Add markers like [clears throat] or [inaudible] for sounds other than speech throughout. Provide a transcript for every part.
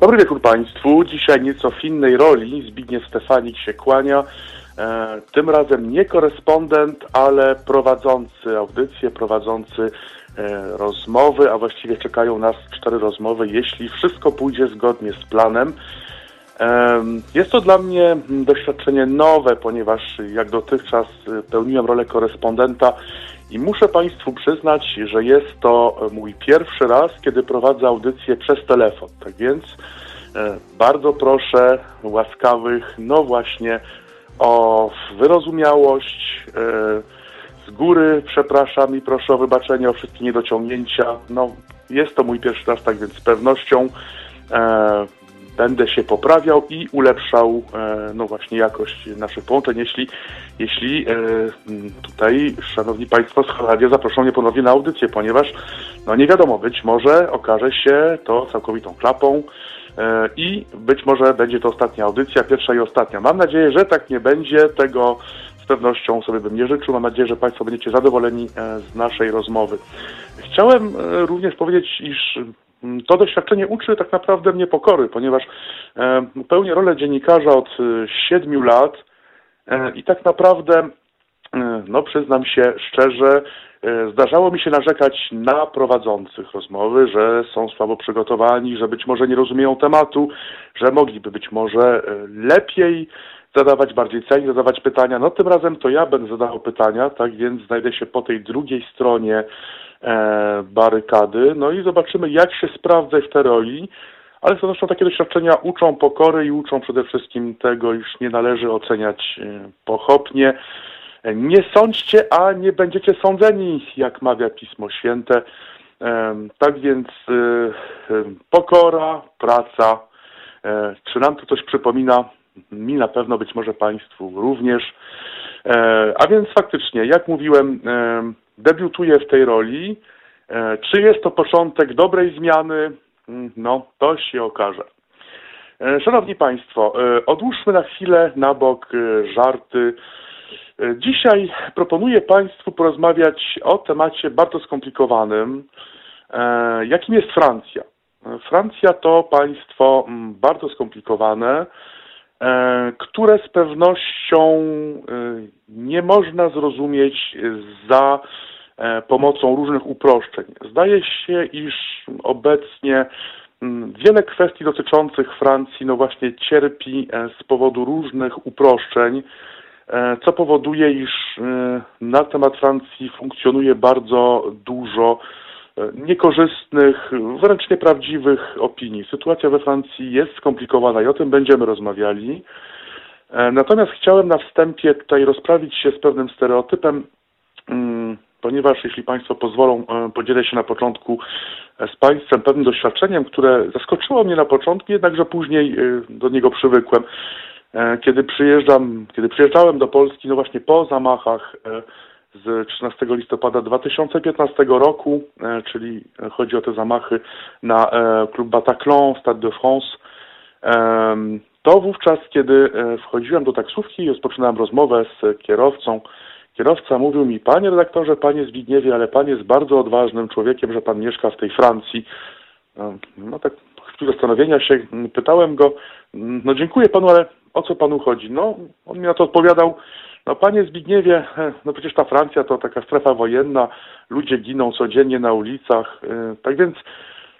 Dobry wieczór Państwu. Dzisiaj nieco w innej roli Zbigniew Stefanik się kłania. E, tym razem nie korespondent, ale prowadzący audycję, prowadzący e, rozmowy, a właściwie czekają nas cztery rozmowy, jeśli wszystko pójdzie zgodnie z planem. Jest to dla mnie doświadczenie nowe, ponieważ jak dotychczas e, pełniłem rolę korespondenta i muszę Państwu przyznać, że jest to mój pierwszy raz, kiedy prowadzę audycję przez telefon. Tak więc e, bardzo proszę łaskawych, no właśnie, o wyrozumiałość. E, z góry przepraszam i proszę o wybaczenie o wszystkie niedociągnięcia. No, jest to mój pierwszy raz, tak więc z pewnością e, będę się poprawiał i ulepszał e, no właśnie jakość naszych połączeń, jeśli, jeśli e, tutaj Szanowni Państwo z Holandii zaproszą mnie ponownie na audycję, ponieważ no nie wiadomo, być może okaże się to całkowitą klapą e, i być może będzie to ostatnia audycja, pierwsza i ostatnia. Mam nadzieję, że tak nie będzie, tego z pewnością sobie bym nie życzył. Mam nadzieję, że Państwo będziecie zadowoleni z naszej rozmowy. Chciałem również powiedzieć, iż to doświadczenie uczy tak naprawdę mnie pokory, ponieważ e, pełnię rolę dziennikarza od e, siedmiu lat e, i tak naprawdę, no przyznam się szczerze, zdarzało mi się narzekać na prowadzących rozmowy, że są słabo przygotowani, że być może nie rozumieją tematu, że mogliby być może lepiej zadawać, bardziej celnie zadawać pytania. No tym razem to ja będę zadawał pytania, tak więc znajdę się po tej drugiej stronie barykady. No i zobaczymy, jak się sprawdzę w tej roli. Ale zresztą takie doświadczenia uczą pokory i uczą przede wszystkim tego, iż nie należy oceniać e, pochopnie. Nie sądźcie, a nie będziecie sądzeni, jak mawia Pismo Święte. E, tak więc e, pokora, praca. Czy nam to coś przypomina? Mi na pewno, być może Państwu również. A więc faktycznie, jak mówiłem, debiutuje w tej roli. E, czy jest to początek dobrej zmiany? Mm, no, to się okaże. E, szanowni Państwo, e, odłóżmy na chwilę na bok żarty. Dzisiaj proponuję Państwu porozmawiać o temacie bardzo skomplikowanym, jakim jest Francja. Francja to państwo mm, bardzo skomplikowane, które z pewnością nie można zrozumieć za E, pomocą różnych uproszczeń. Zdaje się, iż obecnie mm, wiele kwestii dotyczących Francji no właśnie cierpi e, z powodu różnych uproszczeń, e, co powoduje, iż na temat Francji funkcjonuje bardzo dużo niekorzystnych, wręcz nieprawdziwych opinii. Sytuacja we Francji jest skomplikowana i o tym będziemy rozmawiali. Natomiast chciałem na wstępie tutaj rozprawić się z pewnym stereotypem, mm, ponieważ jeśli Państwo pozwolą, e, podzielę się na początku e, z Państwem pewnym doświadczeniem, które zaskoczyło mnie na początku, jednakże później e, do niego przywykłem. Kiedy przyjeżdżam, kiedy przyjeżdżałem do Polski, no właśnie po zamachach z 13 listopada 2015 roku, czyli chodzi o te zamachy na klub Bataclan, Stade de France, to wówczas, kiedy wchodziłem do taksówki i rozpoczynałem rozmowę z kierowcą, Kierowca mówił mi, panie redaktorze, panie Zbigniewie, ale pan jest bardzo odważnym człowiekiem, że pan mieszka w tej Francji. No, tak w chwili zastanowienia się pytałem go, no dziękuję panu, ale o co panu chodzi? No, on mi na to odpowiadał, no panie Zbigniewie, [laughs] no przecież ta Francja to taka strefa wojenna, ludzie giną codziennie na ulicach, e, tak więc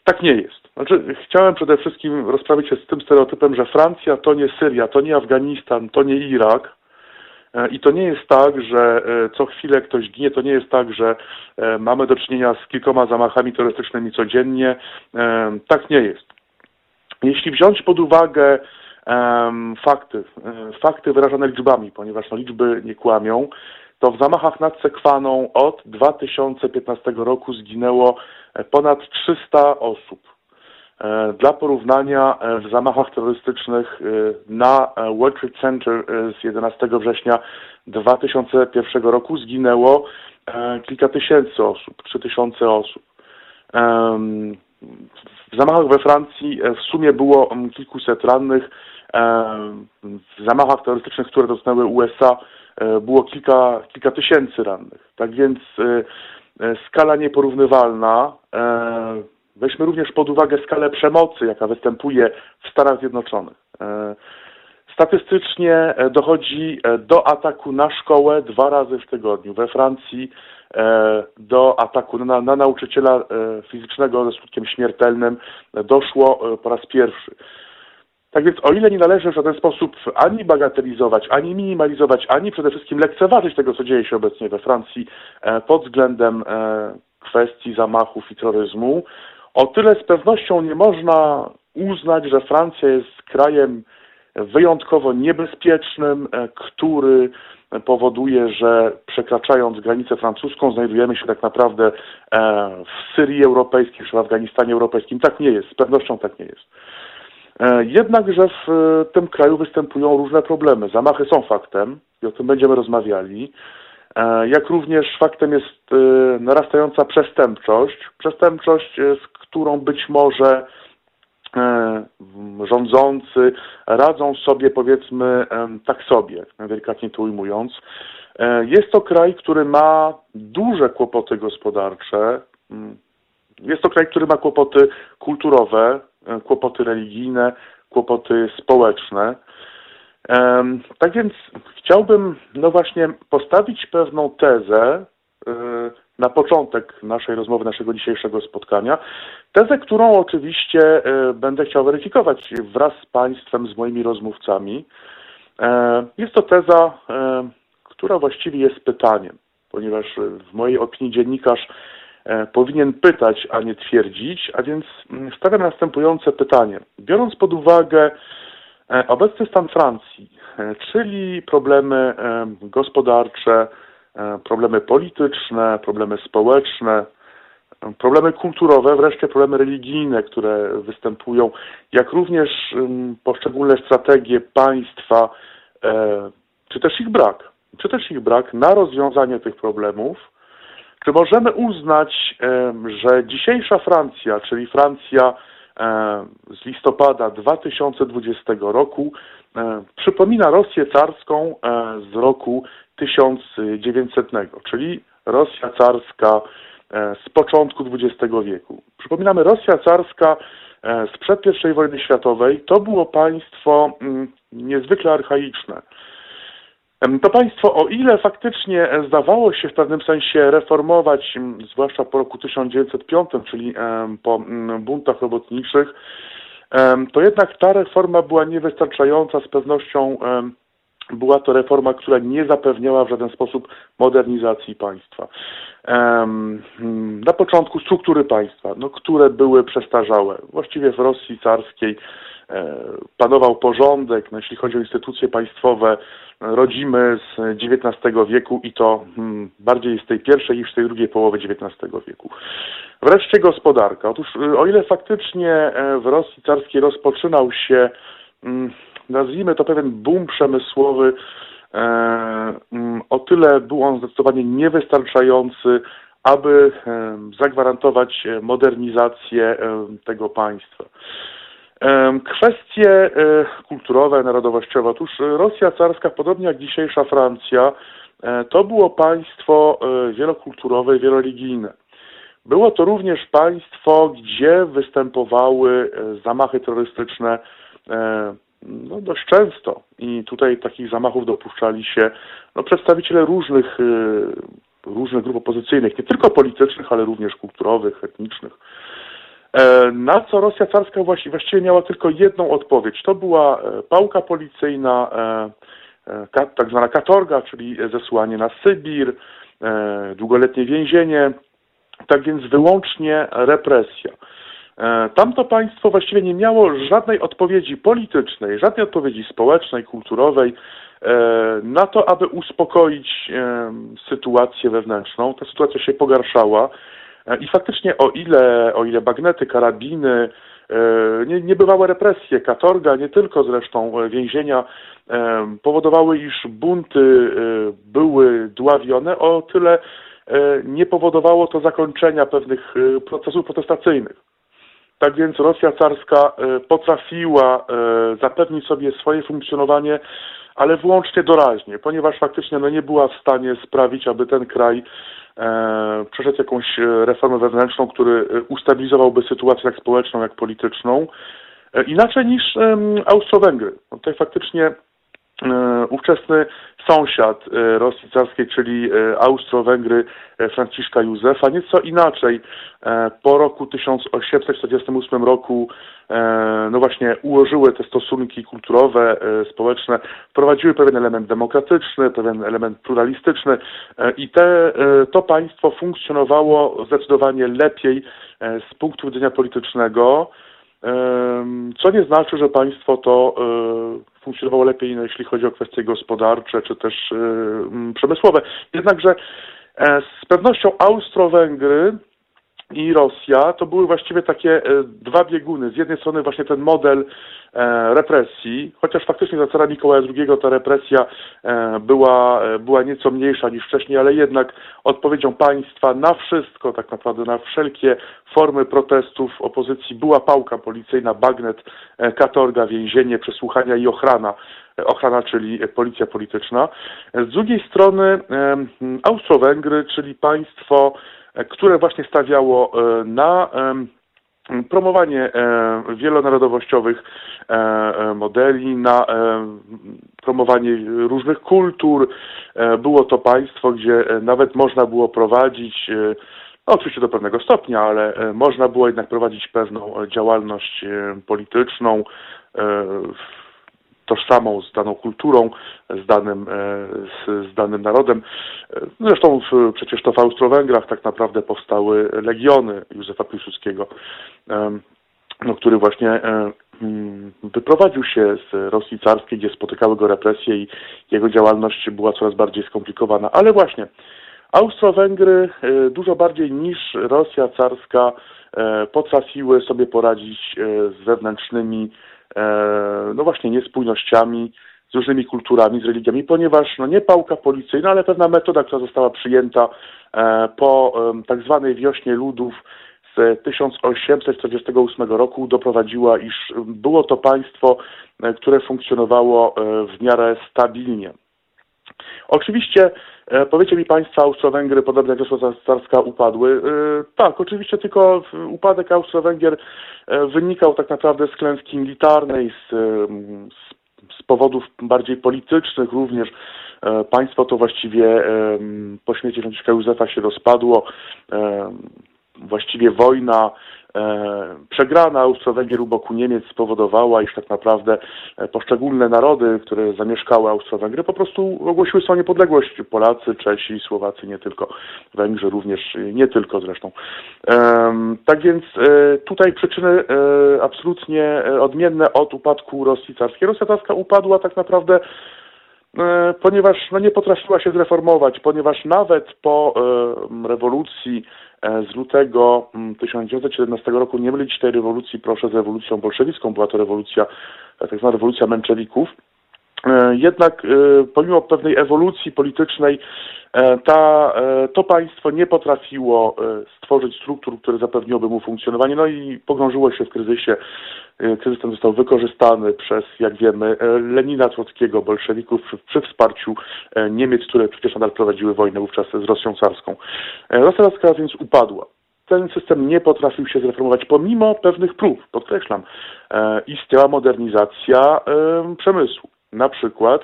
tak nie jest. Znaczy, chciałem przede wszystkim rozprawić się z tym stereotypem, że Francja to nie Syria, to nie Afganistan, to nie Irak, E, I to nie jest tak, że e, co chwilę ktoś ginie, to nie jest tak, że mamy do czynienia z kilkoma zamachami terrorystycznymi codziennie. Tak nie jest. Jeśli wziąć pod uwagę fakty, fakty wyrażone liczbami, ponieważ no, liczby nie kłamią, to w zamachach nad Sekwaną od 2015 roku zginęło ponad 300 osób. E, dla porównania e, w zamachach terrorystycznych e, na World Trade Center z 11 września 2001 roku zginęło kilka tysięcy osób, trzy tysiące osób. W zamachach we Francji w sumie było kilkuset rannych. W zamachach terrorystycznych, które dotknęły USA, było kilka, kilka tysięcy rannych. Tak więc skala nieporównywalna Weźmy również pod uwagę skalę przemocy, jaka występuje w Stanach Zjednoczonych. Statystycznie dochodzi do ataku na szkołę dwa razy w tygodniu. We Francji do ataku na, na nauczyciela fizycznego ze skutkiem śmiertelnym doszło po raz pierwszy. Tak więc o ile nie należy w żaden sposób ani bagatelizować, ani minimalizować, ani przede wszystkim lekceważyć tego, co dzieje się obecnie we Francji e, pod względem e, kwestii zamachów i terroryzmu, o tyle z pewnością nie można uznać, że Francja jest krajem wyjątkowo niebezpiecznym, e, który powoduje, że przekraczając granicę francuską znajdujemy się tak naprawdę w Syrii europejskiej czy w Afganistanie europejskim. Tak nie jest, z pewnością tak nie jest. E, jednakże w e, tym kraju występują różne problemy. Zamachy są faktem i o tym będziemy rozmawiali. E, jak również faktem jest narastająca przestępczość. Przestępczość, z którą być może rządzący radzą sobie, powiedzmy, tak sobie, delikatnie to ujmując. Jest to kraj, który ma duże kłopoty gospodarcze. Mm, jest to kraj, który ma kłopoty kulturowe, kłopoty religijne, kłopoty społeczne. Tak więc chciałbym, no właśnie, postawić pewną tezę e, na początek naszej rozmowy, naszego dzisiejszego spotkania. Tezę, którą oczywiście e, będę chciał weryfikować wraz z Państwem, z moimi rozmówcami. Jest to teza, która właściwie jest pytaniem, ponieważ w mojej opinii dziennikarz E, powinien pytać, a nie twierdzić, a więc mm, stawiam następujące pytanie. Biorąc pod uwagę e, obecny stan Francji, e, czyli problemy gospodarcze, problemy polityczne, problemy społeczne, problemy kulturowe, wreszcie problemy religijne, które występują, jak również mm, poszczególne strategie państwa, czy też ich brak, czy też ich brak na rozwiązanie tych problemów, czy możemy uznać, że dzisiejsza Francja, czyli Francja z listopada 2020 roku, przypomina Rosję carską z roku 1900, czyli Rosja carska z początku XX wieku. Przypominamy, Rosja carska sprzed I wojny światowej to było państwo mm, niezwykle archaiczne. To państwo, o ile faktycznie zdawało się w pewnym sensie reformować, zwłaszcza po roku 1905, czyli po buntach robotniczych, to jednak ta reforma była niewystarczająca, z pewnością była to reforma, która nie zapewniała w żaden sposób modernizacji państwa. Na początku struktury państwa, no, które były przestarzałe. Właściwie w Rosji carskiej e, panował porządek, no, jeśli chodzi o instytucje państwowe, rodzimy z XIX wieku i to hmm, bardziej z tej pierwszej niż z tej drugiej połowy XIX wieku. Wreszcie gospodarka. Otóż o ile faktycznie e, w Rosji carskiej rozpoczynał się, hmm, nazwijmy to pewien boom przemysłowy, e, hmm, o tyle był on zdecydowanie niewystarczający, aby zagwarantować modernizację tego państwa. Kwestie e, kulturowe, narodowościowe. Otóż Rosja carska, podobnie jak dzisiejsza Francja, e, to było państwo e, wielokulturowe wieloreligijne. Było to również państwo, gdzie występowały zamachy terrorystyczne no, dość często i tutaj takich zamachów dopuszczali się no, przedstawiciele różnych, różnych grup opozycyjnych, nie tylko politycznych, ale również kulturowych, etnicznych. E, na co Rosja carska właściwie miała tylko jedną odpowiedź. To była e, pałka policyjna, e, tak zwana katorga, czyli zesłanie na Sybir, długoletnie więzienie, tak więc wyłącznie represja. Tamto państwo właściwie nie miało żadnej odpowiedzi politycznej, żadnej odpowiedzi społecznej, kulturowej na to, aby uspokoić sytuację wewnętrzną. Ta sytuacja się pogarszała. E, I faktycznie o ile, o ile bagnety, karabiny, e, nie, niebywałe represje, katorga, nie tylko zresztą więzienia e, powodowały, iż bunty były dławione, o tyle nie powodowało to zakończenia pewnych procesów protestacyjnych. Tak więc Rosja carska potrafiła zapewnić sobie swoje funkcjonowanie, ale wyłącznie doraźnie, ponieważ faktycznie no, nie była w stanie sprawić, aby ten kraj e, przeszedł jakąś e, reformę wewnętrzną, który e, ustabilizowałby sytuację tak społeczną, jak polityczną, e, inaczej niż em, Austro-Węgry. No, tutaj faktycznie e, ówczesny sąsiad e, Rosji carskiej, czyli e, Austro-Węgry e, Franciszka Józefa, nieco inaczej e, po roku 1848 roku e, no właśnie ułożyły te stosunki kulturowe, e, społeczne, wprowadziły pewien element demokratyczny, pewien element pluralistyczny e, i te, e, to państwo funkcjonowało zdecydowanie lepiej e, z punktu widzenia politycznego, Co nie znaczy, że państwo to e, funkcjonowało lepiej, no, jeśli chodzi o kwestie gospodarcze czy też e, przemysłowe. Jednakże e, z pewnością Austro-Węgry i Rosja to były właściwie takie e, dwa bieguny. Z jednej strony właśnie ten model e, represji, chociaż faktycznie za cara Mikołaja II ta represja e, była, była nieco mniejsza niż wcześniej, ale jednak odpowiedzią państwa na wszystko, tak naprawdę na wszelkie formy protestów opozycji była pałka policyjna, bagnet, katorga, więzienie, przesłuchania i ochrana. Ochrana, czyli policja polityczna. Z drugiej strony Austro-Węgry, czyli państwo, które właśnie stawiało e, na promowanie e, wielonarodowościowych e, e, modeli, na e, promowanie różnych kultur. E, Było to państwo, gdzie e, nawet można było prowadzić, e, no oczywiście do pewnego stopnia, ale e, można było jednak prowadzić pewną e, działalność e, polityczną, e, tożsamą z daną kulturą, z danym, e, z, z danym narodem. E, Zresztą w, przecież to w Austro-Węgrach tak naprawdę powstały legiony Józefa Piłsudskiego, no, który właśnie e, mm, wyprowadził się z Rosji carskiej, gdzie spotykały go represje i jego działalność była coraz bardziej skomplikowana. Ale właśnie Austro-Węgry dużo bardziej niż Rosja carska potrafiły sobie poradzić z wewnętrznymi, no właśnie, niespójnościami, z różnymi kulturami, z religiami, ponieważ no nie pałka policyjna, ale pewna metoda, która została przyjęta e, po tak zwanej wiośnie ludów z 1848 roku doprowadziła, iż było to państwo, e, które funkcjonowało e, w miarę stabilnie. Oczywiście, e, powiecie mi Państwo, Austro-Węgry, podobnie jak Rosja carska, upadły. E, Tak, oczywiście tylko upadek Austro-Węgier e, wynikał tak naprawdę z klęski militarnej, z, z, powodów bardziej politycznych również. Państwo to właściwie po śmierci Franciszka Józefa się rozpadło. Właściwie wojna przegrana Austro-Węgier u boku Niemiec spowodowała, iż tak naprawdę e, poszczególne narody, które zamieszkały Austro-Węgry, po prostu ogłosiły swoją niepodległość. Polacy, Czesi, Słowacy, nie tylko, Węgrzy również, e, nie tylko zresztą. Tak więc e, tutaj przyczyny e, absolutnie e, odmienne od upadku Rosji carskiej. Rosja carska upadła tak naprawdę E, ponieważ no, nie potrafiła się zreformować, ponieważ nawet po e, rewolucji e, z lutego mm, 1917 roku, nie mylić tej rewolucji proszę z rewolucją bolszewicką, była to rewolucja, e, tak zwana rewolucja męczewików, E, Jednak e, pomimo pewnej ewolucji politycznej e, ta, e, to państwo nie potrafiło e, stworzyć struktur, które zapewniłoby mu funkcjonowanie, no i pogrążyło się w kryzysie. E, Kryzys ten został wykorzystany przez, jak wiemy, e, Lenina, Trockiego, bolszewików przy, przy wsparciu e, Niemiec, które przecież nadal prowadziły wojnę wówczas z Rosją carską. E, Rosja carska więc upadła ten system nie potrafił się zreformować pomimo pewnych prób, podkreślam. E, istniała modernizacja e, przemysłu. Na przykład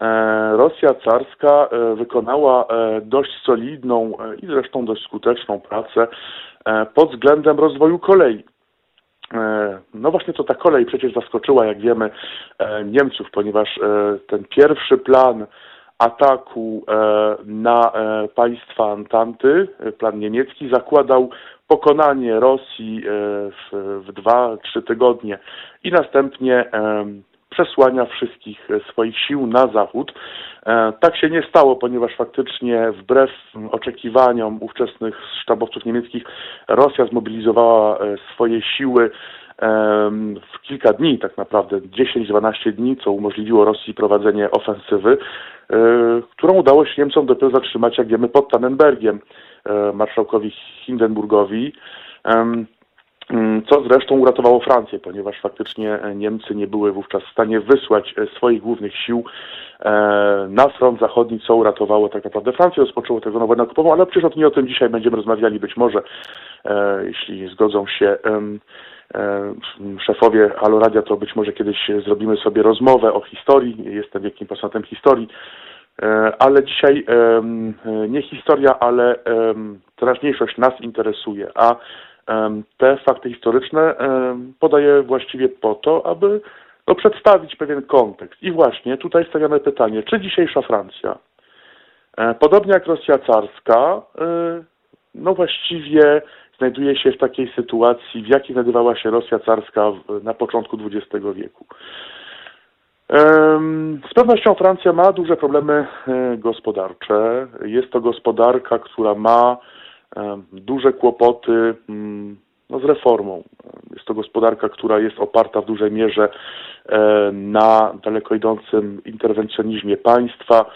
e, Rosja carska e, wykonała e, dość solidną i zresztą dość skuteczną pracę pod względem rozwoju kolei. No właśnie to ta kolej przecież zaskoczyła, jak wiemy, Niemców, ponieważ ten pierwszy plan ataku na państwa Antanty, plan niemiecki, zakładał pokonanie Rosji w, w dwa, trzy tygodnie i następnie przesłania wszystkich e, swoich sił na zachód. E, Tak się nie stało, ponieważ faktycznie wbrew oczekiwaniom ówczesnych sztabowców niemieckich Rosja zmobilizowała e, swoje siły w kilka dni, tak naprawdę 10-12 dni, co umożliwiło Rosji prowadzenie ofensywy, którą udało się Niemcom dopiero zatrzymać, jak wiemy, pod Tannenbergiem, marszałkowi Hindenburgowi. Mm, co zresztą uratowało Francję, ponieważ faktycznie Niemcy nie były wówczas w stanie wysłać swoich głównych sił na front zachodni, co uratowało tak naprawdę Francję, rozpoczęło tego nową nakupową, ale przecież nie o tym dzisiaj będziemy rozmawiali, być może, jeśli zgodzą się szefowie Halo Radia, to być może kiedyś zrobimy sobie rozmowę o historii, jestem wielkim pasjonatem historii, E, ale dzisiaj nie historia, ale teraźniejszość nas interesuje, a te fakty historyczne podaję właściwie po to, aby no, przedstawić pewien kontekst. I właśnie tutaj stawiamy pytanie, czy dzisiejsza Francja, e, podobnie jak Rosja carska, e, no właściwie znajduje się w takiej sytuacji, w jakiej znajdowała się Rosja carska na początku XX wieku. Z pewnością Francja ma duże problemy e, gospodarcze. Jest to gospodarka, która ma duże kłopoty mm, no, z reformą. Jest to gospodarka, która jest oparta w dużej mierze e, na daleko idącym interwencjonizmie państwa.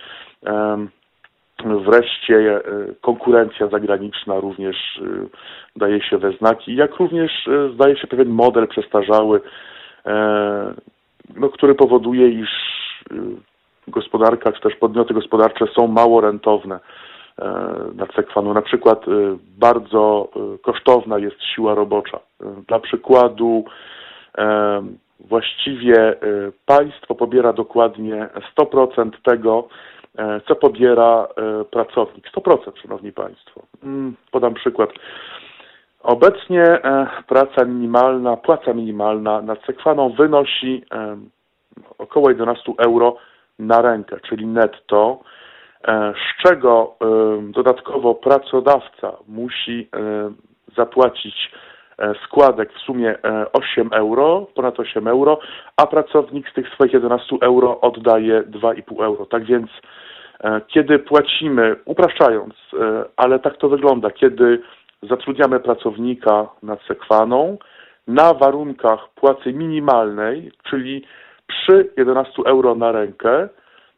Wreszcie e, konkurencja zagraniczna również daje się we znaki, jak również zdaje się pewien model przestarzały no, który powoduje, iż y, gospodarka, czy też podmioty gospodarcze są mało rentowne e, na Cekwanu. Na przykład y, bardzo y, kosztowna jest siła robocza. Dla przykładu e, właściwie państwo pobiera dokładnie 100% tego, e, co pobiera pracownik. 100%, szanowni państwo. Mm, podam przykład. Obecnie e, praca minimalna, płaca minimalna nad sekwaną wynosi e, około 11 euro na rękę, czyli netto, e, z czego dodatkowo pracodawca musi zapłacić składek w sumie 8 euro, ponad 8 euro, a pracownik z tych swoich 11 euro oddaje 2,5 euro. Tak więc kiedy płacimy, upraszczając, ale tak to wygląda, kiedy zatrudniamy pracownika nad sekwaną na warunkach płacy minimalnej, czyli przy 11 euro na rękę,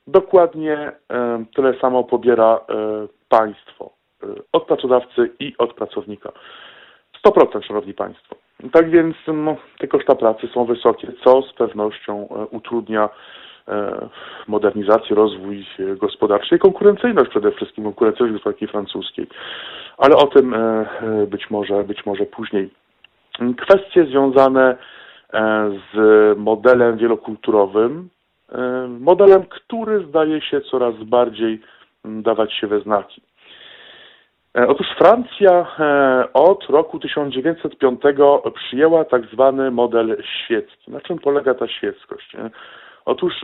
dokładnie tyle samo pobiera e, państwo e, od pracodawcy i od pracownika. 100%, Szanowni Państwo. Tak więc no, te koszta pracy są wysokie, co z pewnością e, utrudnia modernizację, rozwój gospodarczy i konkurencyjność przede wszystkim, konkurencyjność gospodarki francuskiej ale o tym być może, być może później. Kwestie związane z modelem wielokulturowym, modelem, który zdaje się coraz bardziej dawać się we znaki. Otóż Francja od roku 1905 przyjęła tak zwany model świecki. Na czym polega ta świeckość? Otóż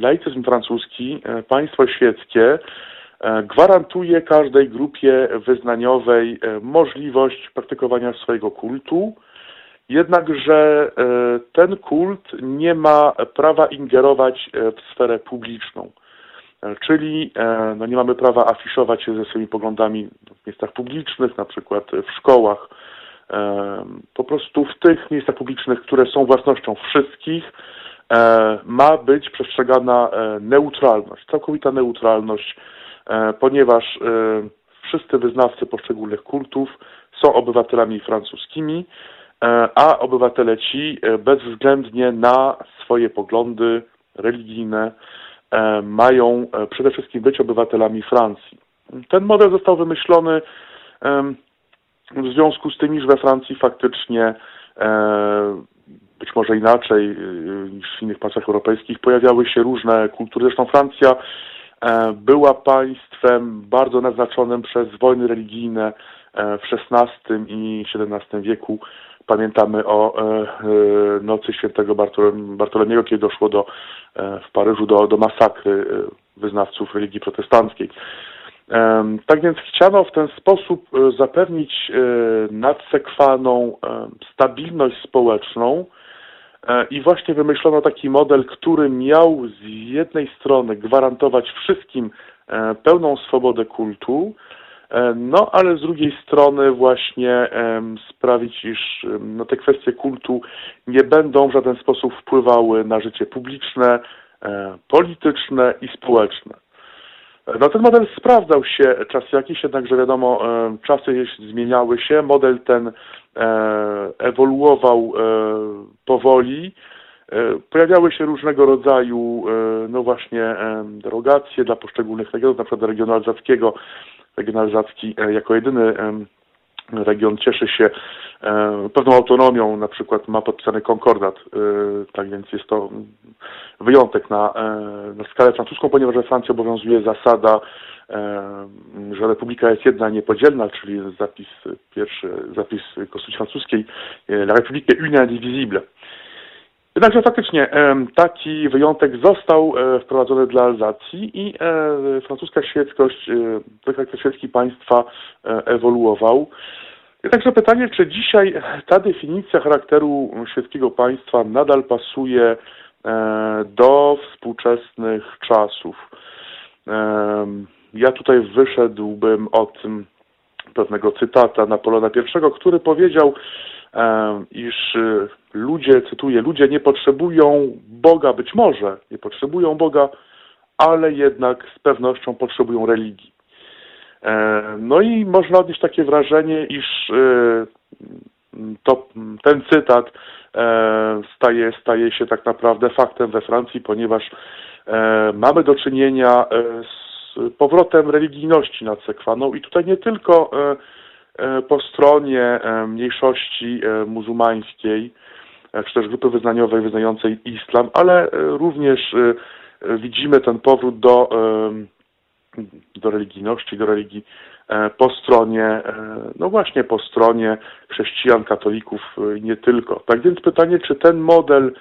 laicyzm francuski, państwo świeckie E, gwarantuje każdej grupie wyznaniowej e, możliwość praktykowania swojego kultu, jednakże e, ten kult nie ma prawa ingerować w sferę publiczną. Czyli no nie mamy prawa afiszować się ze swoimi poglądami w miejscach publicznych, na przykład w szkołach. Po prostu w tych miejscach publicznych, które są własnością wszystkich, ma być przestrzegana neutralność, całkowita neutralność E, ponieważ e, wszyscy wyznawcy poszczególnych kultów są obywatelami francuskimi, e, a obywatele ci bezwzględnie na swoje poglądy religijne mają przede wszystkim być obywatelami Francji. Ten model został wymyślony w związku z tym, iż we Francji faktycznie być może inaczej niż w innych państwach europejskich pojawiały się różne kultury. Zresztą Francja E, była państwem bardzo naznaczonym przez wojny religijne e, w XVI i XVII wieku. Pamiętamy o e, nocy świętego Bartolemiego, kiedy doszło do, w Paryżu do, do masakry wyznawców religii protestanckiej. Tak więc chciano w ten sposób zapewnić nadsekwaną stabilność społeczną, E, I właśnie wymyślono taki model, który miał z jednej strony gwarantować wszystkim e, pełną swobodę kultu, e, no ale z drugiej strony właśnie sprawić, iż no, te kwestie kultu nie będą w żaden sposób wpływały na życie publiczne, polityczne i społeczne. No ten model sprawdzał się czas jakiś, jednakże wiadomo, czasy zmieniały się, model ten ewoluował powoli, Pojawiały się różnego rodzaju, no właśnie, derogacje dla poszczególnych regionów, na przykład regionu alzackiego. Region alzacki jako jedyny region cieszy się e, pewną autonomią, na przykład ma podpisany konkordat, e, tak więc jest to wyjątek na, e, na skalę francuską, ponieważ we Francji obowiązuje zasada, że republika jest jedna, niepodzielna, czyli zapis pierwszy, zapis konstytucji francuskiej, la république est une indivisible. Jednakże faktycznie taki wyjątek został wprowadzony dla Alzacji i francuska świeckość, charakter świecki państwa ewoluował. Także pytanie, czy dzisiaj ta definicja charakteru świeckiego państwa nadal pasuje do współczesnych czasów. Ja tutaj wyszedłbym od pewnego cytata Napoleona I, który powiedział, iż ludzie, cytuję, ludzie nie potrzebują Boga, być może nie potrzebują Boga, ale jednak z pewnością potrzebują religii. E, no i można odnieść takie wrażenie, iż e, to, ten cytat e, staje, staje się tak naprawdę faktem we Francji, ponieważ mamy do czynienia z powrotem religijności nad Sekwaną i tutaj nie tylko po stronie mniejszości muzułmańskiej, czy też grupy wyznaniowej wyznającej islam, ale również widzimy ten powrót do do religijności, do religii e, po stronie, e, no właśnie po stronie chrześcijan, katolików e, nie tylko. Tak więc pytanie, czy ten model,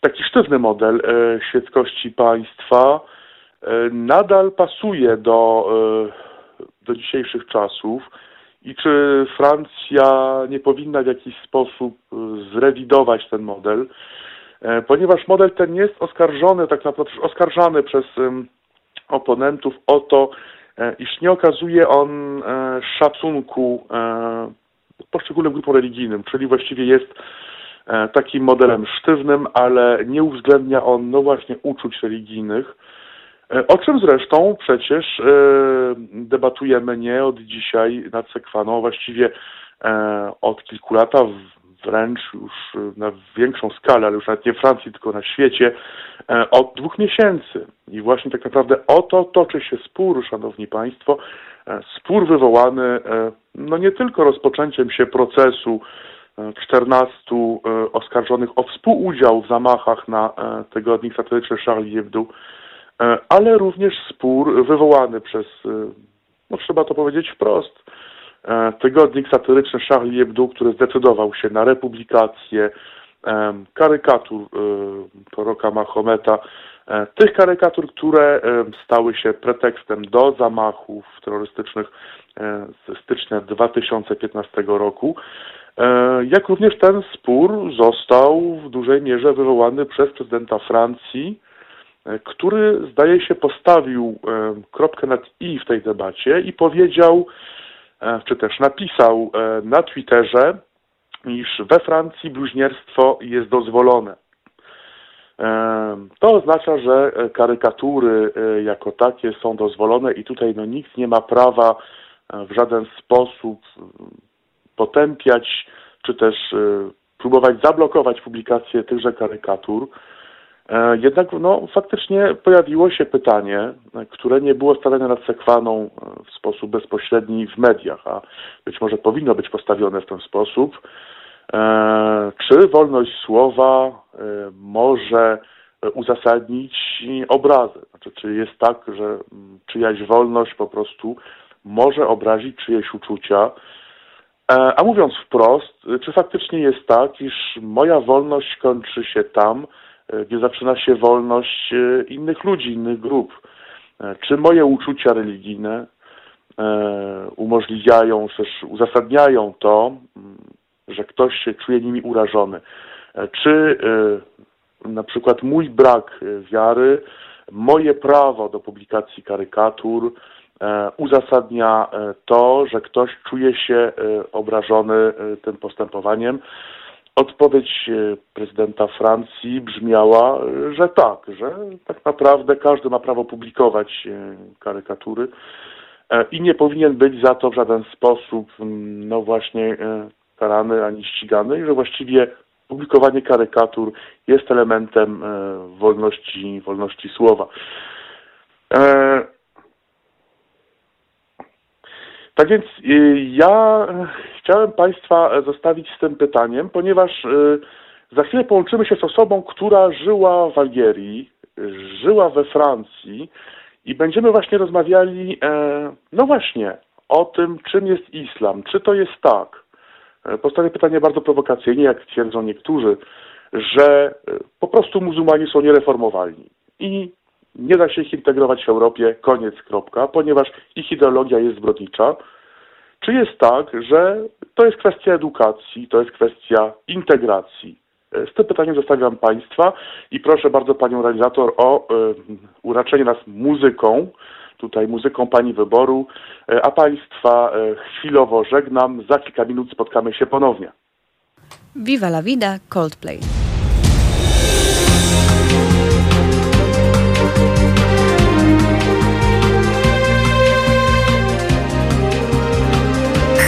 taki sztywny model świeckości państwa nadal pasuje do, do dzisiejszych czasów i czy Francja nie powinna w jakiś sposób zrewidować ten model, ponieważ model ten jest oskarżony, tak naprawdę oskarżany przez oponentów o to, e, iż nie okazuje on e, szacunku e, poszczególnym grupom religijnym, czyli właściwie jest takim modelem sztywnym, ale nie uwzględnia on, no właśnie, uczuć religijnych, o czym zresztą przecież debatujemy nie od dzisiaj nad Sekwaną, właściwie od kilku lat, wręcz już na większą skalę, ale już nawet nie w Francji, tylko na świecie, e, od dwóch miesięcy. I właśnie tak naprawdę o to toczy się spór, szanowni państwo, e, spór wywołany e, no nie tylko rozpoczęciem się procesu 14 oskarżonych o współudział w zamachach na tygodnik satyryczny Charlie Hebdo, ale również spór wywołany przez, no trzeba to powiedzieć wprost, E, tygodnik satyryczny Charlie Hebdo, który zdecydował się na republikację karykatur e, proroka Mahometa, e, tych karykatur, które stały się pretekstem do zamachów terrorystycznych ze stycznia 2015 roku, jak również ten spór został w dużej mierze wywołany przez prezydenta Francji, który zdaje się postawił kropkę nad i w tej debacie i powiedział, E, czy też napisał e, na Twitterze, iż we Francji bluźnierstwo jest dozwolone. E, to oznacza, że karykatury jako takie są dozwolone i tutaj no, nikt nie ma prawa w żaden sposób potępiać, czy też próbować zablokować publikację tychże karykatur. E, jednak no, faktycznie pojawiło się pytanie, które nie było stawiane nad sekwaną e, w sposób bezpośredni w mediach, a być może powinno być postawione w ten sposób. E, czy wolność słowa może uzasadnić obrazę? Znaczy, czy jest tak, że mm, czyjaś wolność po prostu może obrazić czyjeś uczucia? A mówiąc wprost, czy faktycznie jest tak, iż moja wolność kończy się tam, E, gdzie zaczyna się wolność e, innych ludzi, innych grup. E, czy moje uczucia religijne umożliwiają, też uzasadniają to, mm, że ktoś się czuje nimi urażony? Czy na przykład mój brak wiary, moje prawo do publikacji karykatur uzasadnia to, że ktoś czuje się obrażony tym postępowaniem? Odpowiedź e, prezydenta Francji brzmiała, że tak, że tak naprawdę każdy ma prawo publikować e, karykatury e, i nie powinien być za to w żaden sposób, no właśnie, karany ani ścigany, i że właściwie publikowanie karykatur jest elementem wolności, wolności słowa. Tak więc ja chciałem Państwa zostawić z tym pytaniem, ponieważ y, za chwilę połączymy się z osobą, która żyła w Algierii, żyła we Francji i będziemy właśnie rozmawiali, e, no właśnie, o tym, czym jest islam. Czy to jest tak? E, postawię pytanie bardzo prowokacyjnie, jak twierdzą niektórzy, że e, po prostu muzułmanie są niereformowalni i nie da się ich integrować w Europie, koniec, kropka, ponieważ ich ideologia jest zbrodnicza. Czy jest tak, że to jest kwestia edukacji, to jest kwestia integracji? E, z tym pytaniem zostawiam Państwa i proszę bardzo Panią realizator o y, uraczenie nas muzyką, tutaj muzyką Pani wyboru, y, a Państwa chwilowo żegnam. Za kilka minut spotkamy się ponownie. Viva la vida Coldplay.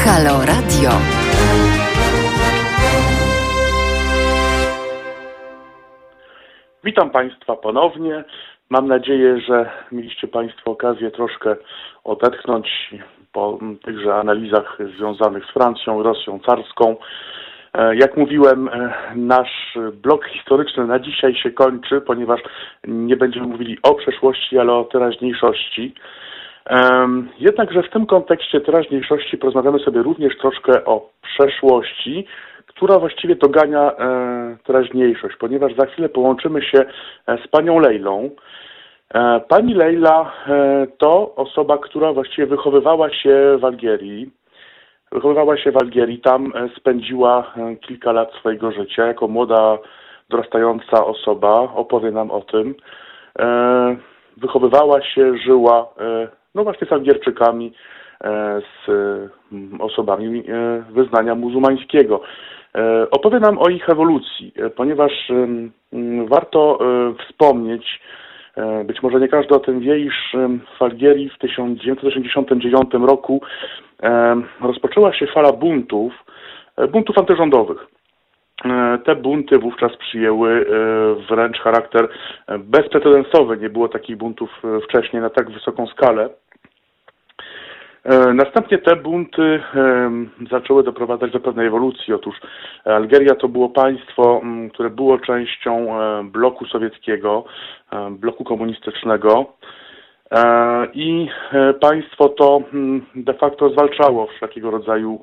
Halo Radio. Witam Państwa ponownie. Mam nadzieję, że mieliście Państwo okazję troszkę odetchnąć po tychże analizach związanych z Francją, Rosją carską. E, jak mówiłem, e, nasz blok historyczny na dzisiaj się kończy, ponieważ nie będziemy mówili o przeszłości, ale o teraźniejszości. Jednakże w tym kontekście teraźniejszości porozmawiamy sobie również troszkę o przeszłości, która właściwie dogania e, teraźniejszość, ponieważ za chwilę połączymy się e, z panią Lejlą. E, pani Lejla to osoba, która właściwie wychowywała się w Algierii. Wychowywała się w Algierii, tam spędziła kilka lat swojego życia jako młoda, dorastająca osoba. Opowie nam o tym. Wychowywała się, żyła no właśnie z Algierczykami, e, z mm, osobami e, wyznania muzułmańskiego. E, opowie nam o ich ewolucji, ponieważ mm, warto wspomnieć, być może nie każdy o tym wie, iż w Algierii w 1989 roku rozpoczęła się fala buntów, buntów antyrządowych. Te bunty wówczas przyjęły wręcz charakter bezprecedensowy. Nie było takich buntów wcześniej na tak wysoką skalę. E, następnie te bunty zaczęły doprowadzać do pewnej ewolucji. Otóż Algeria to było państwo, które było częścią e, bloku sowieckiego, e, bloku komunistycznego. I państwo to de facto zwalczało wszelkiego rodzaju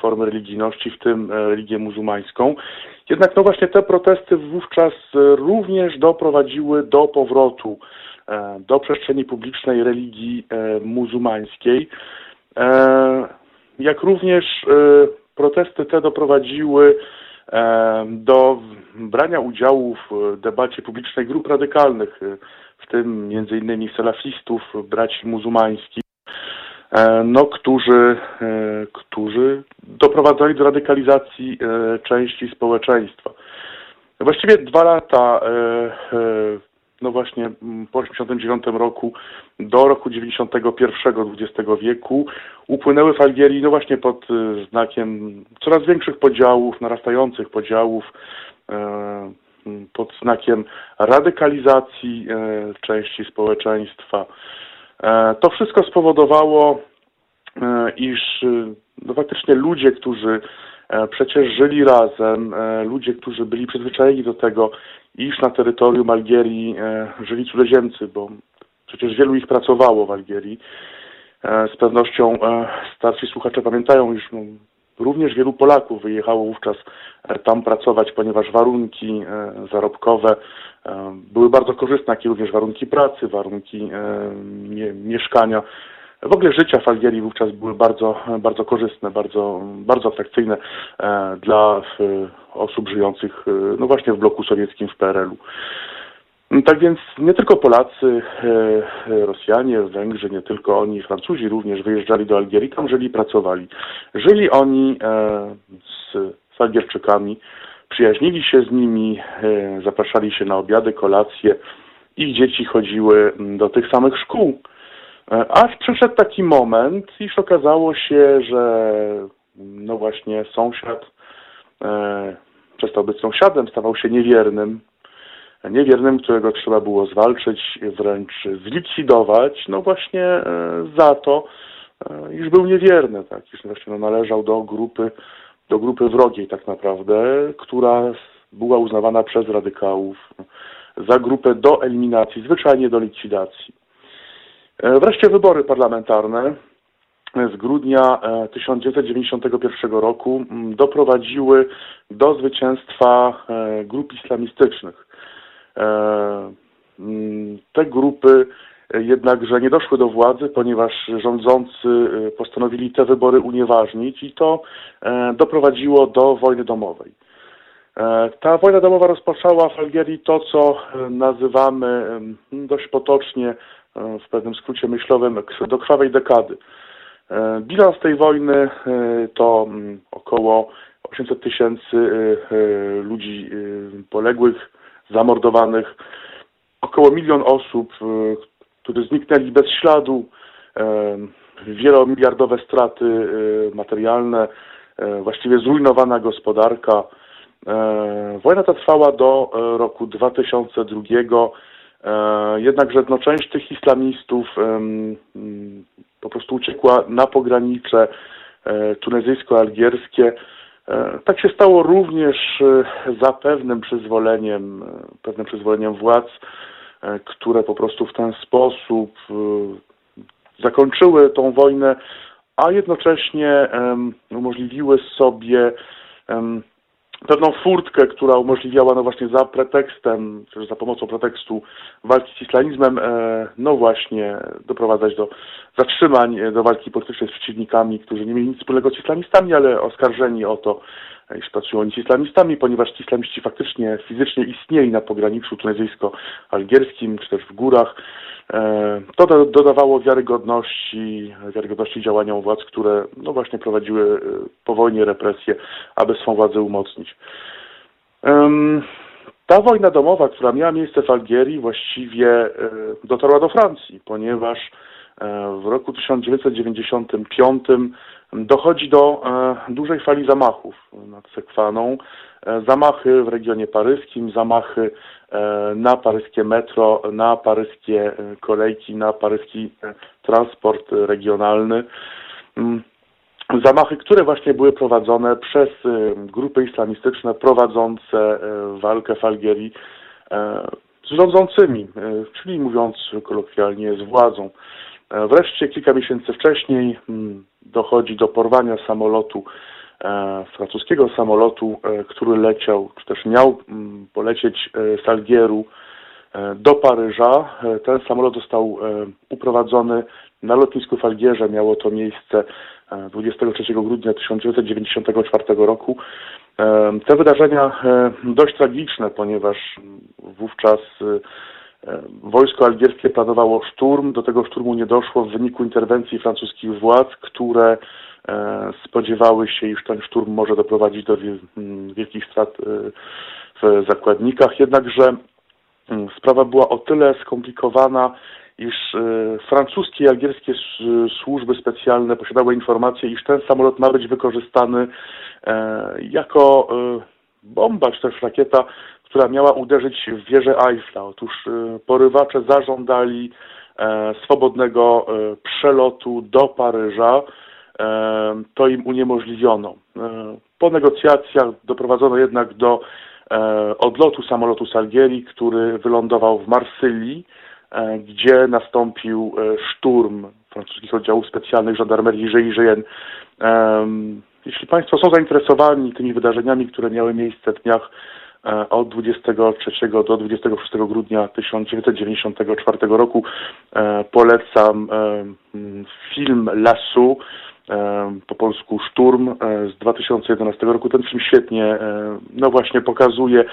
formy religijności, w tym religię muzułmańską. Jednak no właśnie te protesty wówczas również doprowadziły do powrotu do przestrzeni publicznej religii e, muzułmańskiej, e, jak również protesty te doprowadziły do brania udziału w debacie publicznej grup radykalnych, w tym innymi salafistów, braci muzułmańskich, no, którzy, którzy doprowadzali do radykalizacji części społeczeństwa. Właściwie dwa lata no właśnie mm, po 1989 roku do roku 91 XX wieku upłynęły w Algierii no właśnie pod y, znakiem coraz większych podziałów, narastających podziałów, e, pod znakiem radykalizacji e, części społeczeństwa. E, to wszystko spowodowało, iż no faktycznie ludzie, którzy przecież żyli razem, ludzie, którzy byli przyzwyczajeni do tego, iż na terytorium Algierii e, żyli cudzoziemcy, bo przecież wielu ich pracowało w Algierii. E, z pewnością e, starsi słuchacze pamiętają, iż no, również wielu Polaków wyjechało wówczas tam pracować, ponieważ warunki zarobkowe były bardzo korzystne, jak i również warunki pracy, warunki mieszkania w ogóle życia w Algierii wówczas były bardzo, bardzo korzystne, bardzo, bardzo atrakcyjne e, dla osób żyjących e, no właśnie w bloku sowieckim w PRL-u. Tak więc nie tylko Polacy, e, Rosjanie, Węgrzy, nie tylko oni, Francuzi również wyjeżdżali do Algierii, tam żyli, pracowali. Żyli oni z, Algierczykami, przyjaźnili się z nimi, zapraszali się na obiady, kolacje. Ich dzieci chodziły do tych samych szkół. Aż przyszedł taki moment, iż okazało się, że no właśnie sąsiad e, przestał być sąsiadem, stawał się niewiernym. Niewiernym, którego trzeba było zwalczyć, wręcz zlikwidować, no właśnie e, za to, e, iż był niewierny, tak, iż właśnie no, należał do grupy, do grupy wrogiej tak naprawdę, która była uznawana przez radykałów za grupę do eliminacji, zwyczajnie do likwidacji. E, wreszcie wybory parlamentarne z grudnia 1991 e, roku doprowadziły do zwycięstwa e, grup islamistycznych. Te grupy jednakże nie doszły do władzy, ponieważ rządzący postanowili te wybory unieważnić i to doprowadziło do wojny domowej. Ta wojna domowa rozpoczęła w Algierii to, co nazywamy dość potocznie w pewnym skrócie myślowym do krwawej dekady. E, bilans tej wojny e, to mm, około 800 tysięcy ludzi poległych, zamordowanych, około milion osób, którzy zniknęli bez śladu, wielomiliardowe straty materialne, właściwie zrujnowana gospodarka. Wojna ta trwała do roku 2002 E, jednakże no, część tych islamistów mm, po prostu uciekła na pogranicze e, tunezyjsko-algierskie. E, tak się stało również za pewnym przyzwoleniem, pewnym przyzwoleniem władz, które po prostu w ten sposób zakończyły tą wojnę, a jednocześnie umożliwiły sobie pewną furtkę, która umożliwiała no właśnie za pretekstem, czy za pomocą pretekstu walki z islamizmem, e, no właśnie doprowadzać do zatrzymań, e, do walki politycznej z przeciwnikami, którzy nie mieli nic wspólnego z islamistami, ale oskarżeni o to, iż pracują oni z islamistami, ponieważ ci islamiści faktycznie fizycznie istnieli na pograniczu tunezyjsko-algierskim, czy też w górach. E, to dodawało wiarygodności, wiarygodności działaniom władz, które no właśnie prowadziły e, po wojnie represje, aby swą władzę umocnić. Ta wojna domowa, która miała miejsce w Algierii, właściwie e, dotarła do Francji, ponieważ w roku 1995 dochodzi do dużej fali zamachów nad Sekwaną. Zamachy w regionie paryskim, zamachy E, na paryskie metro, na paryskie e, kolejki, na paryski e, transport regionalny. Mm, zamachy, które właśnie były prowadzone przez grupy islamistyczne prowadzące walkę w Algierii z rządzącymi, czyli mówiąc kolokwialnie z władzą. Wreszcie kilka miesięcy wcześniej mm, dochodzi do porwania samolotu E, francuskiego samolotu, e, który leciał, czy też miał mm, polecieć e, z Algieru do Paryża. Ten samolot został uprowadzony na lotnisku w Algierze. Miało to miejsce 23 grudnia 1994 roku. Te wydarzenia dość tragiczne, ponieważ wówczas wojsko algierskie planowało szturm. Do tego szturmu nie doszło w wyniku interwencji francuskich władz, które E, spodziewały się, iż ten szturm może doprowadzić do mm, wielkich strat e, w zakładnikach, jednakże mm, sprawa była o tyle skomplikowana, iż e, francuskie i algierskie służby specjalne posiadały informację, iż ten samolot ma być wykorzystany jako bomba czy też rakieta, która miała uderzyć w wieżę Eiffla. Otóż porywacze zażądali swobodnego przelotu do Paryża to im uniemożliwiono. Po negocjacjach doprowadzono jednak do odlotu samolotu z Algierii, który wylądował w Marsylii, e, gdzie nastąpił e, szturm francuskich oddziałów specjalnych żandarmerii GIGN. Jeśli Państwo są zainteresowani tymi wydarzeniami, które miały miejsce w dniach e, od 23 do 26 grudnia 1994 roku, polecam film Lasu po polsku Szturm e, z 2011 roku. Ten film świetnie, e, no właśnie pokazuje,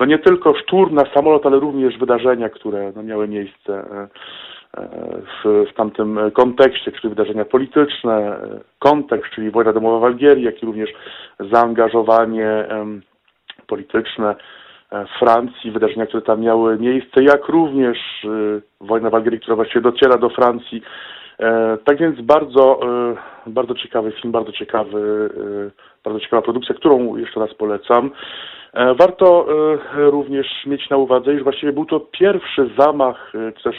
no nie tylko szturm na samolot, ale również wydarzenia, które no miały miejsce e, w, w tamtym kontekście, czyli wydarzenia polityczne, kontekst, czyli wojna domowa w Algierii, jak i również zaangażowanie polityczne Francji, wydarzenia, które tam miały miejsce, jak również wojna w Algierii, która właściwie dociera do Francji. Tak więc bardzo, bardzo ciekawy film, bardzo ciekawy, bardzo ciekawa produkcja, którą jeszcze raz polecam. Warto również mieć na uwadze, iż właściwie był to pierwszy zamach, czy też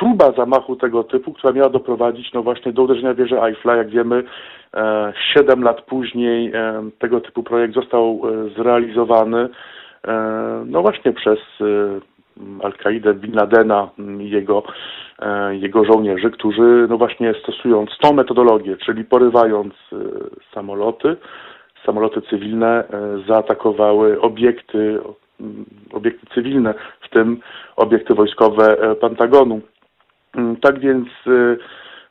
próba zamachu tego typu, która miała doprowadzić no właśnie do uderzenia wieży Eiffla. Jak wiemy, e, siedem lat później e, tego typu projekt został e, zrealizowany no właśnie przez Al-Kaidę, Bin Ladena i jego, jego żołnierzy, którzy no właśnie stosując tą metodologię, czyli porywając samoloty, samoloty cywilne zaatakowały obiekty, obiekty cywilne, w tym obiekty wojskowe Pentagonu. Mm, tak więc y,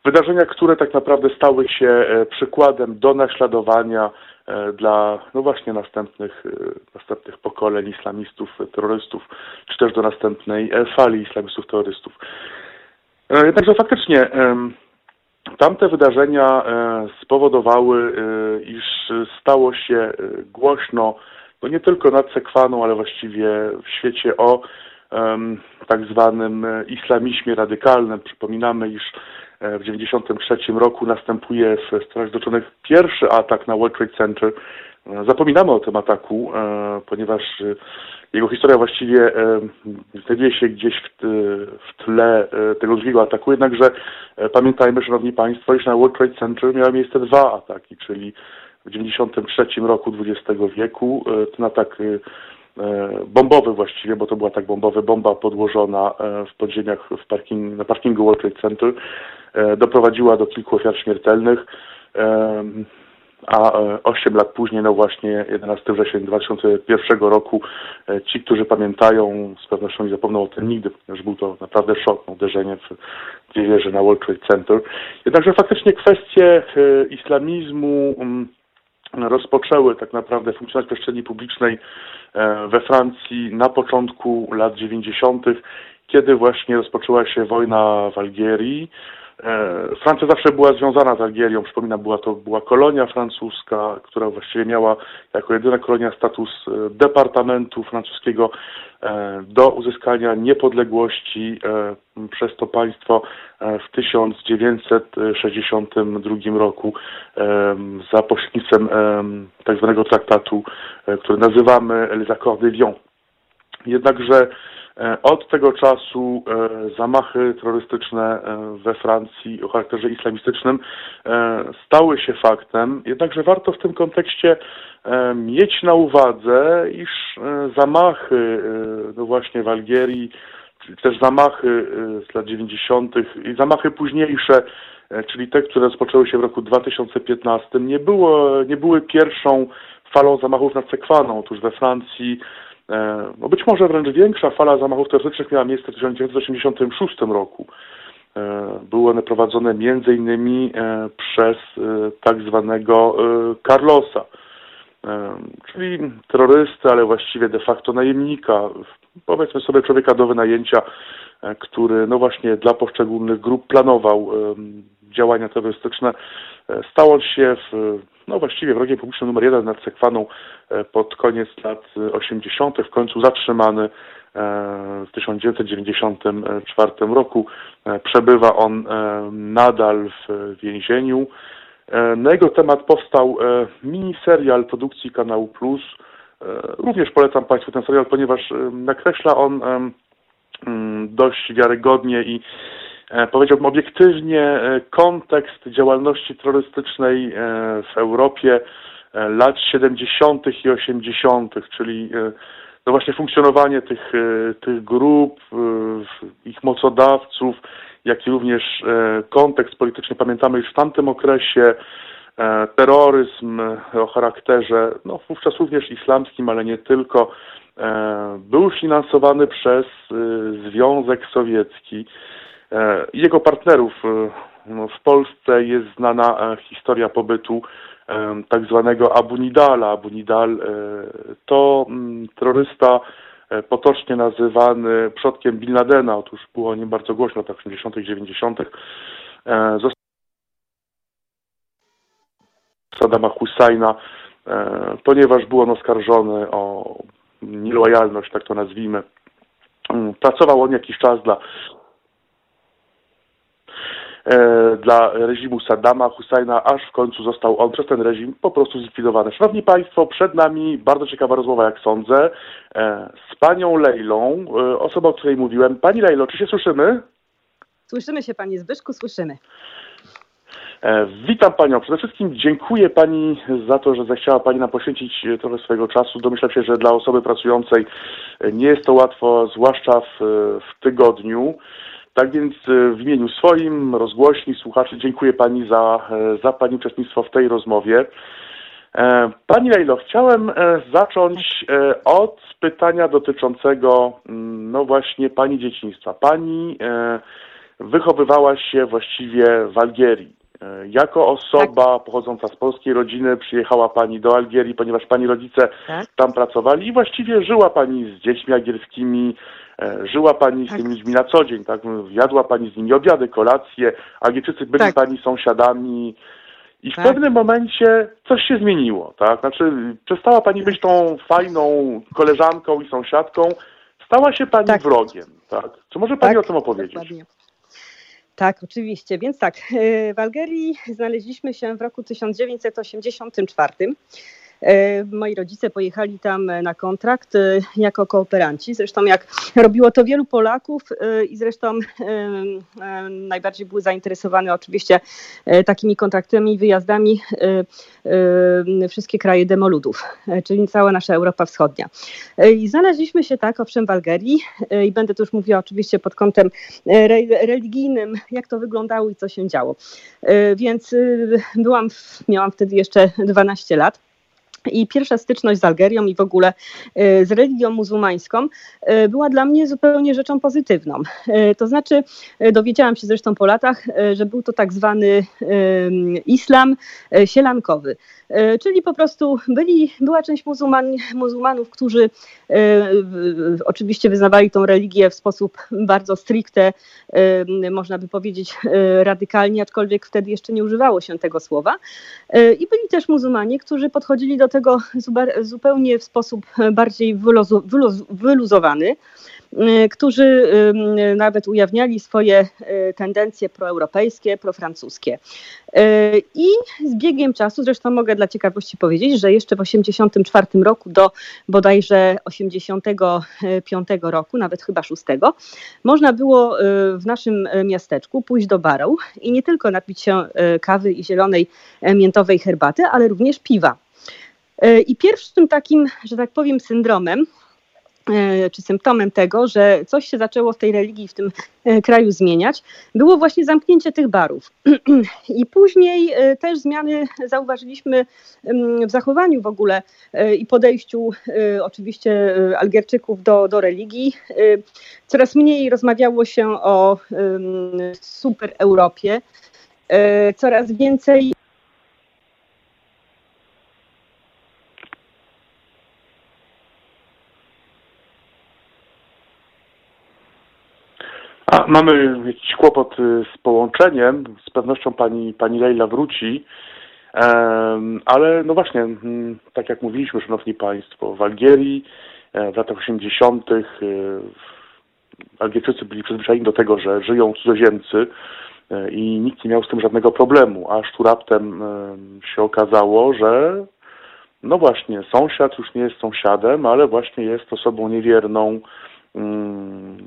wydarzenia, które tak naprawdę stały się e, przykładem do naśladowania e, dla no właśnie następnych, e, następnych pokoleń islamistów, terrorystów, czy też do następnej fali islamistów, terrorystów. Jednakże faktycznie tamte wydarzenia spowodowały, iż stało się głośno, no nie tylko nad Sekwaną, ale właściwie w świecie o tak zwanym e, islamizmie radykalnym. Przypominamy, iż e, w 1993 roku następuje w Stanach Zjednoczonych pierwszy atak na World Trade Center. E, zapominamy o tym ataku, ponieważ jego historia właściwie znajduje się gdzieś w, tle tego drugiego ataku, jednakże pamiętajmy, Szanowni Państwo, iż na World Trade Center miały miejsce dwa ataki, czyli w 1993 roku XX wieku ten atak bombowy właściwie, bo to była tak bombowy, bomba podłożona e, w podziemiach w parking, na parkingu World Trade Center e, doprowadziła do kilku ofiar śmiertelnych, a 8 lat później, no właśnie 11 września 2001 roku, ci, którzy pamiętają, z pewnością nie zapomną o tym nigdy, ponieważ był to naprawdę szok, no, uderzenie w dwie wieże na World Trade Center. Jednakże faktycznie kwestie islamizmu, mm, rozpoczęły tak naprawdę funkcjonować w przestrzeni publicznej e, we Francji na początku lat 90., kiedy właśnie rozpoczęła się wojna w Algierii. E, Francja zawsze była związana z Algierią. Przypominam, była to była kolonia francuska, która właściwie miała jako jedyna kolonia status e, departamentu francuskiego e, do uzyskania niepodległości przez to państwo w 1962 roku za pośrednictwem tak zwanego traktatu, który nazywamy Les Accords de Lyon. Jednakże od tego czasu e, zamachy terrorystyczne e, we Francji o charakterze islamistycznym stały się faktem, jednakże warto w tym kontekście mieć na uwadze, iż zamachy no właśnie w Algierii, też zamachy z lat 90. i zamachy późniejsze, czyli te, które rozpoczęły się w roku 2015, nie, było, nie były pierwszą falą zamachów nad Sekwaną. Otóż we Francji E, no być może wręcz większa fala zamachów terrorystycznych miała miejsce w 1986 roku. E, były one prowadzone między innymi e, przez tak zwanego Carlosa, czyli terrorysty, ale właściwie de facto najemnika, powiedzmy sobie człowieka do wynajęcia, który no właśnie dla poszczególnych grup planował działania terrorystyczne, stał się w no właściwie wrogiem publicznym numer jeden nad Sekwaną e, pod koniec lat 80., w końcu zatrzymany e, w 1994 roku. E, przebywa on nadal w więzieniu. Na jego temat powstał miniserial produkcji Kanału Plus. Również polecam Państwu ten serial, ponieważ nakreśla on dość wiarygodnie i E, powiedziałbym obiektywnie, e, kontekst działalności terrorystycznej e, w Europie lat 70. i 80., czyli no właśnie funkcjonowanie tych, tych grup, ich mocodawców, jak i również kontekst polityczny. Pamiętamy, że w tamtym okresie terroryzm o charakterze, no wówczas również islamskim, ale nie tylko, był finansowany przez Związek Sowiecki. E, jego partnerów e, no, w Polsce jest znana e, historia pobytu tak zwanego Abu Nidala. Abu Nidal to mm, terrorysta potocznie nazywany przodkiem Bin Ladena. Otóż było o nim bardzo głośno w 80 -tych, 90 Saddama Husajna ponieważ był on oskarżony o nielojalność, tak to nazwijmy. Mm, pracował on jakiś czas dla dla reżimu Saddama Husajna, aż w końcu został on przez ten reżim po prostu zlikwidowany. Szanowni Państwo, przed nami bardzo ciekawa rozmowa, jak sądzę, e, z panią Lejlą, e, osobą, o której mówiłem. Pani Lejlo, czy się słyszymy? Słyszymy się, panie Zbyszku, słyszymy. Witam Panią. Przede wszystkim dziękuję Pani za to, że zechciała Pani nam poświęcić trochę swojego czasu. Domyślam się, że dla osoby pracującej nie jest to łatwo, zwłaszcza w, w tygodniu. Tak więc e, w imieniu swoim, rozgłośni, słuchaczy, dziękuję Pani za, e, za Pani uczestnictwo w tej rozmowie. E, pani Lejlo, chciałem zacząć od pytania dotyczącego, mm, no właśnie, Pani dzieciństwa. Pani wychowywała się właściwie w Algierii. Jako osoba tak. pochodząca z polskiej rodziny przyjechała Pani do Algierii, ponieważ Pani rodzice tak. tam pracowali i właściwie żyła Pani z dziećmi algierskimi, żyła Pani z tak. tymi ludźmi na co dzień, tak? Jadła Pani z nimi obiady, kolacje, Algierczycy byli tak. Pani sąsiadami i w tak. pewnym momencie coś się zmieniło, tak? Znaczy przestała Pani być tą fajną koleżanką i sąsiadką, stała się Pani tak. wrogiem, tak? Czy może Pani tak, o tym opowiedzieć? Dokładnie. Tak, oczywiście. Więc tak, e, w Algerii znaleźliśmy się w roku 1984. E, moi rodzice pojechali tam e, na kontrakt e, jako kooperanci. Zresztą jak robiło to wielu Polaków i zresztą najbardziej były zainteresowane oczywiście takimi kontraktami wyjazdami wszystkie kraje demoludów, czyli cała nasza Europa Wschodnia. I znaleźliśmy się tak, owszem, w Algerii i będę tu już mówiła oczywiście pod kątem religijnym, jak to wyglądało i co się działo. Więc byłam, miałam wtedy jeszcze 12 lat. I pierwsza styczność z Algerią i w ogóle e, z religią muzułmańską e, była dla mnie zupełnie rzeczą pozytywną. E, to znaczy, dowiedziałam się zresztą po latach, że był to tak zwany islam sielankowy. Czyli po prostu byli, była część muzułman, muzułmanów, którzy oczywiście wyznawali tą religię w sposób bardzo stricte, można by powiedzieć radykalnie, aczkolwiek wtedy jeszcze nie używało się tego słowa. I byli też muzułmanie, którzy podchodzili do tego zupełnie w sposób bardziej wyluzowany, którzy y, nawet ujawniali swoje y, tendencje proeuropejskie, profrancuskie. I z biegiem czasu, zresztą mogę dla ciekawości powiedzieć, że jeszcze w 1984 roku do bodajże 1985 roku, nawet chyba 6, można było w naszym miasteczku pójść do baru i nie tylko napić się kawy i zielonej miętowej herbaty, ale również piwa. E, I pierwszym takim, że tak powiem, syndromem, e, czy symptomem tego, że coś się zaczęło w tej religii w tym e, kraju zmieniać, było właśnie zamknięcie tych barów. [clears throat] I później też zmiany zauważyliśmy w zachowaniu w ogóle i podejściu oczywiście Algierczyków do, do religii. Coraz mniej rozmawiało się o super Europie, coraz więcej A, mamy jakiś kłopot y, z połączeniem. Z pewnością pani, pani Leila wróci. Ale no właśnie, tak jak mówiliśmy, szanowni państwo, w Algierii e, w latach 80. Y, Algierczycy byli przyzwyczajeni do tego, że żyją cudzoziemcy e, i nikt nie miał z tym żadnego problemu, aż tu raptem się okazało, że no właśnie, sąsiad już nie jest sąsiadem, ale właśnie jest osobą niewierną,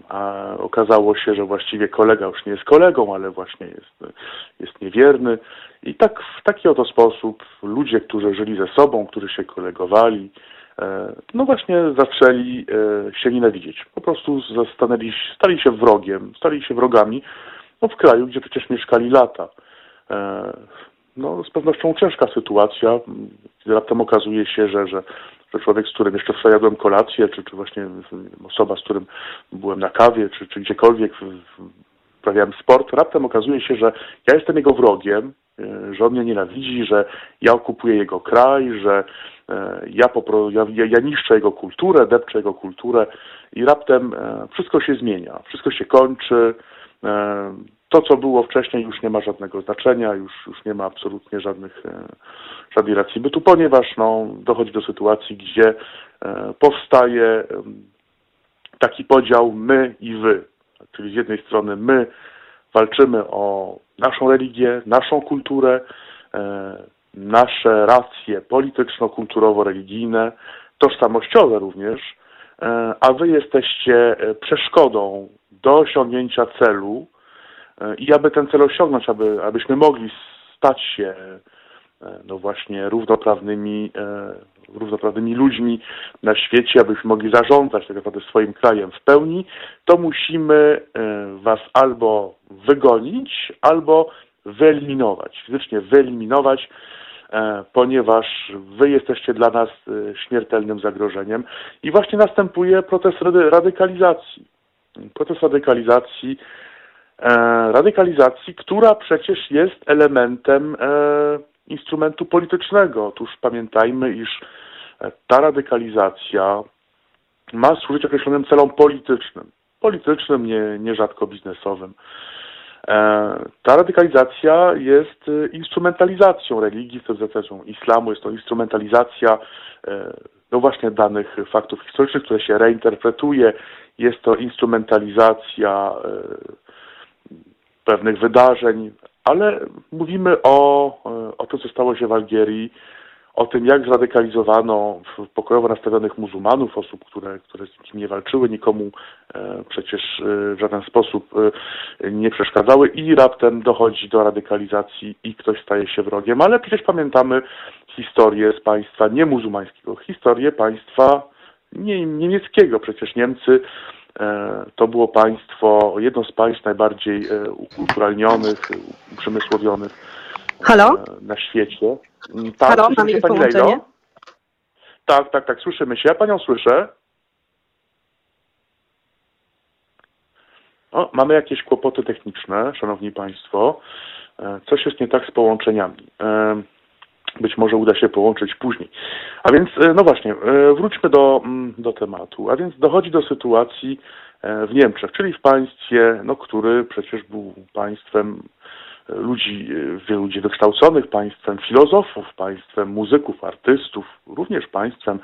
a okazało się, że właściwie kolega już nie jest kolegą, ale właśnie jest, jest niewierny. I tak w taki oto sposób ludzie, którzy żyli ze sobą, którzy się kolegowali, e, no właśnie zaczęli e, się nienawidzieć. Po prostu stanęli, stali się wrogiem, stali się wrogami no w kraju, gdzie przecież mieszkali lata. E, no, z pewnością ciężka sytuacja. Raptem okazuje się, że, że że człowiek, z którym jeszcze wczoraj jadłem kolację, czy, czy właśnie osoba, z którym byłem na kawie, czy, czy gdziekolwiek uprawiałem sport, raptem okazuje się, że ja jestem jego wrogiem, e, że on mnie nienawidzi, że ja okupuję jego kraj, że e, ja, popro, ja, ja niszczę jego kulturę, depczę jego kulturę i raptem e, wszystko się zmienia, wszystko się kończy. To, co było wcześniej, już nie ma żadnego znaczenia, już, już nie ma absolutnie żadnych, żadnej racji bytu, ponieważ no, dochodzi do sytuacji, gdzie powstaje taki podział my i wy. Czyli z jednej strony my walczymy o naszą religię, naszą kulturę, nasze racje polityczno-kulturowo-religijne, tożsamościowe również, e, a wy jesteście e, przeszkodą do osiągnięcia celu e, i aby ten cel osiągnąć, aby, abyśmy mogli stać się no właśnie równoprawnymi, równoprawnymi ludźmi na świecie, abyśmy mogli zarządzać tak naprawdę swoim krajem w pełni, to musimy was albo wygonić, albo wyeliminować, fizycznie wyeliminować E, ponieważ wy jesteście dla nas e, śmiertelnym zagrożeniem. I właśnie następuje proces radykalizacji. Proces radykalizacji, e, radykalizacji, która przecież jest elementem instrumentu politycznego. Otóż pamiętajmy, iż ta radykalizacja ma służyć określonym celom politycznym. Politycznym, nie, nierzadko biznesowym. E, ta radykalizacja jest e, instrumentalizacją religii, cywilizacją islamu, jest to instrumentalizacja e, no właśnie danych faktów historycznych, które się reinterpretuje, jest to instrumentalizacja pewnych wydarzeń, ale mówimy o, o tym, co stało się w Algierii, o tym, jak zradykalizowano pokojowo nastawionych muzułmanów, osób, które, które z nie walczyły, nikomu e, przecież e, w żaden sposób e, nie przeszkadzały i raptem dochodzi do radykalizacji i ktoś staje się wrogiem. Ale przecież pamiętamy historię z państwa niemuzułmańskiego, historię państwa nie, niemieckiego. Przecież Niemcy to było państwo, jedno z państw najbardziej ukulturalnionych, uprzemysłowionych Halo? na świecie. Mm, tak, Halo, mamy pani połączenie? Tak, tak, tak, słyszymy się. Ja panią słyszę. O, mamy jakieś kłopoty techniczne, szanowni państwo. E, coś jest nie tak z połączeniami. E, być może uda się połączyć później. A więc, e, no właśnie, wróćmy do, mm, do tematu. A więc dochodzi do sytuacji w Niemczech, czyli w państwie, no, który przecież był państwem ludzi, wielu ludzi wykształconych, państwem filozofów, państwem muzyków, artystów, również państwem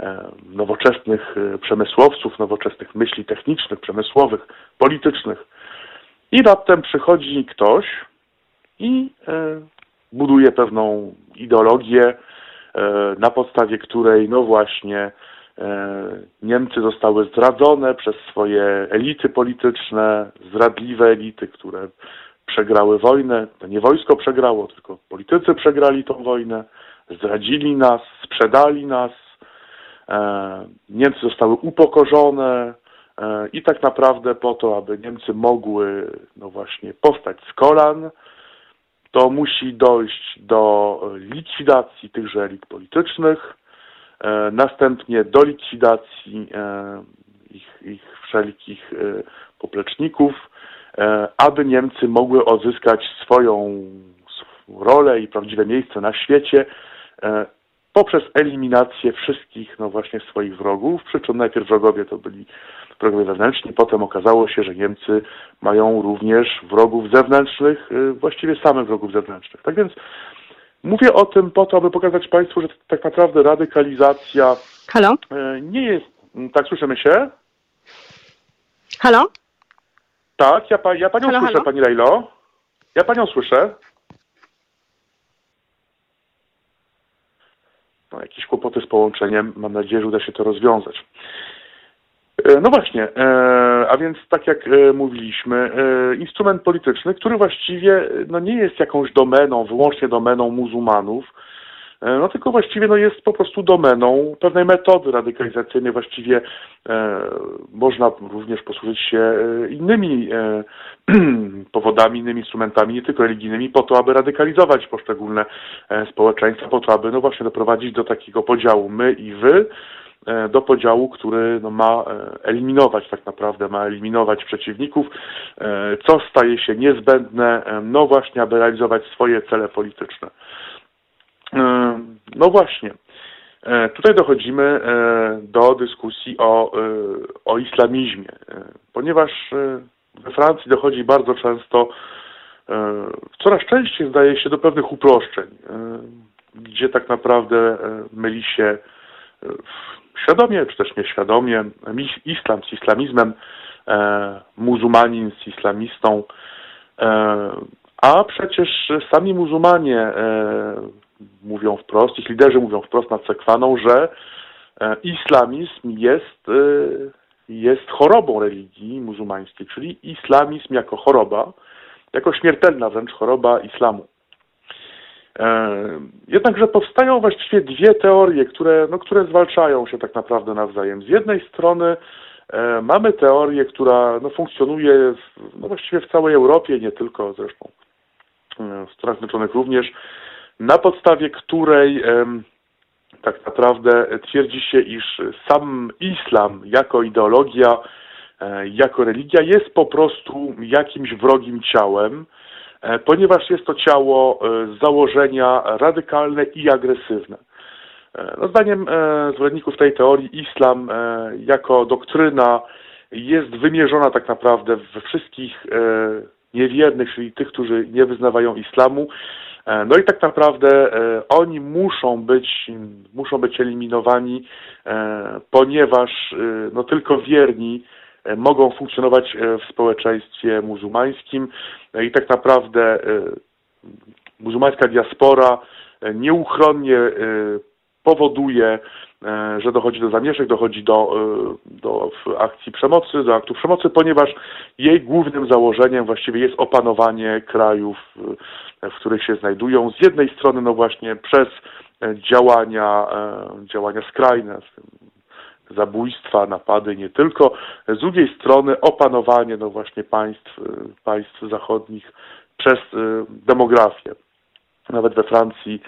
e, nowoczesnych e, przemysłowców, nowoczesnych myśli technicznych, przemysłowych, politycznych. I raptem przychodzi ktoś i e, buduje pewną ideologię, na podstawie której, no właśnie, Niemcy zostały zdradzone przez swoje elity polityczne, zdradliwe elity, które przegrały wojnę. To nie wojsko przegrało, tylko politycy przegrali tą wojnę, zdradzili nas, sprzedali nas. E, Niemcy zostały upokorzone e, i tak naprawdę po to, aby Niemcy mogły no właśnie powstać z kolan, to musi dojść do likwidacji tychże elit politycznych, e, następnie do likwidacji ich, ich wszelkich popleczników, E, aby Niemcy mogły odzyskać swoją rolę i prawdziwe miejsce na świecie. E, poprzez eliminację wszystkich, no właśnie swoich wrogów, przy czym najpierw wrogowie to byli wrogowie wewnętrzni, potem okazało się, że Niemcy mają również wrogów zewnętrznych, e, właściwie samych wrogów zewnętrznych. Tak więc mówię o tym po to, aby pokazać Państwu, że tak naprawdę radykalizacja Halo? nie jest... Tak, słyszymy się? Halo? Tak, ja, pa, ja panią halo, słyszę, halo? pani Lejlo. Ja panią słyszę. Jakieś kłopoty z połączeniem. Mam nadzieję, że uda się to rozwiązać. E, no właśnie, e, a więc tak jak e, mówiliśmy, instrument polityczny, który właściwie no nie jest jakąś domeną, wyłącznie domeną muzułmanów, no tylko właściwie no, jest po prostu domeną pewnej metody radykalizacyjnej. Właściwie e, można również posłużyć się e, innymi e, [clears throat] powodami, innymi instrumentami, nie tylko religijnymi, po to, aby radykalizować poszczególne e, społeczeństwa, po to, aby no właśnie doprowadzić do takiego podziału my i wy, e, do podziału, który no, ma eliminować tak naprawdę, ma eliminować przeciwników, co staje się niezbędne, no właśnie, aby realizować swoje cele polityczne. E, no właśnie. E, tutaj dochodzimy e, do dyskusji o, o islamizmie, ponieważ we Francji dochodzi bardzo często, coraz częściej zdaje się do pewnych uproszczeń, gdzie tak naprawdę myli się świadomie czy też nieświadomie islam z islamizmem, muzułmanin z islamistą, a przecież sami muzułmanie mówią wprost, ich liderzy mówią wprost nad Sekwaną, że e, islamizm jest, e, jest chorobą religii muzułmańskiej, czyli islamizm jako choroba, jako śmiertelna wręcz choroba islamu. E, jednakże powstają właściwie dwie teorie, które, no, które zwalczają się tak naprawdę nawzajem. Z jednej strony mamy teorię, która no, funkcjonuje w, no, właściwie w całej Europie, nie tylko zresztą w Stanach Zjednoczonych również, na podstawie której tak naprawdę twierdzi się, iż sam islam jako ideologia, e, jako religia jest po prostu jakimś wrogim ciałem, e, ponieważ jest to ciało e, z założenia radykalne i agresywne. No zdaniem zwolenników tej teorii islam jako doktryna jest wymierzona tak naprawdę we wszystkich niewiernych, czyli tych, którzy nie wyznawają islamu, no i tak naprawdę e, oni muszą być, muszą być eliminowani, e, ponieważ no tylko wierni mogą funkcjonować w społeczeństwie muzułmańskim. I tak naprawdę muzułmańska diaspora nieuchronnie powoduje, że dochodzi do zamieszek, dochodzi do, do akcji przemocy, do aktów przemocy, ponieważ jej głównym założeniem właściwie jest opanowanie krajów w których się znajdują. Z jednej strony, no właśnie przez e, działania, e, działania skrajne, zabójstwa, napady nie tylko, z drugiej strony opanowanie, no właśnie państw, e, państw zachodnich przez demografię. Nawet we Francji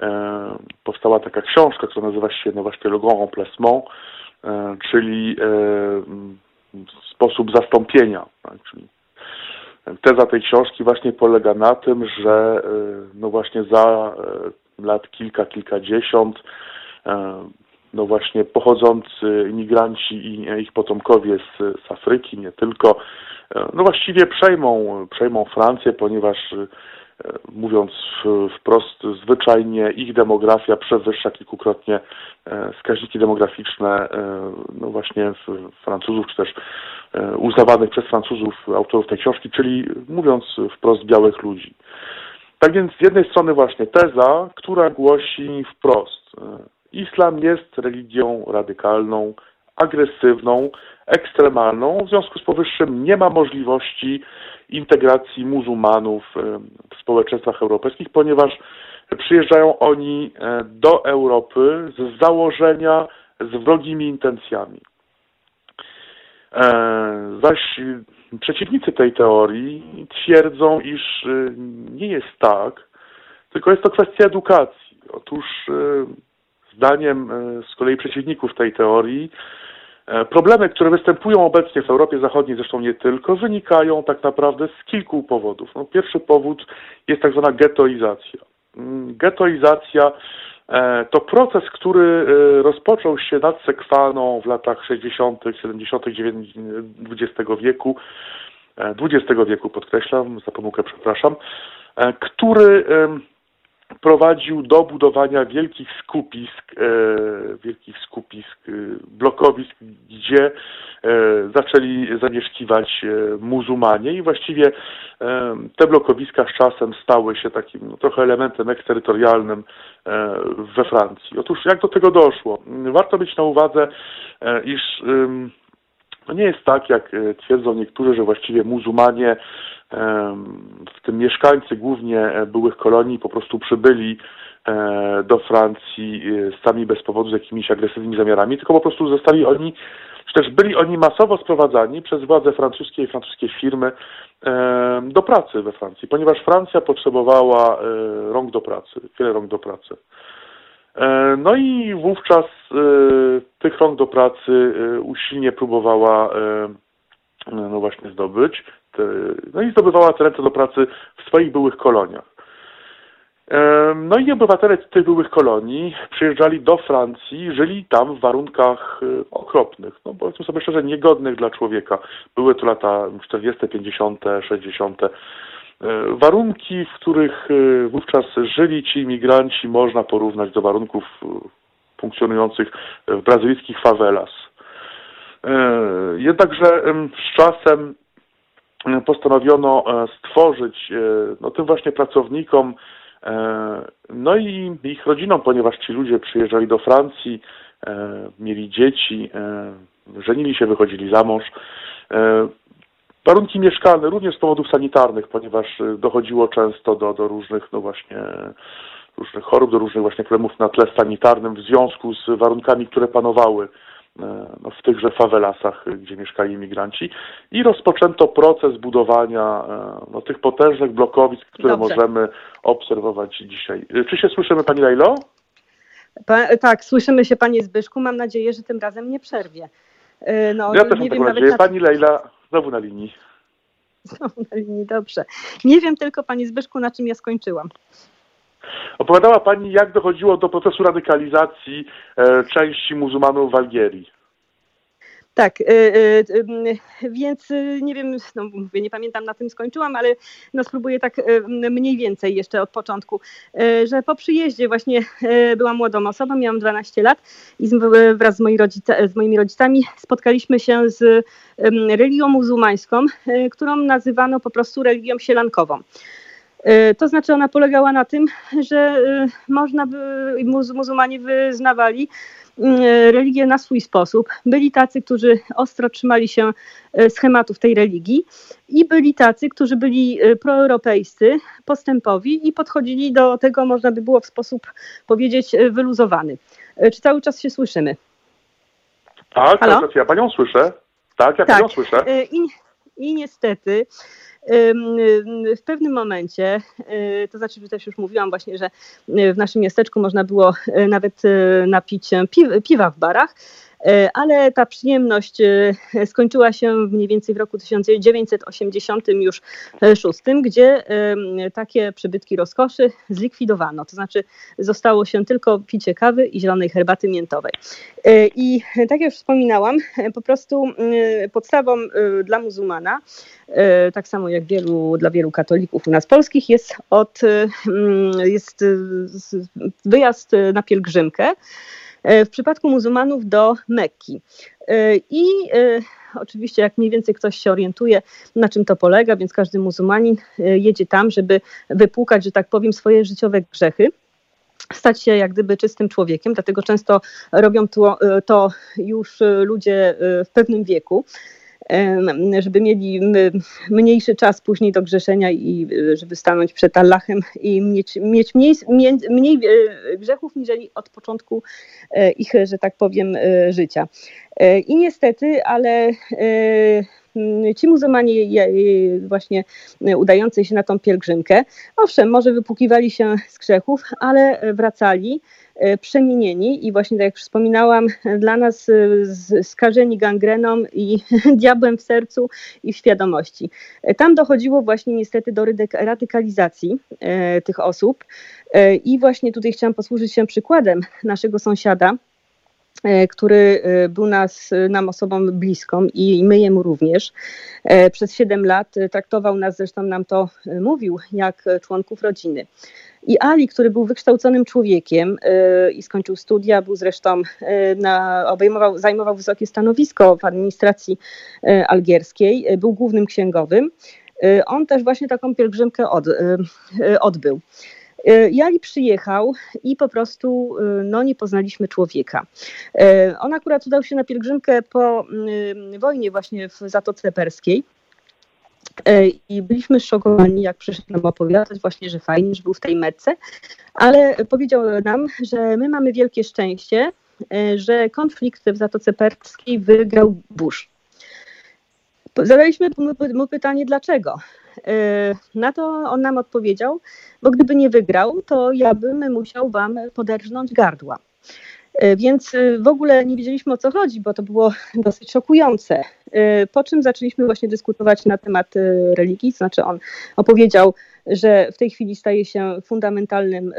e, powstała taka książka, która nazywa się no właśnie Le Grand Remplacement, e, czyli e, sposób zastąpienia, tak, czyli Teza tej książki właśnie polega na tym, że e, no właśnie za e, lat kilka, kilkadziesiąt e, no właśnie pochodzący imigranci i ich potomkowie z, z Afryki, nie tylko, no właściwie przejmą, przejmą Francję, ponieważ mówiąc wprost, zwyczajnie ich demografia przewyższa kilkukrotnie wskaźniki demograficzne no właśnie Francuzów, czy też E, uznawanych przez Francuzów autorów tej książki, czyli mówiąc wprost białych ludzi. Tak więc z jednej strony właśnie teza, która głosi wprost, e, islam jest religią radykalną, agresywną, ekstremalną. W związku z powyższym nie ma możliwości integracji muzułmanów e, w społeczeństwach europejskich, ponieważ przyjeżdżają oni do Europy z założenia z wrogimi intencjami. E, zaś przeciwnicy tej teorii twierdzą, iż e, nie jest tak, tylko jest to kwestia edukacji. Otóż e, zdaniem z kolei przeciwników tej teorii problemy, które występują obecnie w Europie Zachodniej, zresztą nie tylko, wynikają tak naprawdę z kilku powodów. No, pierwszy powód jest tak zwana gettoizacja. Mm, gettoizacja E, to proces, który e, rozpoczął się nad Sekwaną w latach 60., 70., XX wieku, XX e, wieku podkreślam, za pomyłkę przepraszam, który prowadził do budowania wielkich skupisk, e, wielkich skupisk, e, blokowisk, gdzie e, zaczęli zamieszkiwać muzułmanie i właściwie te blokowiska z czasem stały się takim no, trochę elementem eksterytorialnym we Francji. Otóż jak do tego doszło? Warto mieć na uwadze, iż to nie jest tak, jak twierdzą niektórzy, że właściwie muzułmanie w tym mieszkańcy głównie e, byłych kolonii po prostu przybyli e, do Francji e, sami bez powodu z jakimiś agresywnymi zamiarami, tylko po prostu zostali oni, czy też byli oni masowo sprowadzani przez władze francuskie i francuskie firmy do pracy we Francji, ponieważ Francja potrzebowała rąk do pracy, wiele rąk do pracy. No i wówczas tych rąk do pracy usilnie próbowała no właśnie zdobyć no i zdobywała talent do pracy w swoich byłych koloniach. No i obywatele tych byłych kolonii przyjeżdżali do Francji, żyli tam w warunkach okropnych, no powiedzmy sobie szczerze, niegodnych dla człowieka. Były to lata 40., 50., 60. Warunki, w których wówczas żyli ci imigranci, można porównać do warunków funkcjonujących w brazylijskich favelas. Jednakże z czasem postanowiono stworzyć no, tym właśnie pracownikom E, no i ich rodzinom, ponieważ ci ludzie przyjeżdżali do Francji, e, mieli dzieci, e, żenili się, wychodzili za mąż. Warunki mieszkalne również z powodów sanitarnych, ponieważ dochodziło często do, do różnych, no właśnie, różnych chorób, do różnych właśnie problemów na tle sanitarnym w związku z warunkami, które panowały E, no, w tychże fawelasach, gdzie mieszkali imigranci i rozpoczęto proces budowania e, no, tych potężnych blokowisk, które Dobrze. możemy obserwować dzisiaj. Czy się słyszymy Pani Lejlo? Pa, tak, słyszymy się Panie Zbyszku. Mam nadzieję, że tym razem nie przerwie. No, ja też nie mam wiem, nadzieję. Na... Pani Lejla znowu na linii. Znowu na linii, dobrze. Nie wiem tylko Panie Zbyszku, na czym ja skończyłam. Opowiadała Pani, jak dochodziło do procesu radykalizacji e, części muzułmanów w Algierii. Tak, y, y, y, więc nie wiem, no mówię, nie pamiętam na tym skończyłam, ale no spróbuję tak mniej więcej jeszcze od początku, że po przyjeździe właśnie byłam młodą osobą, miałam 12 lat i wraz z, moi z moimi rodzicami spotkaliśmy się z religią muzułmańską, którą nazywano po prostu religią sielankową. E, to znaczy ona polegała na tym, że e, można by, muzułmanie wyznawali mm, religię na swój sposób. Byli tacy, którzy ostro trzymali się e, schematów tej religii i byli tacy, którzy byli proeuropejscy, postępowi i podchodzili do tego, można by było w sposób powiedzieć wyluzowany. Czy cały czas się słyszymy? Tak, cały czas ja panią słyszę. Tak, ja tak. panią słyszę. I, i niestety w pewnym momencie, y, to znaczy, że też już mówiłam właśnie, że y, w naszym miasteczku można było y, nawet napić piwa w barach, ale ta przyjemność e, skończyła się mniej więcej w roku 1986, gdzie takie przybytki rozkoszy zlikwidowano, to znaczy zostało się tylko picie kawy i zielonej herbaty miętowej. E, I tak jak już wspominałam, po prostu podstawą dla muzułmana, tak samo jak wielu, dla wielu katolików u nas polskich, jest, od, jest wyjazd na pielgrzymkę. E, w przypadku muzułmanów do Mekki. E, I e, oczywiście, jak mniej więcej ktoś się orientuje, na czym to polega, więc każdy muzułmanin jedzie tam, żeby wypłukać, że tak powiem, swoje życiowe grzechy stać się jak gdyby czystym człowiekiem, dlatego często robią to, to już ludzie w pewnym wieku żeby mieli mniejszy czas później do grzeszenia i e, żeby stanąć przed Allahem i mieć, mieć mniej, mniej e, grzechów niżeli od początku e, ich, że tak powiem, życia. I niestety, ale ci muzułmanie właśnie udający się na tą pielgrzymkę, owszem, może wypukiwali się z grzechów, ale wracali E, przemienieni i właśnie tak jak wspominałam, [laughs] dla nas e, skażeni gangreną i [laughs] diabłem w sercu i w świadomości. E, tam dochodziło właśnie niestety do radykalizacji tych osób i właśnie tutaj chciałam posłużyć się przykładem naszego sąsiada, który był nas, nam osobą bliską i my jemu również. Przez 7 lat traktował nas, zresztą nam to mówił, jak członków rodziny. I Ali, który był wykształconym człowiekiem i skończył studia, był zresztą na, obejmował, zajmował wysokie stanowisko w administracji algierskiej, był głównym księgowym. On też właśnie taką pielgrzymkę od, odbył. Jali przyjechał i po prostu no, nie poznaliśmy człowieka. On akurat udał się na pielgrzymkę po wojnie właśnie w Zatoce Perskiej. E, I byliśmy szokowani, jak przyszedł nam opowiadać właśnie, że fajnie, że był w tej metce, ale powiedział nam, że my mamy wielkie szczęście, e, że konflikt w Zatoce Perskiej wygrał Bush. Zadaliśmy mu pytanie, dlaczego. E, na to on nam odpowiedział, bo gdyby nie wygrał, to ja bym musiał wam poderżnąć gardła. Więc w ogóle nie wiedzieliśmy o co chodzi, bo to było [laughs] dosyć szokujące. Po czym zaczęliśmy właśnie dyskutować na temat religii, znaczy on opowiedział, że w tej chwili staje się fundamentalnym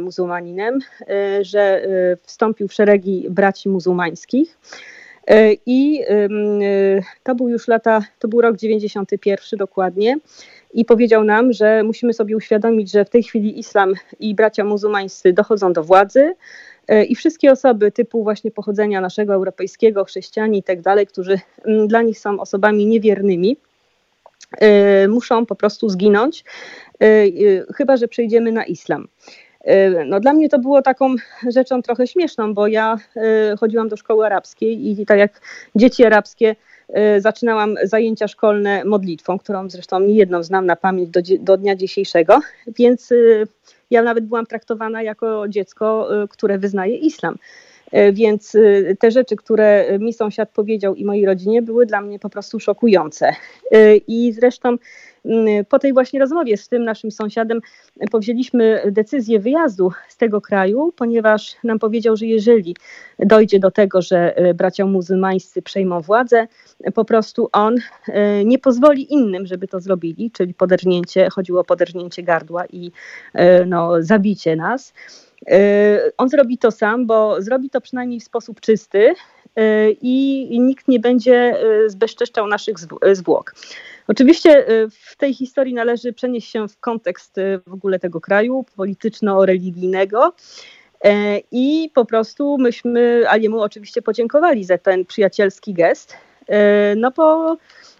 muzułmaninem, że wstąpił w szeregi braci muzułmańskich. I to był już lata, to był rok 91 dokładnie i powiedział nam, że musimy sobie uświadomić, że w tej chwili islam i bracia muzułmańscy dochodzą do władzy e, i wszystkie osoby typu właśnie pochodzenia naszego europejskiego, chrześcijanie i tak dalej, którzy mm, dla nich są osobami niewiernymi, e, muszą po prostu zginąć, e, chyba że przejdziemy na islam. No, dla mnie to było taką rzeczą trochę śmieszną, bo ja chodziłam do szkoły arabskiej i tak jak dzieci arabskie Y, zaczynałam zajęcia szkolne modlitwą, którą zresztą nie jedną znam na pamięć do, do dnia dzisiejszego, więc y, ja nawet byłam traktowana jako dziecko, y, które wyznaje islam. Więc te rzeczy, które mi sąsiad powiedział i mojej rodzinie, były dla mnie po prostu szokujące. I zresztą Mm, po tej właśnie rozmowie z tym naszym sąsiadem powzięliśmy decyzję wyjazdu z tego kraju, ponieważ nam powiedział, że jeżeli dojdzie do tego, że e, bracia muzułmańscy przejmą władzę, po prostu on e, nie pozwoli innym, żeby to zrobili, czyli poderżnięcie, chodziło o poderżnięcie gardła i e, no, zabicie nas. On zrobi to sam, bo zrobi to przynajmniej w sposób czysty i nikt nie będzie zbezczeszczał naszych zwłok. Oczywiście y, w tej historii należy przenieść się w kontekst y, w ogóle tego kraju polityczno-religijnego. I po prostu myśmy Aliemu oczywiście podziękowali za ten przyjacielski gest. E, no bo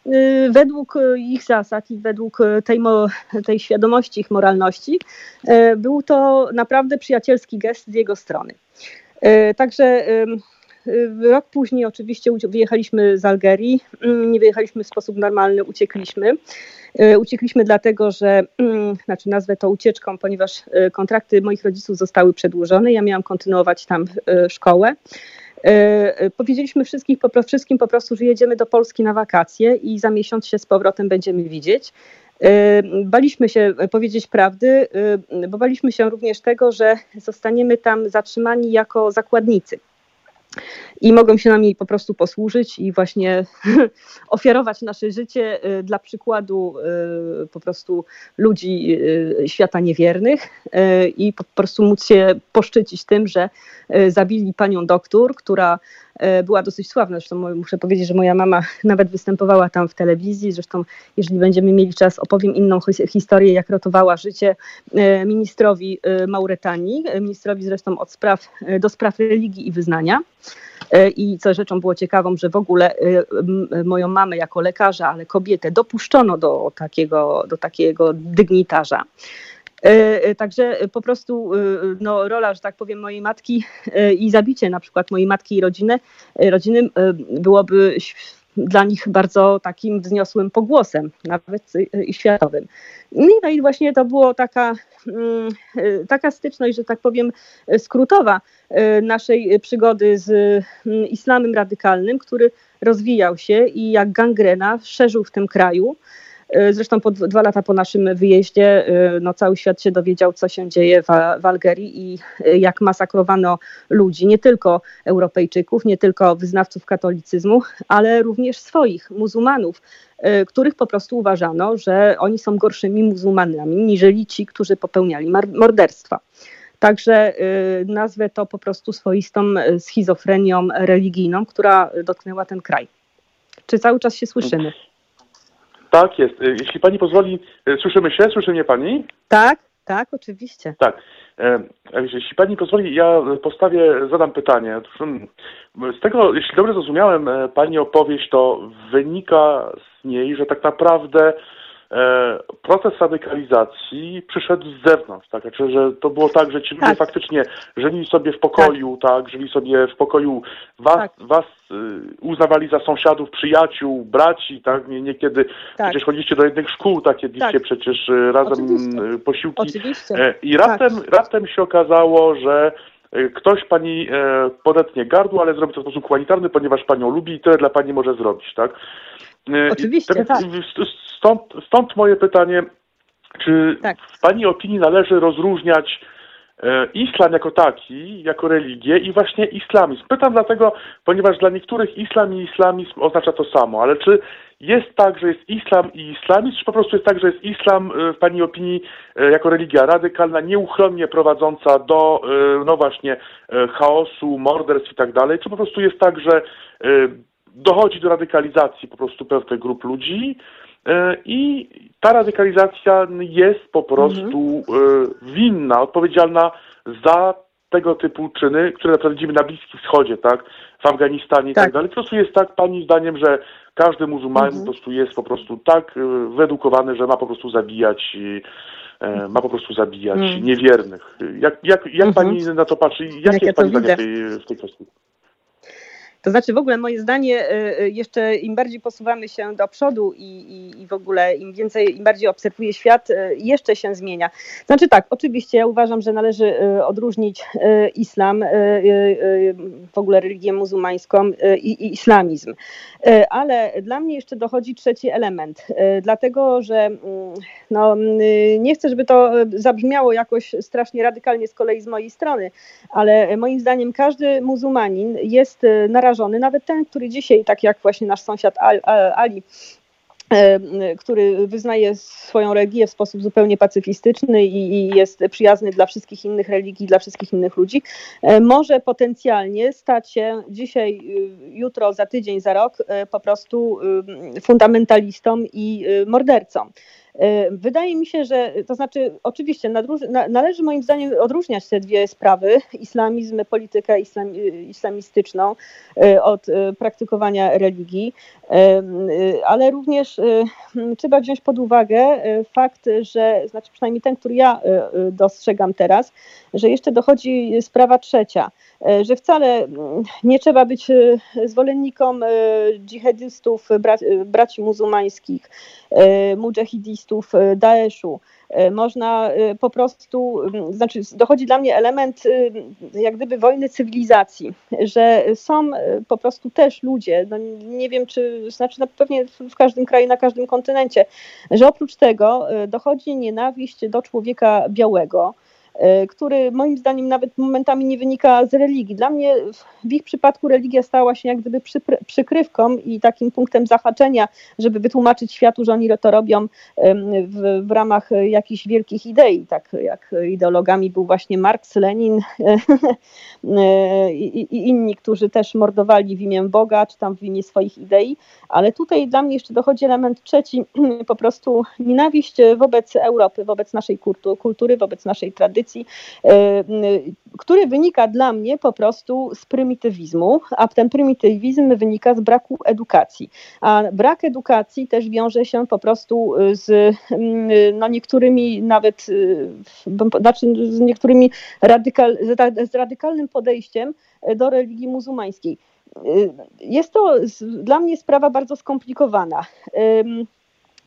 y, według ich zasad i według tej, tej świadomości ich moralności e, był to naprawdę przyjacielski gest z jego strony. Także Rok później oczywiście wyjechaliśmy z Algerii, mm, nie wyjechaliśmy w sposób normalny, uciekliśmy. E, uciekliśmy dlatego, że, mm, znaczy nazwę to ucieczką, ponieważ e, kontrakty moich rodziców zostały przedłużone, ja miałam kontynuować tam e, szkołę. Powiedzieliśmy wszystkich, po, wszystkim po prostu, że jedziemy do Polski na wakacje i za miesiąc się z powrotem będziemy widzieć. Baliśmy się powiedzieć prawdy, bo baliśmy się również tego, że zostaniemy tam zatrzymani jako zakładnicy i mogą się nami po prostu posłużyć i właśnie [laughs] ofiarować nasze życie y, dla przykładu y, po prostu ludzi y, świata niewiernych i po prostu móc się poszczycić tym, że zabili panią doktor, która była dosyć sławna. Zresztą muszę powiedzieć, że moja mama [laughs] nawet występowała tam w telewizji. Zresztą, jeżeli będziemy mieli czas, opowiem inną historię, jak ratowała życie ministrowi Mauretanii, ministrowi zresztą od spraw, do spraw religii i wyznania. E, I co rzeczą było ciekawą, że w ogóle e, moją mamę jako lekarza, ale kobietę dopuszczono do takiego, do takiego dygnitarza. E, także po prostu no, rola, że tak powiem, mojej matki i zabicie na przykład mojej matki i rodziny, rodziny byłoby dla nich bardzo takim wzniosłym pogłosem, nawet i światowym. No i właśnie to było taka, mm, taka styczność, że tak powiem, skrótowa e, naszej przygody z mm, islamem radykalnym, który rozwijał się i jak gangrena szerzył w tym kraju. E, zresztą po dwa lata po naszym wyjeździe e, no, cały świat się dowiedział, co się dzieje w, w Algerii i e, jak masakrowano ludzi, nie tylko Europejczyków, nie tylko wyznawców katolicyzmu, ale również swoich muzułmanów, których po prostu uważano, że oni są gorszymi muzułmanami niżeli ci, którzy popełniali morderstwa. Także nazwę to po prostu swoistą schizofrenią religijną, która dotknęła ten kraj. Czy cały czas się słyszymy? Tak jest. Y, jeśli pani pozwoli, y, słyszymy się? Słyszy mnie pani? Tak, tak, oczywiście. Tak. E, jeśli pani pozwoli, ja postawię, zadam pytanie. Mm, z tego, jeśli dobrze zrozumiałem e, pani opowieść, to wynika z niej, że tak naprawdę proces radykalizacji przyszedł z zewnątrz, tak? Znaczy, że to było tak, że ci ludzie tak. faktycznie żyli sobie w pokoju, tak, tak żyli sobie w pokoju, was, tak. was y, uznawali za sąsiadów, przyjaciół, braci, tak, nie, niekiedy tak. przecież chodziliście do jednych szkół, tak, jedliście tak. przecież y, razem Oczywiście. Y, posiłki. Oczywiście. E, I raptem, tak. raptem się okazało, że ktoś pani e, podetnie gardło, ale zrobi to w sposób humanitarny, ponieważ panią lubi i tyle dla pani może zrobić, tak? Oczywiście, tak. Stąd, stąd moje pytanie, czy tak. w Pani opinii należy rozróżniać e, islam jako taki, jako religię i właśnie islamizm. Pytam dlatego, ponieważ dla niektórych islam i islamizm oznacza to samo, ale czy jest tak, że jest islam i islamizm, czy po prostu jest tak, że jest islam e, w Pani opinii jako religia radykalna, nieuchronnie prowadząca do, no właśnie, chaosu, morderstw i tak dalej, czy po prostu jest tak, że dochodzi do radykalizacji po prostu pewnych grup ludzi, E, I ta radykalizacja jest po prostu mhm. winna, odpowiedzialna za tego typu czyny, które naprawdę widzimy na Bliskim Wschodzie, tak? W Afganistanie i tak, tak dalej. Po prostu jest tak, pani zdaniem, że każdy muzułmanin mhm. po prostu jest po prostu tak e, wyedukowany, że ma po prostu zabijać ma po prostu zabijać mhm. niewiernych. Jak, jak, jak mhm. pani na to patrzy? Jakie jak jest ja pani zdanie w tej, w tej kwestii? To znaczy w ogóle moje zdanie, y, y, jeszcze im bardziej posuwamy się do przodu i, i, i, w ogóle im więcej, im bardziej obserwuję świat, y, jeszcze się zmienia. Znaczy tak, oczywiście ja uważam, że należy odróżnić islam, w ogóle religię muzułmańską i, i islamizm. Ale dla mnie jeszcze dochodzi trzeci element, dlatego że mm, no, nie chcę, żeby to zabrzmiało jakoś strasznie radykalnie z kolei z mojej strony, ale moim zdaniem każdy muzułmanin jest narażony nawet ten, który dzisiaj, tak jak właśnie nasz sąsiad Ali, e, który wyznaje swoją religię w sposób zupełnie pacyfistyczny i jest przyjazny dla wszystkich innych religii, dla wszystkich innych ludzi, e, może potencjalnie stać się dzisiaj, e, jutro, za tydzień, za rok po prostu fundamentalistą i mordercą. E, wydaje mi się, że to znaczy, oczywiście należy moim zdaniem odróżniać te dwie sprawy, islamizm, politykę islam, islamistyczną e, od e, praktykowania religii, ale również trzeba wziąć pod uwagę fakt, że, znaczy przynajmniej ten, który ja dostrzegam teraz, że jeszcze dochodzi sprawa trzecia, że wcale nie trzeba być zwolennikom dżihadystów, braci muzułmańskich, mujahidistów, terrorystów e, Daeszu. E, można e, po prostu, znaczy dochodzi dla mnie element jak gdyby wojny cywilizacji, że są po prostu też ludzie, no nie wiem czy, znaczy no pewnie w każdym kraju, na każdym kontynencie, że oprócz tego dochodzi nienawiść do człowieka białego, który moim zdaniem nawet momentami nie wynika z religii. Dla mnie w ich przypadku religia stała się jak gdyby przykrywką i takim punktem zahaczenia, żeby wytłumaczyć światu, że oni to robią w, w ramach jakichś wielkich idei, tak jak ideologami był właśnie Marks, Lenin [laughs] e, i, i inni, którzy też mordowali w imię Boga, czy tam w imię swoich idei, ale tutaj dla mnie jeszcze dochodzi element trzeci, [clears throat] po prostu nienawiść wobec Europy, wobec naszej kultury, wobec naszej tradycji, tradycji, e, który wynika dla mnie po prostu z prymitywizmu, a ten prymitywizm wynika z braku edukacji. A brak edukacji też wiąże się po prostu z no, niektórymi nawet, e, znaczy z niektórymi radykal, z radykalnym podejściem do religii muzułmańskiej. E, jest to dla mnie sprawa bardzo skomplikowana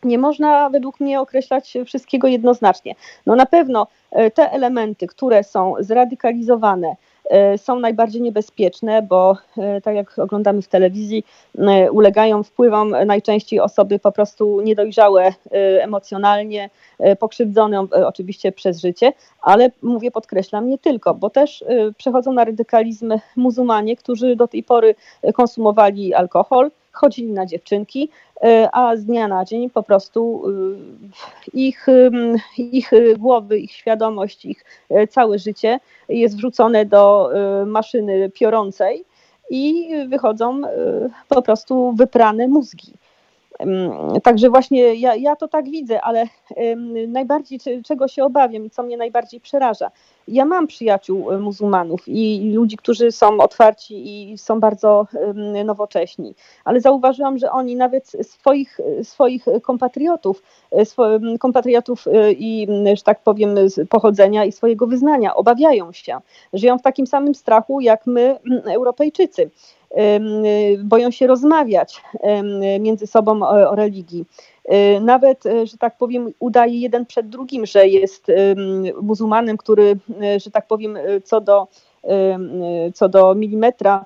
nie można według mnie określać wszystkiego jednoznacznie. No na pewno e, te elementy, które są zradykalizowane, e, są najbardziej niebezpieczne, bo e, tak jak oglądamy w telewizji, ulegają wpływom najczęściej osoby po prostu niedojrzałe emocjonalnie, pokrzywdzone oczywiście przez życie, ale mówię, podkreślam, nie tylko, bo też przechodzą na radykalizm muzułmanie, którzy do tej pory konsumowali alkohol, chodzili na dziewczynki, e, a z dnia na dzień po prostu e, ich, ich głowy, ich świadomość, ich e, całe życie jest wrzucone do maszyny piorącej i wychodzą po prostu wyprane mózgi. Także właśnie ja, ja to tak widzę, ale najbardziej czego się obawiam i co mnie najbardziej przeraża. Ja mam przyjaciół e, muzułmanów i ludzi, którzy są otwarci i są bardzo nowocześni, ale zauważyłam, że oni nawet swoich, swoich kompatriotów, e, kompatriotów e, i, że tak powiem, pochodzenia i swojego wyznania obawiają się. Żyją w takim samym strachu jak my, Europejczycy boją się rozmawiać między sobą o, religii. E, nawet, e, że tak powiem, udaje jeden przed drugim, że jest muzułmanem, który, e, że tak powiem, co do, co do milimetra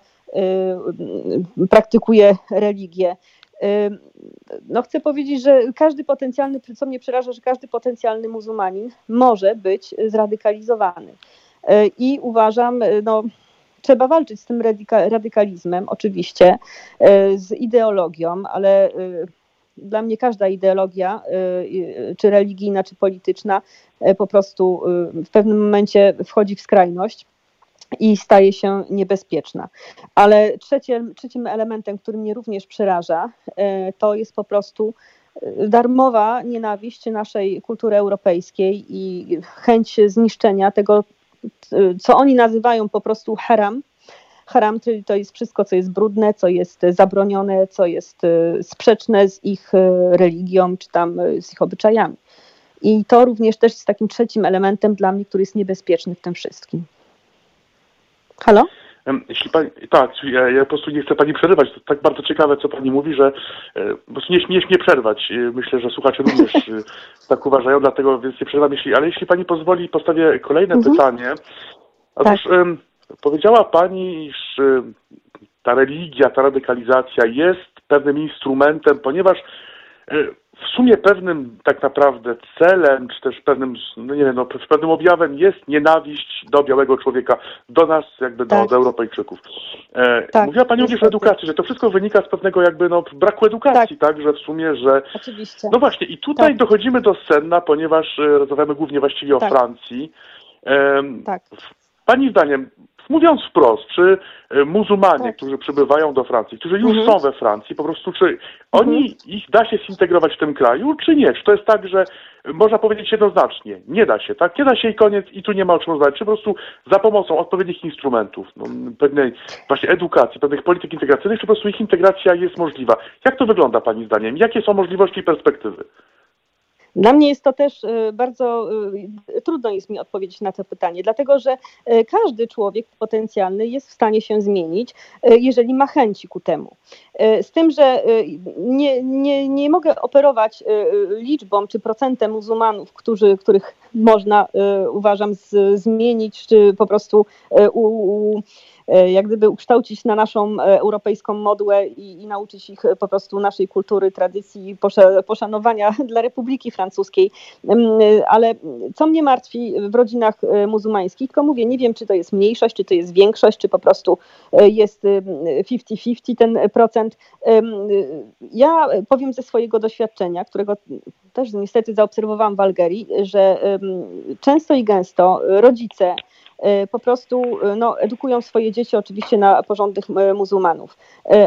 praktykuje religię. No chcę powiedzieć, że każdy potencjalny, co mnie przeraża, że każdy potencjalny muzułmanin może być zradykalizowany. I uważam, no, trzeba walczyć z tym radykalizmem, oczywiście, z ideologią, ale dla mnie każda ideologia, czy religijna, czy polityczna, po prostu w pewnym momencie wchodzi w skrajność i staje się niebezpieczna. Ale trzecim, trzecim elementem, który mnie również przeraża, e, to jest po prostu e, darmowa nienawiść naszej kultury europejskiej i chęć zniszczenia tego, co oni nazywają po prostu haram. Haram, czyli to jest wszystko, co jest brudne, co jest zabronione, co jest e, sprzeczne z ich religią, czy tam z ich obyczajami. I to również też jest takim trzecim elementem dla mnie, który jest niebezpieczny w tym wszystkim. Halo? Jeśli pani, tak, ja, ja, po prostu nie chcę pani przerywać. To tak bardzo ciekawe, co pani mówi, że e, po prostu nie śmiesz mnie przerwać. E, myślę, że słuchacze również e, tak uważają, dlatego więc nie przerywam. Jeśli, ale jeśli pani pozwoli, postawię kolejne mhm. pytanie. Otóż tak. powiedziała pani, iż ta religia, ta radykalizacja jest pewnym instrumentem, ponieważ w sumie pewnym tak naprawdę celem, czy też pewnym, no nie wiem, no, pewnym objawem jest nienawiść do białego człowieka, do nas, jakby do, tak. do Europejczyków. E, tak, mówiła Pani również o edukacji, że to wszystko wynika z pewnego jakby no, braku edukacji, tak, tak że w sumie, że... Oczywiście. No właśnie, i tutaj tak. dochodzimy do sedna, ponieważ e, rozmawiamy głównie właściwie o tak. Francji. E, tak. Pani zdaniem, Mówiąc wprost, czy e, muzułmanie, tak. którzy przybywają do Francji, którzy już mhm. są we Francji, po prostu, czy oni, mhm. ich da się zintegrować w tym kraju, czy nie? Czy to jest tak, że można powiedzieć jednoznacznie, nie da się, tak? Nie da się i koniec i tu nie ma o czym rozmawiać, czy po prostu za pomocą odpowiednich instrumentów, no, pewnej właśnie edukacji, pewnych polityk integracyjnych, czy po prostu ich integracja jest możliwa. Jak to wygląda Pani zdaniem? Jakie są możliwości i perspektywy? Dla mnie jest to też y, bardzo y, trudno jest mi odpowiedzieć na to pytanie, dlatego że y, każdy człowiek potencjalny jest w stanie się zmienić, jeżeli ma chęci ku temu. Z tym, że nie, nie, nie mogę operować liczbą czy procentem muzułmanów, którzy, których można, uważam, z, zmienić, czy po prostu u, u E, jak gdyby ukształcić na naszą e, europejską modłę i, i nauczyć ich po prostu naszej kultury, tradycji, poszanowania dla Republiki Francuskiej. E, ale co mnie martwi w rodzinach muzułmańskich, to mówię, nie wiem, czy to jest mniejszość, czy to jest większość, czy po prostu jest 50-50 ten procent. Ja powiem ze swojego doświadczenia, którego też niestety zaobserwowałam w Algerii, że często i gęsto rodzice E, po prostu e, no, edukują swoje dzieci oczywiście na porządnych e, muzułmanów.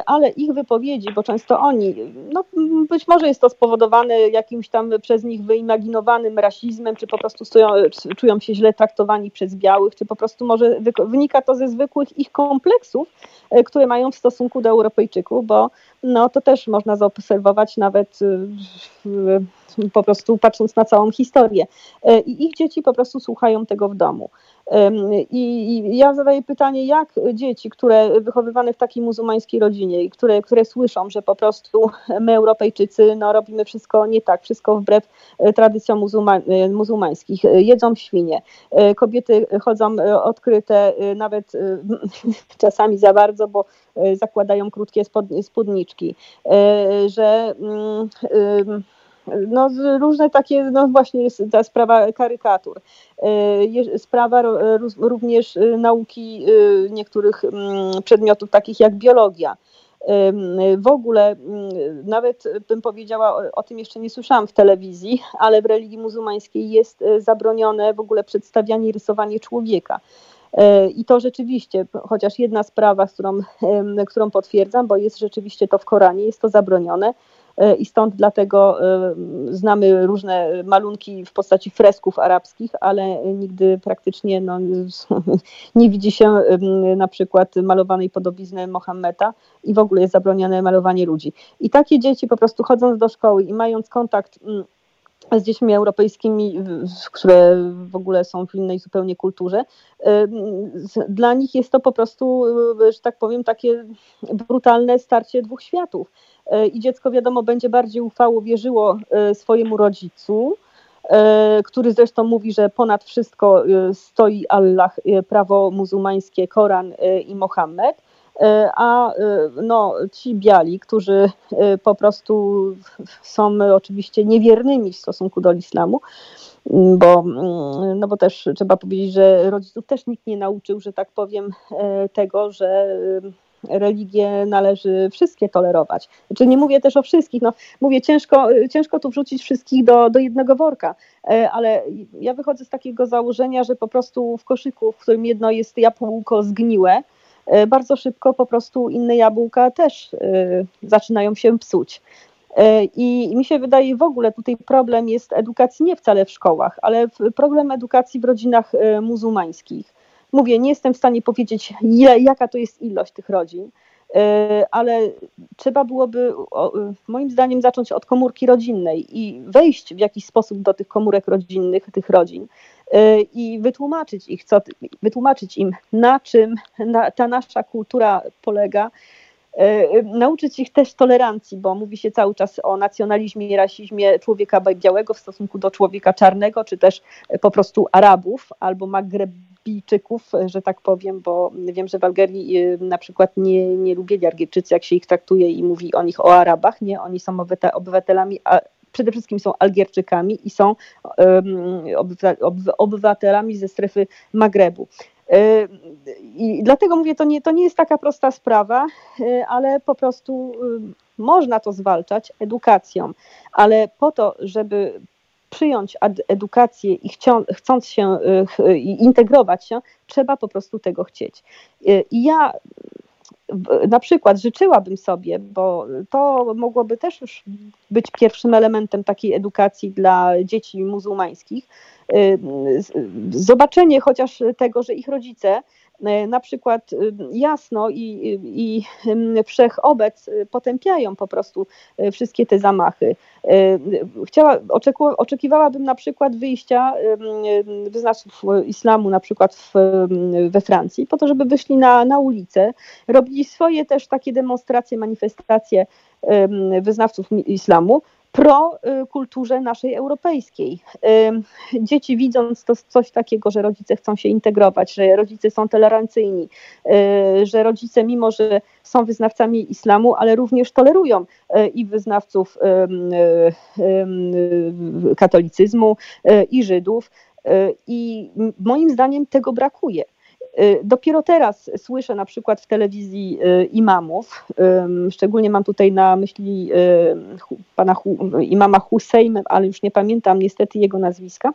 Ale ich wypowiedzi, bo często oni, no, być może jest to spowodowane jakimś tam przez nich wyimaginowanym rasizmem, czy po prostu stoją, czują się źle traktowani przez białych, czy po prostu może wynika to ze zwykłych ich kompleksów, które mają w stosunku do Europejczyków, bo no, to też można zaobserwować nawet po prostu patrząc na całą historię. I ich dzieci po prostu słuchają tego w domu. I ja zadaję pytanie, jak dzieci, które wychowywane w takiej muzułmańskiej rodzinie i które, które słyszą, że po prostu my Europejczycy no, robimy wszystko nie tak, wszystko wbrew e, tradycjom muzułma, e, muzułmańskich, e, jedzą świnie, kobiety chodzą odkryte nawet [laughs] czasami za bardzo, bo zakładają krótkie spódniczki, że mm, no, różne takie, no właśnie jest ta sprawa karykatur. E, sprawa również y, nauki y, niektórych mm, przedmiotów takich jak biologia. W ogóle nawet bym powiedziała, o tym jeszcze nie słyszałam w telewizji, ale w religii muzułmańskiej jest zabronione w ogóle przedstawianie i rysowanie człowieka. E, I to rzeczywiście, chociaż jedna sprawa, którą, którą potwierdzam, bo jest rzeczywiście to w Koranie, jest to zabronione, E, i stąd dlatego e, znamy różne malunki w postaci fresków arabskich, ale nigdy praktycznie no, [laughs] nie widzi się na przykład malowanej podobizny Mohammeda i w ogóle jest zabronione malowanie ludzi. I takie dzieci po prostu chodząc do szkoły i mając kontakt z dziećmi europejskimi, które w ogóle są w innej zupełnie kulturze. Dla nich jest to po prostu, że tak powiem, takie brutalne starcie dwóch światów. E, i dziecko wiadomo będzie bardziej ufało, wierzyło e, swojemu rodzicu, e, który zresztą mówi, że ponad wszystko stoi Allah, prawo muzułmańskie, Koran i Mohammed, a no, ci biali, którzy po prostu są oczywiście niewiernymi w stosunku do islamu, bo, no bo też trzeba powiedzieć, że rodziców też nikt nie nauczył, że tak powiem, tego, że religie należy wszystkie tolerować. Znaczy nie mówię też o wszystkich, no mówię ciężko, ciężko tu wrzucić wszystkich do, do jednego worka, e, ale ja wychodzę z takiego założenia, że po prostu w koszyku, w którym jedno jest jabłko zgniłe, e, bardzo szybko po prostu inne jabłka też e, zaczynają się psuć. I mi się wydaje w ogóle tutaj problem jest edukacji nie wcale w szkołach, ale problem edukacji w rodzinach muzułmańskich. Mówię, nie jestem w stanie powiedzieć, ile, jaka to jest ilość tych rodzin, e, ale trzeba byłoby moim zdaniem zacząć od komórki rodzinnej i wejść w jakiś sposób do tych komórek rodzinnych, tych rodzin e, i wytłumaczyć ich, co, wytłumaczyć im, na czym ta nasza kultura polega, e, nauczyć ich też tolerancji, bo mówi się cały czas o nacjonalizmie i rasizmie człowieka białego w stosunku do człowieka czarnego, czy też po prostu Arabów albo Maghreb Algeryjczyków, że tak powiem, bo wiem, że w Algerii y, na przykład nie, nie lubili Algierczycy, jak się ich traktuje i mówi o nich o Arabach, nie, oni są obywatelami, a przede wszystkim są Algierczykami i są obywatelami ze strefy Magrebu. Y, I dlatego mówię, to nie, to nie jest taka prosta sprawa, ale po prostu można to zwalczać edukacją, ale po to, żeby przyjąć edukację i chcąc się y, integrować się, trzeba po prostu tego chcieć. Y, I ja na przykład życzyłabym sobie, bo to mogłoby też już być pierwszym elementem takiej edukacji dla dzieci muzułmańskich, y, zobaczenie chociaż tego, że ich rodzice na przykład y, jasno i, i wszechobec potępiają po prostu y, wszystkie te zamachy. E, chciała, oczekiwałabym na przykład wyjścia wyznawców islamu na przykład w, we Francji po to, żeby wyszli na, na ulicę, robili swoje też takie demonstracje, manifestacje wyznawców islamu, pro y, kulturze naszej europejskiej. Y, dzieci widząc to coś takiego, że rodzice chcą się integrować, że rodzice są tolerancyjni, y, że rodzice mimo, że są wyznawcami islamu, ale również tolerują i wyznawców katolicyzmu i Żydów. I moim zdaniem tego brakuje. Y, dopiero teraz słyszę na przykład w telewizji y, imamów, szczególnie mam tutaj na myśli y, pana imama Hussein, ale już nie pamiętam niestety jego nazwiska,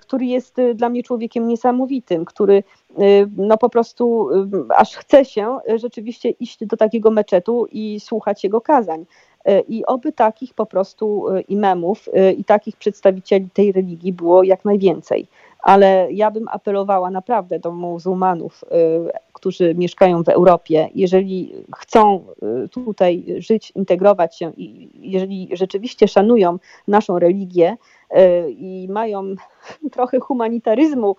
który jest dla mnie człowiekiem niesamowitym, który no po prostu aż chce się rzeczywiście iść do takiego meczetu i słuchać jego kazań. I oby takich po prostu imamów i takich przedstawicieli tej religii było jak najwięcej ale ja bym apelowała naprawdę do muzułmanów, y, którzy mieszkają w Europie, jeżeli chcą y, tutaj żyć, integrować się i jeżeli rzeczywiście szanują naszą religię y, i mają [laughs] trochę humanitaryzmu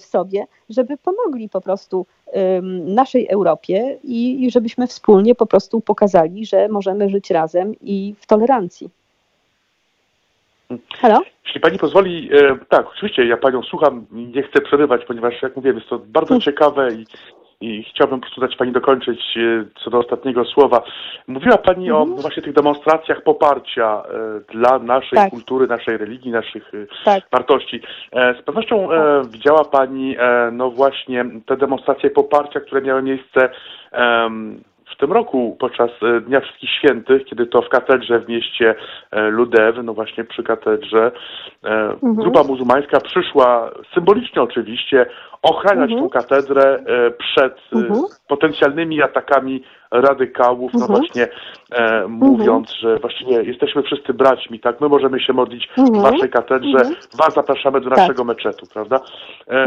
w sobie, żeby pomogli po prostu naszej Europie i żebyśmy wspólnie po prostu pokazali, że możemy żyć razem i w tolerancji. Halo? Jeśli pani pozwoli, e, tak, oczywiście ja panią słucham nie chcę przerywać, ponieważ jak mówię, jest to bardzo hmm. ciekawe i, i chciałbym po prostu dać pani dokończyć e, co do ostatniego słowa. Mówiła pani o mhm. właśnie tych demonstracjach poparcia e, dla naszej tak. kultury, naszej religii, naszych tak. wartości. Z pewnością tak. widziała pani no właśnie te demonstracje poparcia, które miały miejsce w tym roku podczas e, Dnia Wszystkich Świętych, kiedy to w katedrze w mieście e, Ludew, no właśnie przy katedrze, e, mhm. grupa muzułmańska przyszła, symbolicznie oczywiście, ochraniać mhm. tą katedrę przed mhm. potencjalnymi atakami radykałów, no mhm. właśnie e, mówiąc, mhm. że właściwie jesteśmy wszyscy braćmi, tak, my możemy się modlić w mhm. waszej katedrze, was zapraszamy do tak. naszego meczetu, prawda?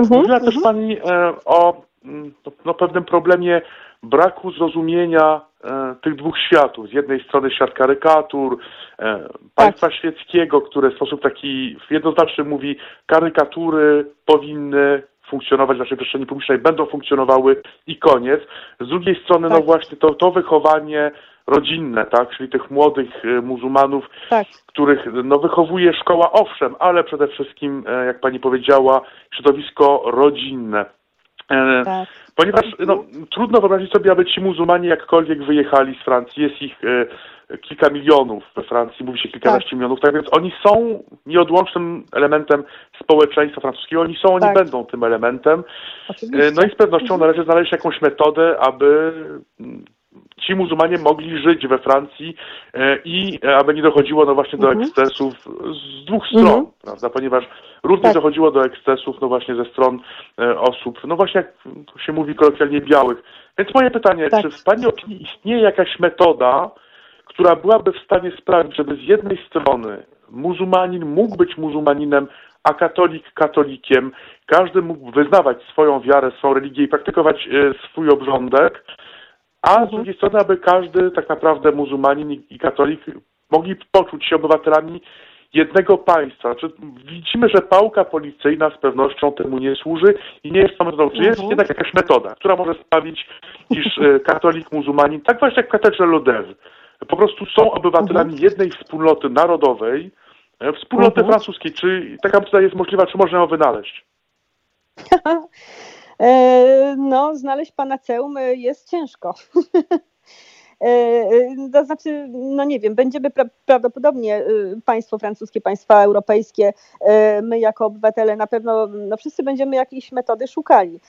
Mówiła też pani o mm, no, no, pewnym problemie braku zrozumienia e, tych dwóch światów. Z jednej strony świat karykatur, e, państwa tak. świeckiego, które w sposób taki jednoznaczny mówi, karykatury powinny funkcjonować w naszej przestrzeni publicznej, będą funkcjonowały i koniec. Z drugiej strony, no tak. no właśnie to, to wychowanie rodzinne, tak, czyli tych młodych e, muzułmanów, tak. których no, wychowuje szkoła, owszem, ale przede wszystkim, jak pani powiedziała, środowisko rodzinne. E, tak. Ponieważ no, trudno wyobrazić sobie, aby ci muzułmanie jakkolwiek wyjechali z Francji. Jest ich e, kilka milionów we Francji, mówi się kilkanaście tak. milionów, tak więc oni są nieodłącznym elementem społeczeństwa francuskiego, oni są, oni tak. będą tym elementem. Oczywiście. No i z pewnością należy znaleźć jakąś metodę, aby ci muzułmanie mogli żyć we Francji e, i e, aby nie dochodziło no właśnie do mhm. ekscesów z dwóch stron, mhm. prawda, ponieważ również tak. dochodziło do ekscesów no właśnie ze stron e, osób, no właśnie jak się mówi kolokwialnie białych. Więc moje pytanie, tak. czy w Pani opinii istnieje jakaś metoda, która byłaby w stanie sprawić, żeby z jednej strony muzułmanin mógł być muzułmaninem, a katolik katolikiem, każdy mógł wyznawać swoją wiarę, swoją religię i praktykować swój obrządek, a z mhm. drugiej strony, aby każdy tak naprawdę muzułmanin i katolik mogli poczuć się obywatelami jednego państwa. Znaczy, widzimy, że pałka policyjna z pewnością temu nie służy i nie jest to metodą. Czy jest mhm. jednak jakaś metoda, która może sprawić, iż e, katolik, muzułmanin, tak właśnie jak w katedrze Lodezy, po prostu są obywatelami mhm. jednej wspólnoty narodowej, e, wspólnoty francuskiej. Czy taka metoda jest możliwa, czy można ją wynaleźć? [laughs] E, no, znaleźć panaceum e, jest ciężko. [laughs] E, to znaczy, no nie wiem, będziemy pra prawdopodobnie państwo francuskie, państwa europejskie, my jako obywatele na pewno, no wszyscy będziemy jakiejś metody szukali.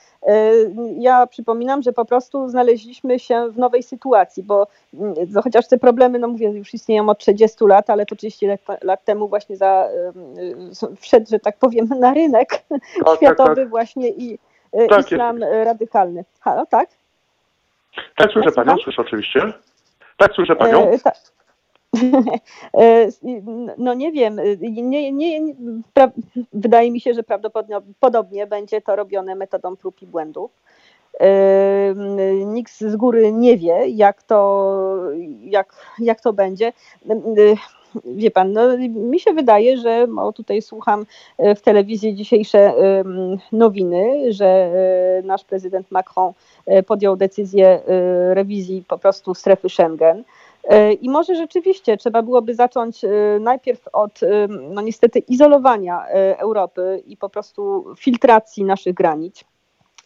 Ja przypominam, że po prostu znaleźliśmy się w nowej sytuacji, bo mm, chociaż te problemy, no mówię, już istnieją od 30 lat, ale to 30 lat, lat temu właśnie za, wszedł, że tak powiem, na rynek tak, światowy tak, tak. właśnie i tak, islam jest. radykalny. Halo, tak? Tak, słyszę Panią, słyszę oczywiście. Tak, słyszę Panią. E, ta... [laughs] E, no nie wiem, nie, nie, nie, pra... wydaje mi się, że prawdopodobnie będzie to robione metodą prób i błędów. Nikt z góry nie wie, jak to, jak, jak to będzie wie pan, no, mi się wydaje, że o, tutaj słucham e, w telewizji dzisiejsze nowiny, że e, nasz prezydent Macron e, podjął decyzję rewizji po prostu strefy Schengen. I może rzeczywiście trzeba byłoby zacząć najpierw od, no niestety, izolowania Europy i po prostu filtracji naszych granic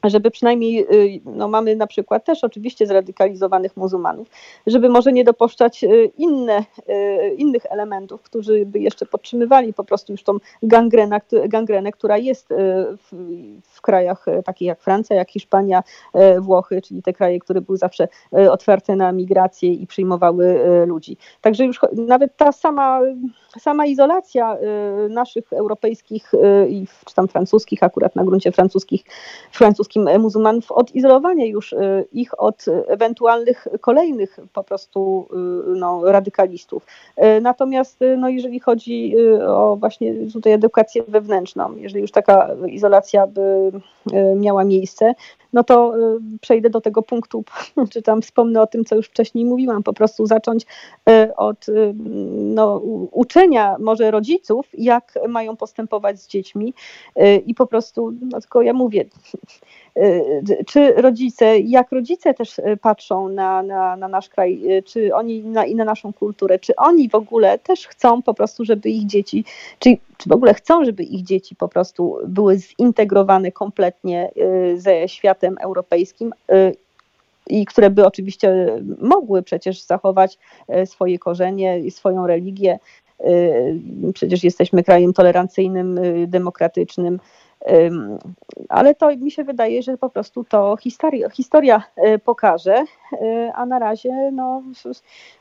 żeby przynajmniej, y, no mamy na przykład też oczywiście zradykalizowanych muzułmanów, żeby może nie dopuszczać y, inne, y, innych elementów, którzy by jeszcze podtrzymywali po prostu już tą gangrenę, gangrenę która jest w, w krajach takich jak Francja, jak Hiszpania, Włochy, czyli te kraje, które były zawsze otwarte na migrację i przyjmowały ludzi. Także już nawet ta sama, sama izolacja naszych europejskich czy tam francuskich, akurat na gruncie francuskich, francuskich wszystkim muzułmanów odizolowanie już y, ich od ewentualnych kolejnych po prostu y, no, radykalistów. Natomiast no, jeżeli chodzi o właśnie tutaj edukację wewnętrzną, jeżeli już taka izolacja by miała miejsce, no to przejdę do tego punktu, [laughs] czy tam wspomnę o tym, co już wcześniej mówiłam, po prostu zacząć od no, uczenia może rodziców, jak mają postępować z dziećmi i po prostu, no tylko ja mówię, czy rodzice, jak rodzice też y, patrzą na, na, na nasz kraj, y, czy oni na, i na naszą kulturę, czy oni w ogóle też chcą po prostu, żeby ich dzieci, czy, czy w ogóle chcą, żeby ich dzieci po prostu były zintegrowane kompletnie ze światem europejskim i które by oczywiście mogły przecież zachować swoje korzenie i swoją religię. Przecież jesteśmy krajem tolerancyjnym, demokratycznym ale to mi się wydaje, że po prostu to historia, historia e, pokaże, e, a na razie no,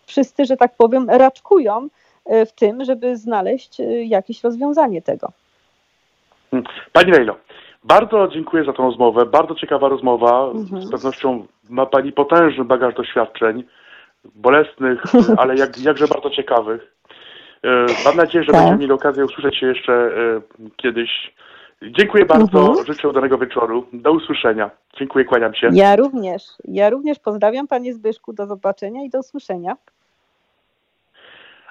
wszyscy, że tak powiem, raczkują e, w tym, żeby znaleźć jakieś rozwiązanie tego. Pani Lejlo, bardzo dziękuję za tę rozmowę. Bardzo ciekawa rozmowa. Mhm. Z pewnością ma Pani potężny bagaż doświadczeń, bolesnych, [laughs] ale jak, jakże bardzo ciekawych. Mam nadzieję, że tak. będziemy mieli okazję usłyszeć się jeszcze kiedyś Dziękuję bardzo, mhm. życzę udanego wieczoru. Do usłyszenia. Dziękuję, kłaniam się. Ja również. Ja również pozdrawiam Panie Zbyszku. Do zobaczenia i do usłyszenia.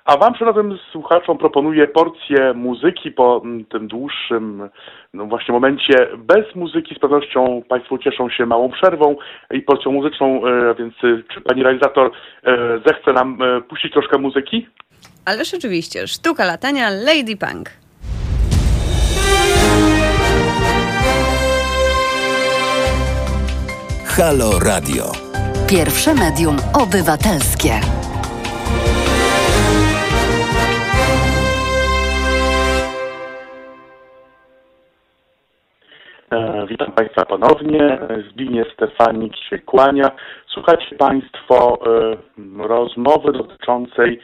A Wam, szanownym słuchaczom, proponuję porcję muzyki po mm, tym dłuższym no właśnie momencie. Bez muzyki z pewnością Państwo cieszą się małą przerwą i porcją muzyczną, e, więc e, czy Pani realizator e, zechce nam puścić troszkę muzyki? Ależ oczywiście. Sztuka latania Lady Punk. Halo Radio. Pierwsze medium obywatelskie. E, witam Państwa ponownie. Zbigniew Stefanik się kłania. Słuchacie Państwo e, rozmowy dotyczącej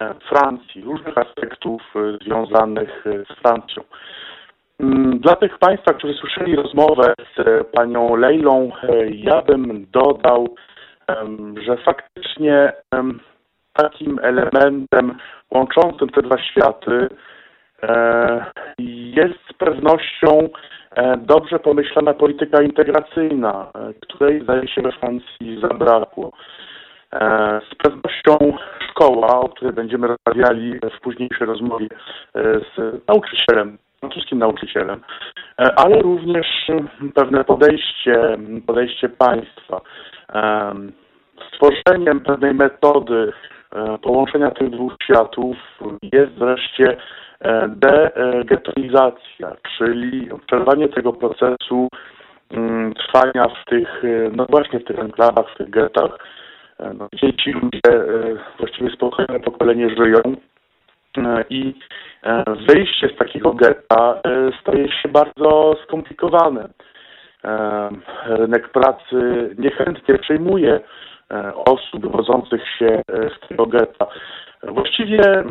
e, Francji, różnych aspektów związanych z Francją. Mm, dla tych Państwa, którzy słyszeli rozmowę z panią Lejlą, ja bym dodał, że faktycznie takim elementem łączącym te dwa światy jest z pewnością E, dobrze pomyślana polityka integracyjna, e, której zdaje się we Francji zabrakło. E, z pewnością szkoła, o której będziemy rozmawiali w późniejszej rozmowie z nauczycielem, francuskim nauczycielem, ale również pewne podejście, podejście państwa, stworzeniem pewnej metody połączenia tych dwóch światów jest wreszcie degetoizacja, czyli przerwanie tego procesu mm, trwania w tych, e, no właśnie w tych enklawach, w tych getach, e, no, ci ludzie e, właściwie spokojne pokolenie żyją i wyjście z takiego getta staje się bardzo skomplikowane. Rynek pracy niechętnie przyjmuje osób wywodzących się z tego getta. Właściwie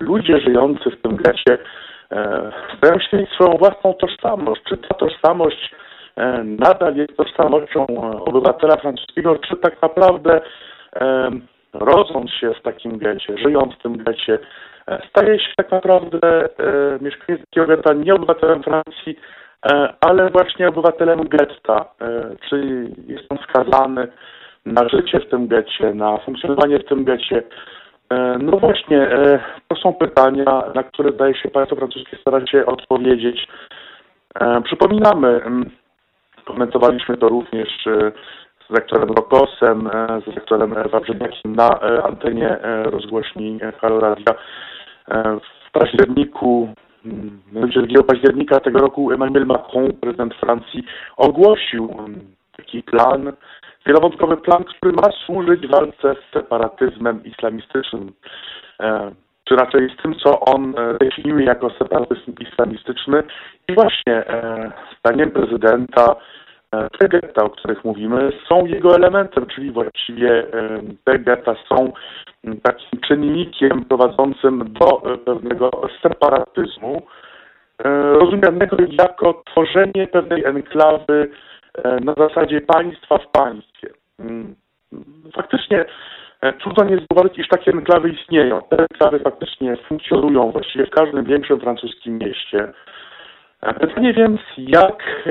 ludzie żyjący w tym getcie e, starają się mieć swoją własną tożsamość. Czy ta tożsamość e, nadal jest tożsamością obywatela francuskiego, czy tak naprawdę e, rodząc się w takim getcie, żyjąc w tym getcie, staje się tak naprawdę mieszkaniec takiego getta nie obywatelem Francji, ale właśnie obywatelem getta, czyli jest on skazany na życie w tym getcie, na funkcjonowanie w tym getcie, E, no właśnie, e, to są pytania, na które zdaje się państwo francuskie starać się odpowiedzieć. E, przypominamy, komentowaliśmy to również z rektorem Rokosem, z rektorem Wawrzyniakiem na antenie rozgłośni Halo Radia. W październiku, 2 października tego roku Emmanuel Macron, prezydent Francji, ogłosił taki plan, wielowątkowy plan, który ma służyć walce z separatyzmem islamistycznym, e, czy raczej z tym, co on e, definiuje jako separatyzm islamistyczny. I właśnie e, zdaniem prezydenta te getta, o których mówimy, są jego elementem, czyli właściwie te getta są takim czynnikiem prowadzącym do pewnego separatyzmu, rozumianego jako tworzenie pewnej enklawy E, na zasadzie państwa w państwie. Mm, faktycznie e, trudno nie zauważyć, iż takie enklawy istnieją. Te enklawy faktycznie funkcjonują właściwie w każdym większym francuskim mieście. E, pytanie więc, jak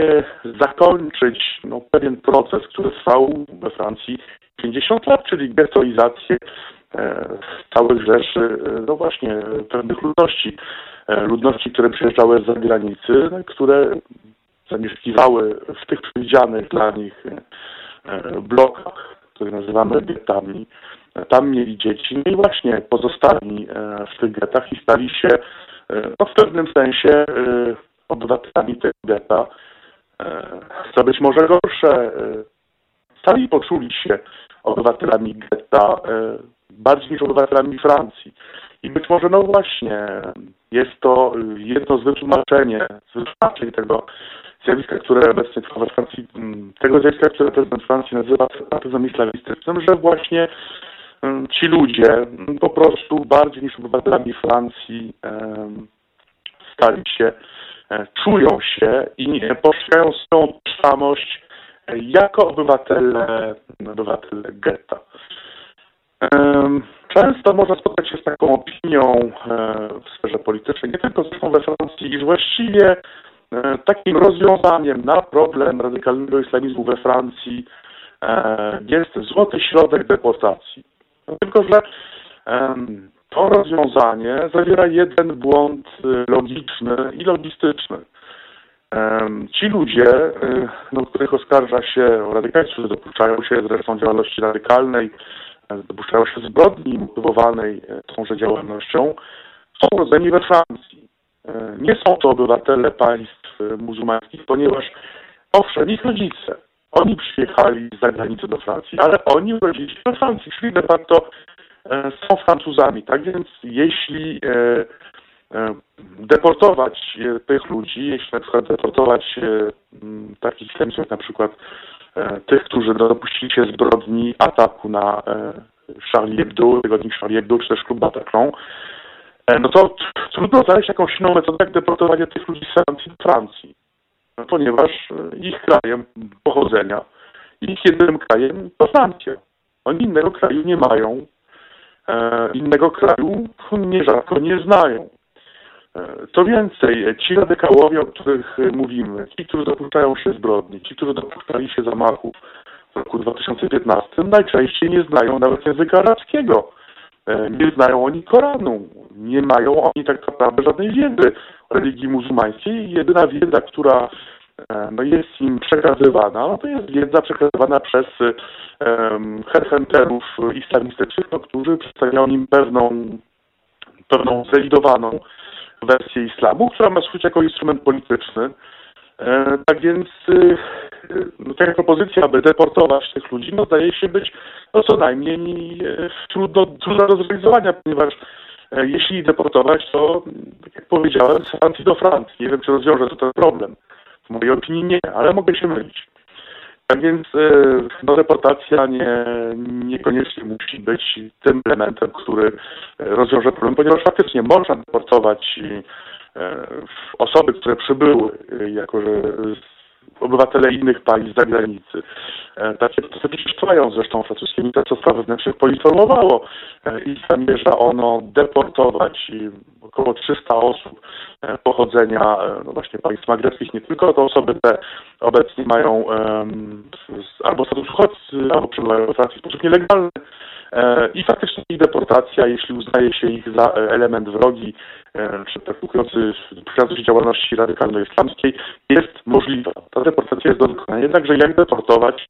zakończyć no, pewien proces, który trwał we Francji 50 lat, czyli getoizację całych rzeszy, no właśnie, pewnych ludności, ludności, które przyjeżdżały z zagranicy, które zamieszkiwały w tych przewidzianych dla nich e, blokach, które nazywamy getami. Tam mieli dzieci no i właśnie pozostali e, w tych getach i stali się e, no, w pewnym sensie obywatelami tego getta. Co być może gorsze, sami poczuli się obywatelami getta bardziej niż obywatelami Francji. I być może, no właśnie, jest to jedno z z wytłumaczeń tego zjawiska, które obecnie trwa we Francji, tego zjawiska, które prezydent Francji nazywa separatyzmem islamistycznym, że właśnie ci ludzie po prostu bardziej niż obywatelami Francji stali się, e, czują się i postrzegają swoją tożsamość e, jako obywatele, obywatele getta. Często można spotkać się z taką opinią e, w sferze politycznej, nie tylko zresztą we Francji, iż właściwie E, takim rozwiązaniem na problem radykalnego islamizmu we Francji e, jest złoty środek deportacji. No, tylko, że to rozwiązanie zawiera jeden błąd e, logiczny i logistyczny. Ci ludzie, no, których oskarża się o radykalizm, dopuszczają się zresztą działalności radykalnej, dopuszczają się zbrodni motywowanej tąże działalnością, są rodzeni we Francji. Nie są to obywatele państw muzułmańskich, ponieważ owszem, ich rodzice Oni przyjechali z zagranicy do Francji, ale oni urodzili się we Francji, czyli de facto e, są Francuzami. Tak więc jeśli e, e, deportować e, tych ludzi, jeśli na przykład deportować e, takich jak na przykład e, tych, którzy dopuścili się zbrodni ataku na e, Charlie Hebdo, tygodnik Charlie Hebdo, czy też klub Bataclan, e, no to trudno znaleźć jakąś inną metodę jak deportowanie tych ludzi z Francji do Francji. No, ponieważ e, ich krajem pochodzenia, ich jedynym krajem to Francja. Oni innego kraju nie mają, e, innego kraju nierzadko nie znają. E, Co więcej, e, ci radykałowie, o których e, mówimy, ci, którzy dopuszczają się zbrodni, ci, którzy dopuszczali się zamachów w roku 2015, najczęściej nie znają nawet języka arabskiego. E, Nie znają oni Koranu, nie mają oni tak naprawdę żadnej wiedzy o religii muzułmańskiej. Jedyna wiedza, która e, no, jest im przekazywana, no, to jest wiedza przekazywana przez um, headhunterów islamistycznych, no, którzy przedstawiają im pewną, pewną zrewidowaną wersję islamu, która ma służyć jako instrument polityczny. E, tak więc y, no, taka propozycja, aby deportować tych ludzi, no zdaje się być no, co najmniej e, trudno, trudna do zrealizowania, ponieważ e, jeśli deportować, to tak jak powiedziałem, z Francji do Francji. Nie wiem, czy rozwiąże to ten problem. W mojej opinii nie, ale mogę się mylić. Tak więc e, no, deportacja nie, niekoniecznie musi być tym elementem, który e, rozwiąże problem, ponieważ faktycznie można deportować e, osoby, które przybyły jako że obywatele innych państw zagranicy. E, Takie procesy przecież trwają zresztą francuskie Ministerstwo Wewnętrznych poinformowało e, i zamierza ono deportować około 300 osób e, pochodzenia no właśnie państw magrebskich, nie tylko to osoby te obecnie mają s- albo status uchodźcy, albo przebywają we Francji w sposób nielegalny. E, I faktycznie ich deportacja, jeśli uznaje się ich za e, element wrogi, e, czy praktykujący praktykujący działalności radykalno-islamskiej, jest możliwa. Ta deportacja jest do wykonania. Jednakże jak deportować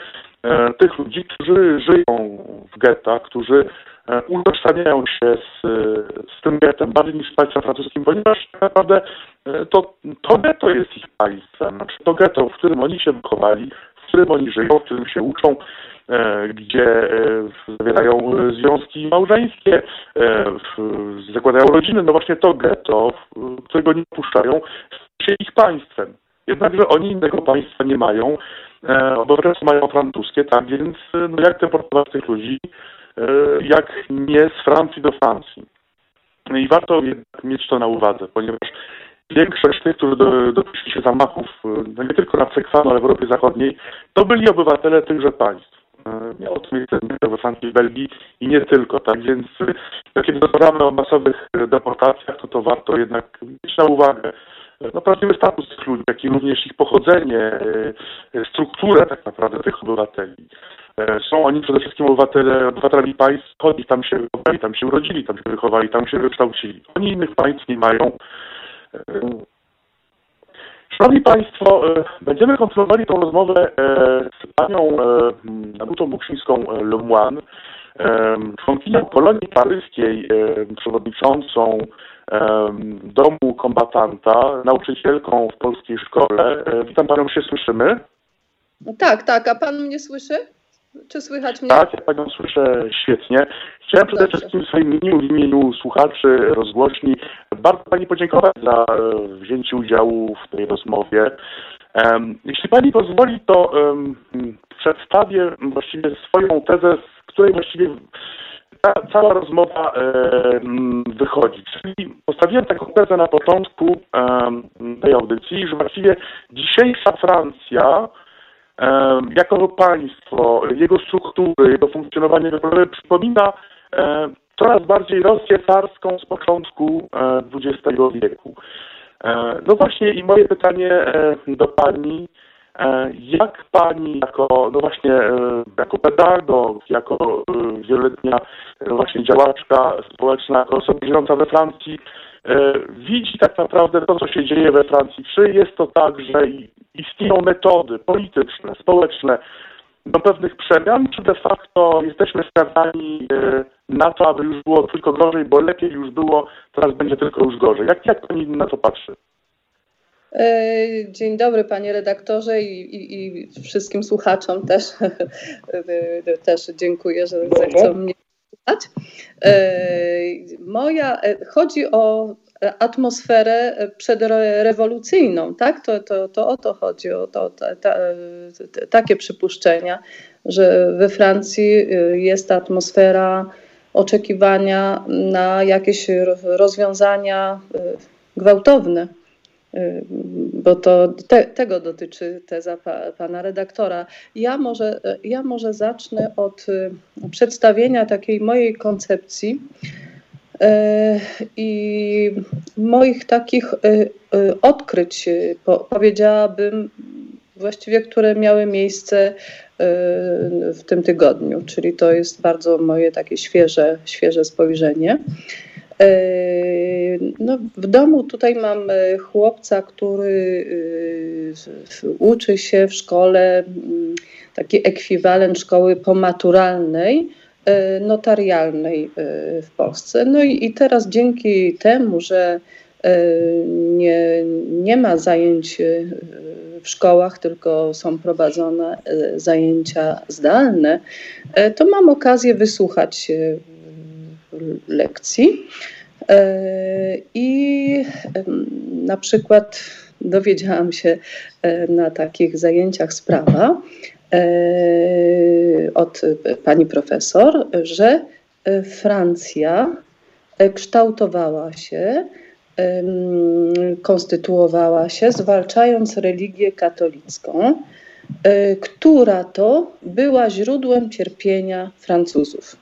tych ludzi, którzy żyją w gettach, którzy utożsamiają się z, z tym gettem bardziej niż z państwem francuskim, ponieważ tak naprawdę to, to getto jest ich państwem. Znaczy to getto, w którym oni się wychowali, w którym oni żyją, w którym się uczą, gdzie e, zawierają e, związki małżeńskie, e, zakładają rodziny, no właśnie to getto, którego nie puszczają, staje się ich państwem. Jednakże oni innego państwa nie mają, e, obywatelstwo mają francuskie, tak więc e, no jak deportować tych ludzi, e, jak nie z Francji do Francji. No I warto mieć to na uwadze, ponieważ większość tych, którzy do- dopuścili się zamachów, e, nie tylko na Sekwano, ale w Europie Zachodniej, to byli obywatele tychże państw. E, Miało to miejsce we Francji, Belgii i nie tylko. Tak więc e, kiedy rozmawiamy o masowych deportacjach, to to warto jednak mieć na uwagę e, no, prawdziwy status tych ludzi, jak i również ich pochodzenie, strukturę tak naprawdę tych obywateli. Są oni przede wszystkim obywatele, obywatelami państw, oni tam się wychowali, tam się urodzili, tam się wychowali, tam się wykształcili. Oni innych państw nie mają. Szanowni Państwo, e, będziemy kontynuowali tą rozmowę e, z panią e, Agutą Buksińską Lemoine, e, członkinią kolonii paryskiej, przewodniczącą Domu Kombatanta, nauczycielką w polskiej szkole. Witam Panią, czy się słyszymy? Tak, tak. A pan mnie słyszy? Czy słychać mnie? Tak, ja Panią słyszę świetnie. Chciałem przede wszystkim w swoim imieniu, w imieniu słuchaczy rozgłośni bardzo Pani podziękować za e, wzięcie udziału w tej rozmowie. Jeśli Pani pozwoli, to przedstawię właściwie swoją tezę, z której właściwie ta cała rozmowa em, wychodzi. Czyli postawiłem taką tezę na początku tej audycji, że właściwie dzisiejsza Francja jako państwo, jego struktury, jego funkcjonowanie przypomina e, coraz bardziej Rosję carską z początku e, XX wieku. E, No właśnie i moje pytanie e, do Pani, e, jak Pani jako, no właśnie, e, jako pedagog, jako e, wieloletnia właśnie działaczka społeczna, jako osoba żyjąca we Francji, e, widzi tak naprawdę to, co się dzieje we Francji? Czy jest to tak, że istnieją metody polityczne, społeczne do pewnych przemian, czy de facto jesteśmy skazani e, na to, aby już było tylko gorzej, bo lepiej już było, teraz będzie tylko już gorzej? Jak, jak Pani na to patrzy? E, dzień dobry panie redaktorze i, i, i wszystkim słuchaczom też, [laughs] też dziękuję, że zechcą mnie. Moja, chodzi o atmosferę przedrewolucyjną, tak? To, to, to o to chodzi, o to, ta, ta, takie przypuszczenia, że we Francji jest atmosfera oczekiwania na jakieś rozwiązania gwałtowne bo to te, tego dotyczy teza pa, pana redaktora. Ja może, ja może zacznę od y, przedstawienia takiej mojej koncepcji y, i moich takich odkryć, powiedziałabym, właściwie, które miały miejsce w tym tygodniu, czyli to jest bardzo moje takie świeże, świeże spojrzenie. E, no, w domu tutaj mam e, chłopca, który e, uczy się w szkole, mm, taki ekwiwalent szkoły pomaturalnej, notarialnej w Polsce. No i teraz dzięki temu, że nie, nie ma zajęć w szkołach, tylko są prowadzone zajęcia zdalne, to mam okazję wysłuchać lekcji. E, I na przykład dowiedziałam się e, na takich zajęciach z prawa e, od pani profesor, że Francja kształtowała się, konstytuowała się, zwalczając religię katolicką, która to była źródłem cierpienia Francuzów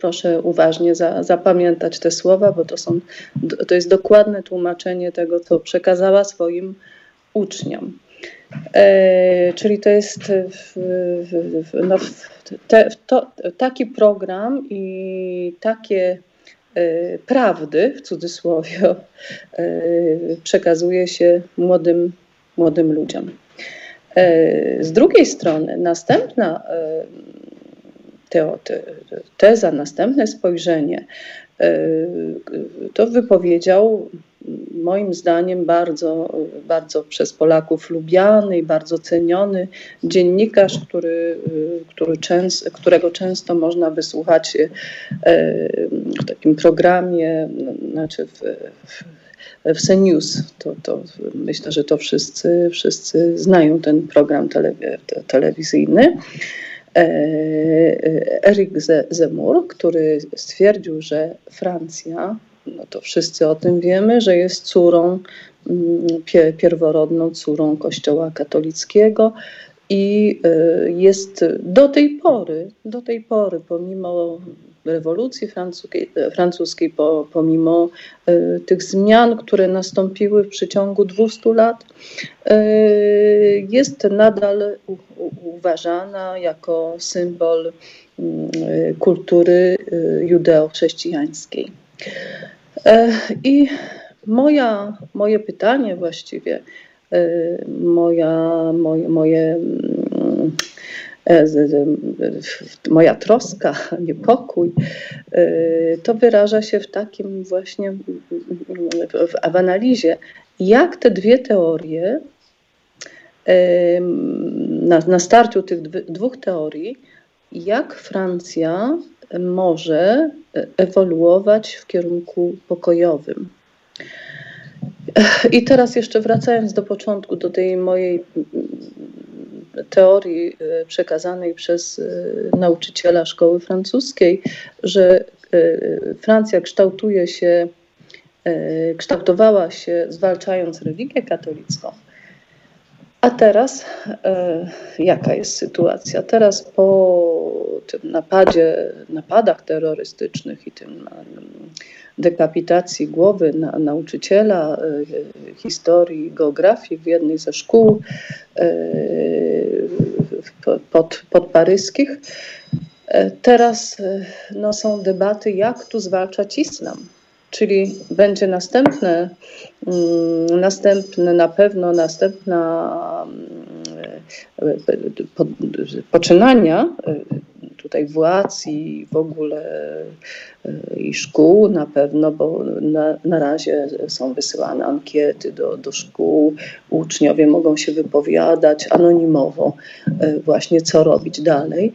proszę uważnie za, zapamiętać te słowa, bo to, są, to jest dokładne tłumaczenie tego, co przekazała swoim uczniom. E, czyli to jest w, w, no, te, to, taki program i takie e, prawdy, w cudzysłowie, e, przekazuje się młodym, młodym ludziom. E, z drugiej strony, następna e, teza, następne spojrzenie, e, to wypowiedział moim zdaniem bardzo, bardzo przez Polaków lubiany i bardzo ceniony dziennikarz, który, który częst, którego często można wysłuchać e, w takim programie, znaczy w, w w CNews. To, to myślę, że to wszyscy, wszyscy znają ten program telewizyjny. E, Erik Zemur, który stwierdził, że Francja, no to wszyscy o tym wiemy, że jest córą, mm, pierworodną córą Kościoła katolickiego i e, jest do tej pory, do tej pory, pomimo rewolucji francuskiej, francuskiej po, pomimo y, tych zmian, które nastąpiły w przeciągu 200 lat, y, jest nadal u, u, uważana jako symbol y, kultury judeo-chrześcijańskiej. I moja, moje pytanie właściwie, moja, moje, moje E, moja troska, [laughs] niepokój, e, to wyraża się w takim właśnie w, w analizie, jak te dwie teorie e, na, na starciu tych dwóch teorii, jak Francja może ewoluować w kierunku pokojowym. I teraz jeszcze wracając do początku, do tej mojej teorii e, przekazanej przez e, nauczyciela szkoły francuskiej, że e, Francja kształtuje się, kształtowała się zwalczając religię katolicką. A teraz jaka jest sytuacja? Teraz po tym napadzie, napadach terrorystycznych i tym dekapitacji głowy na, nauczyciela e, historii, geografii w jednej ze szkół e, pod, pod paryskich. E, teraz no, są debaty, jak tu zwalczać islam. Czyli będzie następne, mm, następne na pewno następna mm, poczynania tutaj władz i w ogóle i szkół na pewno, bo na, na razie są wysyłane ankiety do, do szkół, uczniowie mogą się wypowiadać anonimowo właśnie co robić dalej.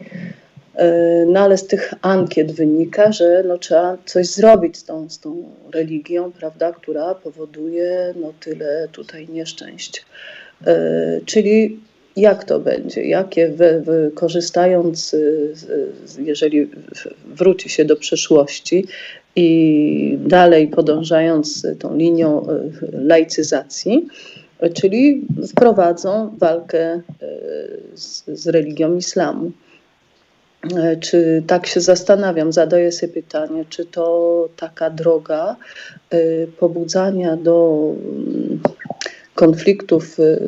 No ale z tych ankiet wynika, że no, trzeba coś zrobić z tą, z tą religią, prawda, która powoduje no, tyle tutaj nieszczęść. Czyli jak to będzie, jakie wy, korzystając, jeżeli wróci się do przeszłości i dalej podążając tą linią laicyzacji, czyli wprowadzą walkę z, z religią islamu. Czy tak się zastanawiam, zadaję sobie pytanie, czy to taka droga pobudzania do konfliktów y,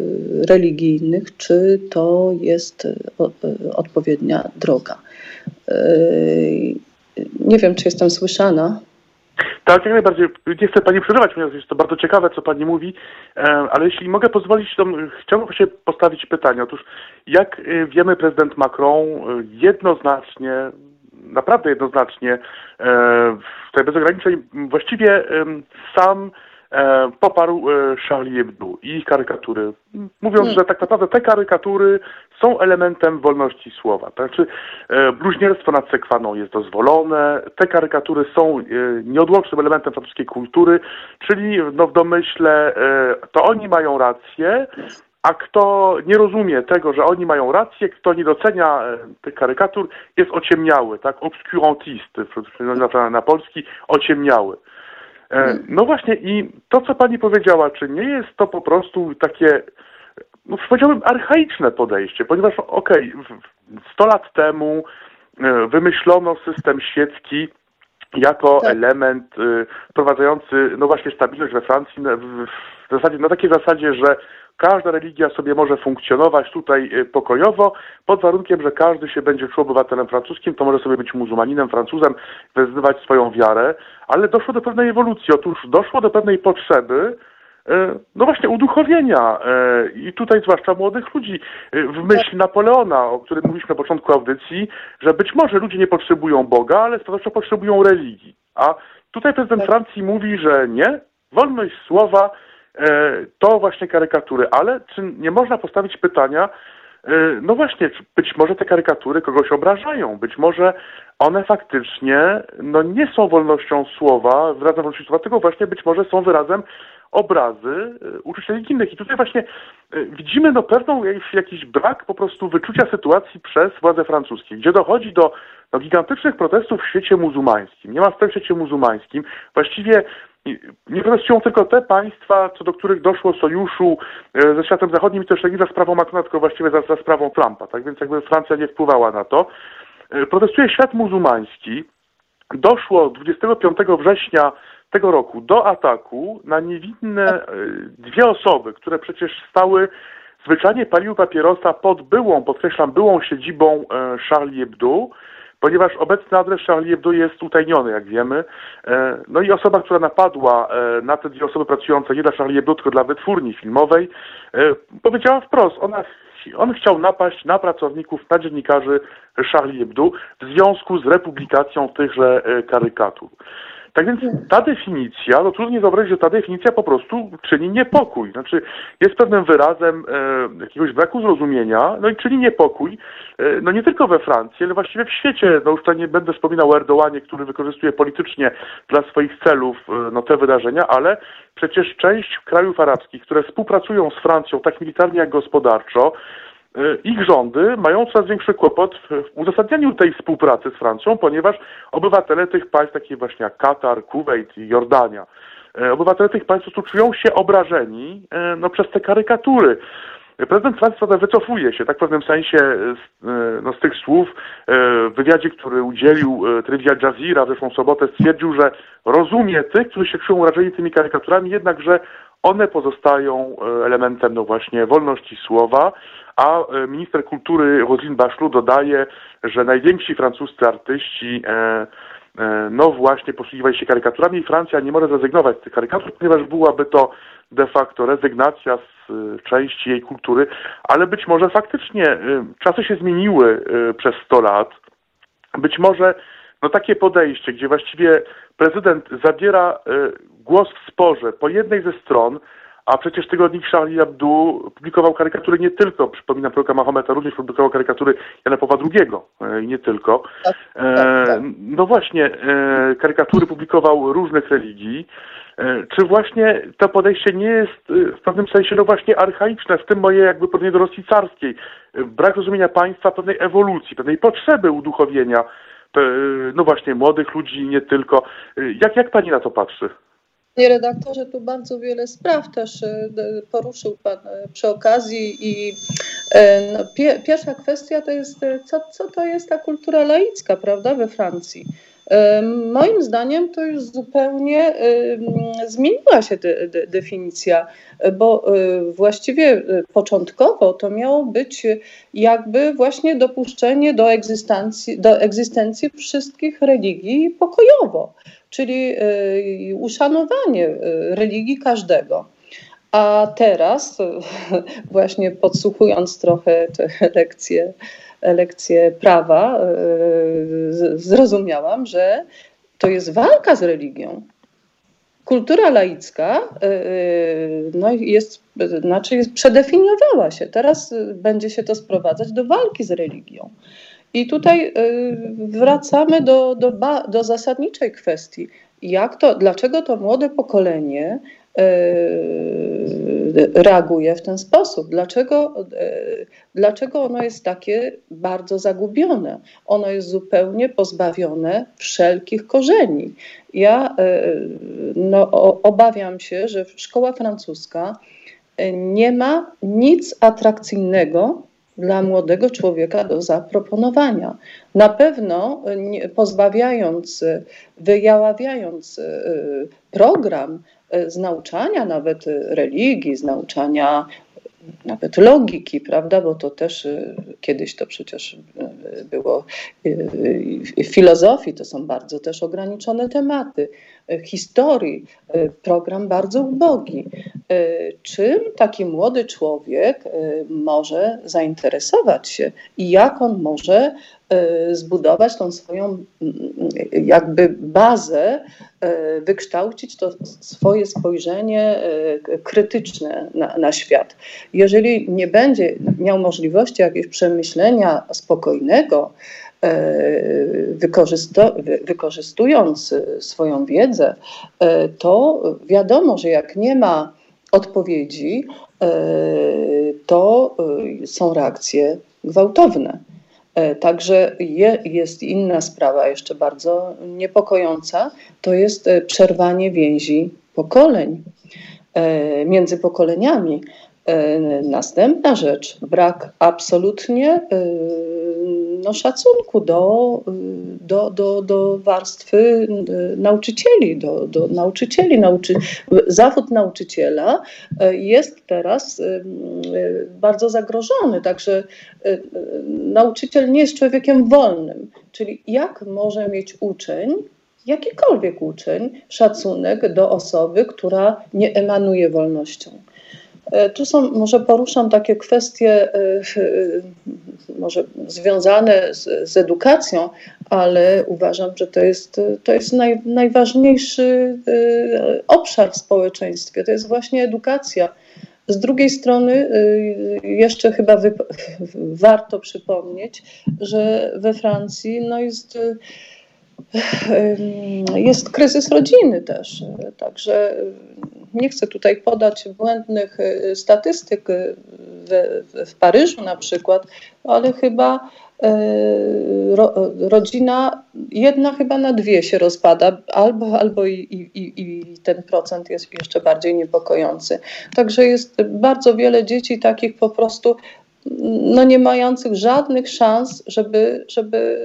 religijnych, czy to jest y, y, odpowiednia droga. Nie wiem, czy jestem słyszana. Tak, jak najbardziej. Nie chcę Pani przerywać, ponieważ jest to bardzo ciekawe, co Pani mówi, e, ale jeśli mogę pozwolić, to chciałbym się postawić pytanie. Otóż, jak wiemy, prezydent Macron jednoznacznie, naprawdę jednoznacznie, tutaj bez ograniczeń, właściwie sam E, poparł e, Charlie Hebdo i ich karykatury, mówiąc, że tak naprawdę te karykatury są elementem wolności słowa. Znaczy, e, bluźnierstwo nad sekwaną jest dozwolone, te karykatury są nieodłącznym elementem francuskiej kultury, czyli no, w domyśle to oni mają rację, a kto nie rozumie tego, że oni mają rację, kto nie docenia tych karykatur, jest ociemniały, tak? Obscurantist, na, na polski, ociemniały. E, no właśnie i to, co pani powiedziała, czy nie jest to po prostu takie, no powiedziałbym, archaiczne podejście, ponieważ okej, okay, 100 lat temu e, wymyślono system świecki jako tak. element y, wprowadzający, no właśnie, stabilność we Francji w, w zasadzie, na takiej zasadzie, że Każda religia sobie może funkcjonować tutaj y, pokojowo, pod warunkiem, że każdy się będzie czuł obywatelem francuskim, to może sobie być muzułmaninem, Francuzem, wyznawać swoją wiarę, ale doszło do pewnej ewolucji. Otóż doszło do pewnej potrzeby, y, no właśnie uduchowienia y, i tutaj zwłaszcza młodych ludzi w myśl Napoleona, o którym mówiliśmy na początku audycji, że być może ludzie nie potrzebują Boga, ale pewnością potrzebują religii. A tutaj prezydent tak. Francji mówi, że nie, wolność słowa to właśnie karykatury, ale czy nie można postawić pytania, e, no właśnie, być może te karykatury kogoś obrażają, być może one faktycznie no nie są wolnością słowa, wyrazem wolności słowa, tylko właśnie być może są wyrazem obrazy e, uczuć religijnych. I tutaj właśnie widzimy no pewną jakiś brak po prostu wyczucia sytuacji przez władze francuskie, gdzie dochodzi do no, gigantycznych protestów w świecie muzułmańskim. Nie ma w tym świecie muzułmańskim. Właściwie nie protestują tylko te państwa, co do których doszło sojuszu e, ze światem zachodnim i też nie za sprawą Macrona, tylko właściwie za, za sprawą Trumpa. Tak więc jakby Francja nie wpływała na to. E, protestuje świat muzułmański. Doszło 25 września tego roku do ataku na niewinne e, dwie osoby, które przecież stały, zwyczajnie paliły papierosa pod byłą, podkreślam, byłą siedzibą Charlie Hebdo ponieważ obecny adres Charlie Hebdo jest utajniony, jak wiemy. E, no i osoba, która napadła e, na te dwie osoby pracujące nie dla Charlie Hebdo, tylko dla wytwórni filmowej, e, powiedziała wprost, ona on chciał napaść na pracowników, na dziennikarzy Charlie Hebdo w związku z republikacją tychże karykatur. Tak więc ta definicja, no trudno nie wyobrazić, że ta definicja po prostu czyni niepokój. Znaczy jest pewnym wyrazem e, jakiegoś braku zrozumienia, no i czyni niepokój, e, no nie tylko we Francji, ale właściwie w świecie. No już tutaj nie będę wspominał o Erdołanie, który wykorzystuje politycznie dla swoich celów e, no, te wydarzenia, ale przecież część krajów arabskich, które współpracują z Francją tak militarnie jak gospodarczo, ich rządy mają coraz większy kłopot w uzasadnianiu tej współpracy z Francją, ponieważ obywatele tych państw, takie właśnie jak Katar, Kuwait i Jordania, e, obywatele tych państw czują się obrażeni e, no, przez te karykatury. Prezydent Francji wycofuje się, tak w pewnym sensie, z, no, z tych słów. W wywiadzie, który udzielił telewizja Al Jazeera w zeszłą sobotę, stwierdził, że rozumie tych, którzy się czują urażeni tymi karykaturami, jednakże one pozostają elementem no właśnie wolności słowa, a e, minister kultury Roselyne Bachelot dodaje, że najwięksi francuscy artyści e, e, no właśnie posługiwali się karykaturami i Francja nie może zrezygnować z tych karykatur, ponieważ byłaby to de facto rezygnacja z części jej kultury, ale być może faktycznie czasy się zmieniły przez 100 lat. Być może no takie podejście, gdzie właściwie prezydent zabiera e, głos w sporze po jednej ze stron, a przecież tygodnik Charlie Hebdo publikował karykatury nie tylko, przypominam, proroka Mahometa również publikował karykatury Jana Pawła II e, i nie tylko. Tak, tak, tak. No właśnie, e, karykatury publikował różnych religii. Czy właśnie to podejście nie jest w pewnym sensie no właśnie archaiczne, w tym moje jakby porównanie do Rosji carskiej? Brak rozumienia państwa, pewnej ewolucji, pewnej potrzeby uduchowienia no właśnie młodych ludzi, nie tylko. Jak, jak pani na to patrzy? Panie redaktorze, tu bardzo wiele spraw też e, poruszył Pan e, przy okazji i e, no, pierwsza kwestia to jest, co, co to jest ta kultura laicka, prawda, we Francji. Moim zdaniem to już zupełnie zmieniła się de, de, definicja, bo właściwie początkowo to miało być jakby właśnie dopuszczenie do egzystencji, do egzystencji wszystkich religii pokojowo czyli y, uszanowanie y, religii każdego. A teraz, [laughs] właśnie podsłuchując trochę te lekcje, lekcje prawa, y, zrozumiałam, że to jest walka z religią. Kultura laicka no jest, znaczy jest, przedefiniowała się. Teraz będzie się to sprowadzać do walki z religią. I tutaj y, wracamy do, do, do zasadniczej kwestii. Jak to, dlaczego to młode pokolenie y, reaguje w ten sposób? Dlaczego, y, dlaczego ono jest takie bardzo zagubione? Ono jest zupełnie pozbawione wszelkich korzeni. Ja no, obawiam się, że szkoła francuska nie ma nic atrakcyjnego dla młodego człowieka do zaproponowania. Na pewno pozbawiając, wyjaławiając e, program e, z nauczania nawet religii, z nauczania nawet logiki, prawda, bo to też e, kiedyś to przecież było filozofii, to są bardzo też ograniczone tematy historii, program bardzo ubogi. Czym taki młody człowiek może zainteresować się i jak on może zbudować tą swoją jakby bazę, wykształcić to swoje spojrzenie krytyczne na, na świat. Jeżeli nie będzie miał możliwości jakiegoś przemyślenia spokojnego, wykorzystując swoją wiedzę, to wiadomo, że jak nie ma odpowiedzi, to są reakcje gwałtowne. Także jest inna sprawa, jeszcze bardzo niepokojąca, to jest przerwanie więzi pokoleń. Między pokoleniami. Następna rzecz, brak absolutnie no, szacunku do, do, do, do warstwy y, nauczycieli, do, do nauczycieli. Nauczy... Zawód nauczyciela y, jest teraz y, bardzo zagrożony, także nauczyciel nie jest człowiekiem wolnym. Czyli jak może mieć uczeń, jakikolwiek uczeń, szacunek do osoby, która nie emanuje wolnością? E, tu są, może poruszam takie kwestie, e, e, może związane z, z edukacją, ale uważam, że to jest, to jest naj, najważniejszy obszar w społeczeństwie. To jest właśnie edukacja. Z drugiej strony, jeszcze chyba warto przypomnieć, że we Francji no jest jest kryzys rodziny też. Także nie chcę tutaj podać błędnych e, statystyk e, w, w Paryżu na przykład, ale chyba e, ro, rodzina jedna chyba na dwie się rozpada, albo, albo i, i, i ten procent jest jeszcze bardziej niepokojący. Także jest bardzo wiele dzieci takich po prostu no nie mających żadnych szans, żeby, żeby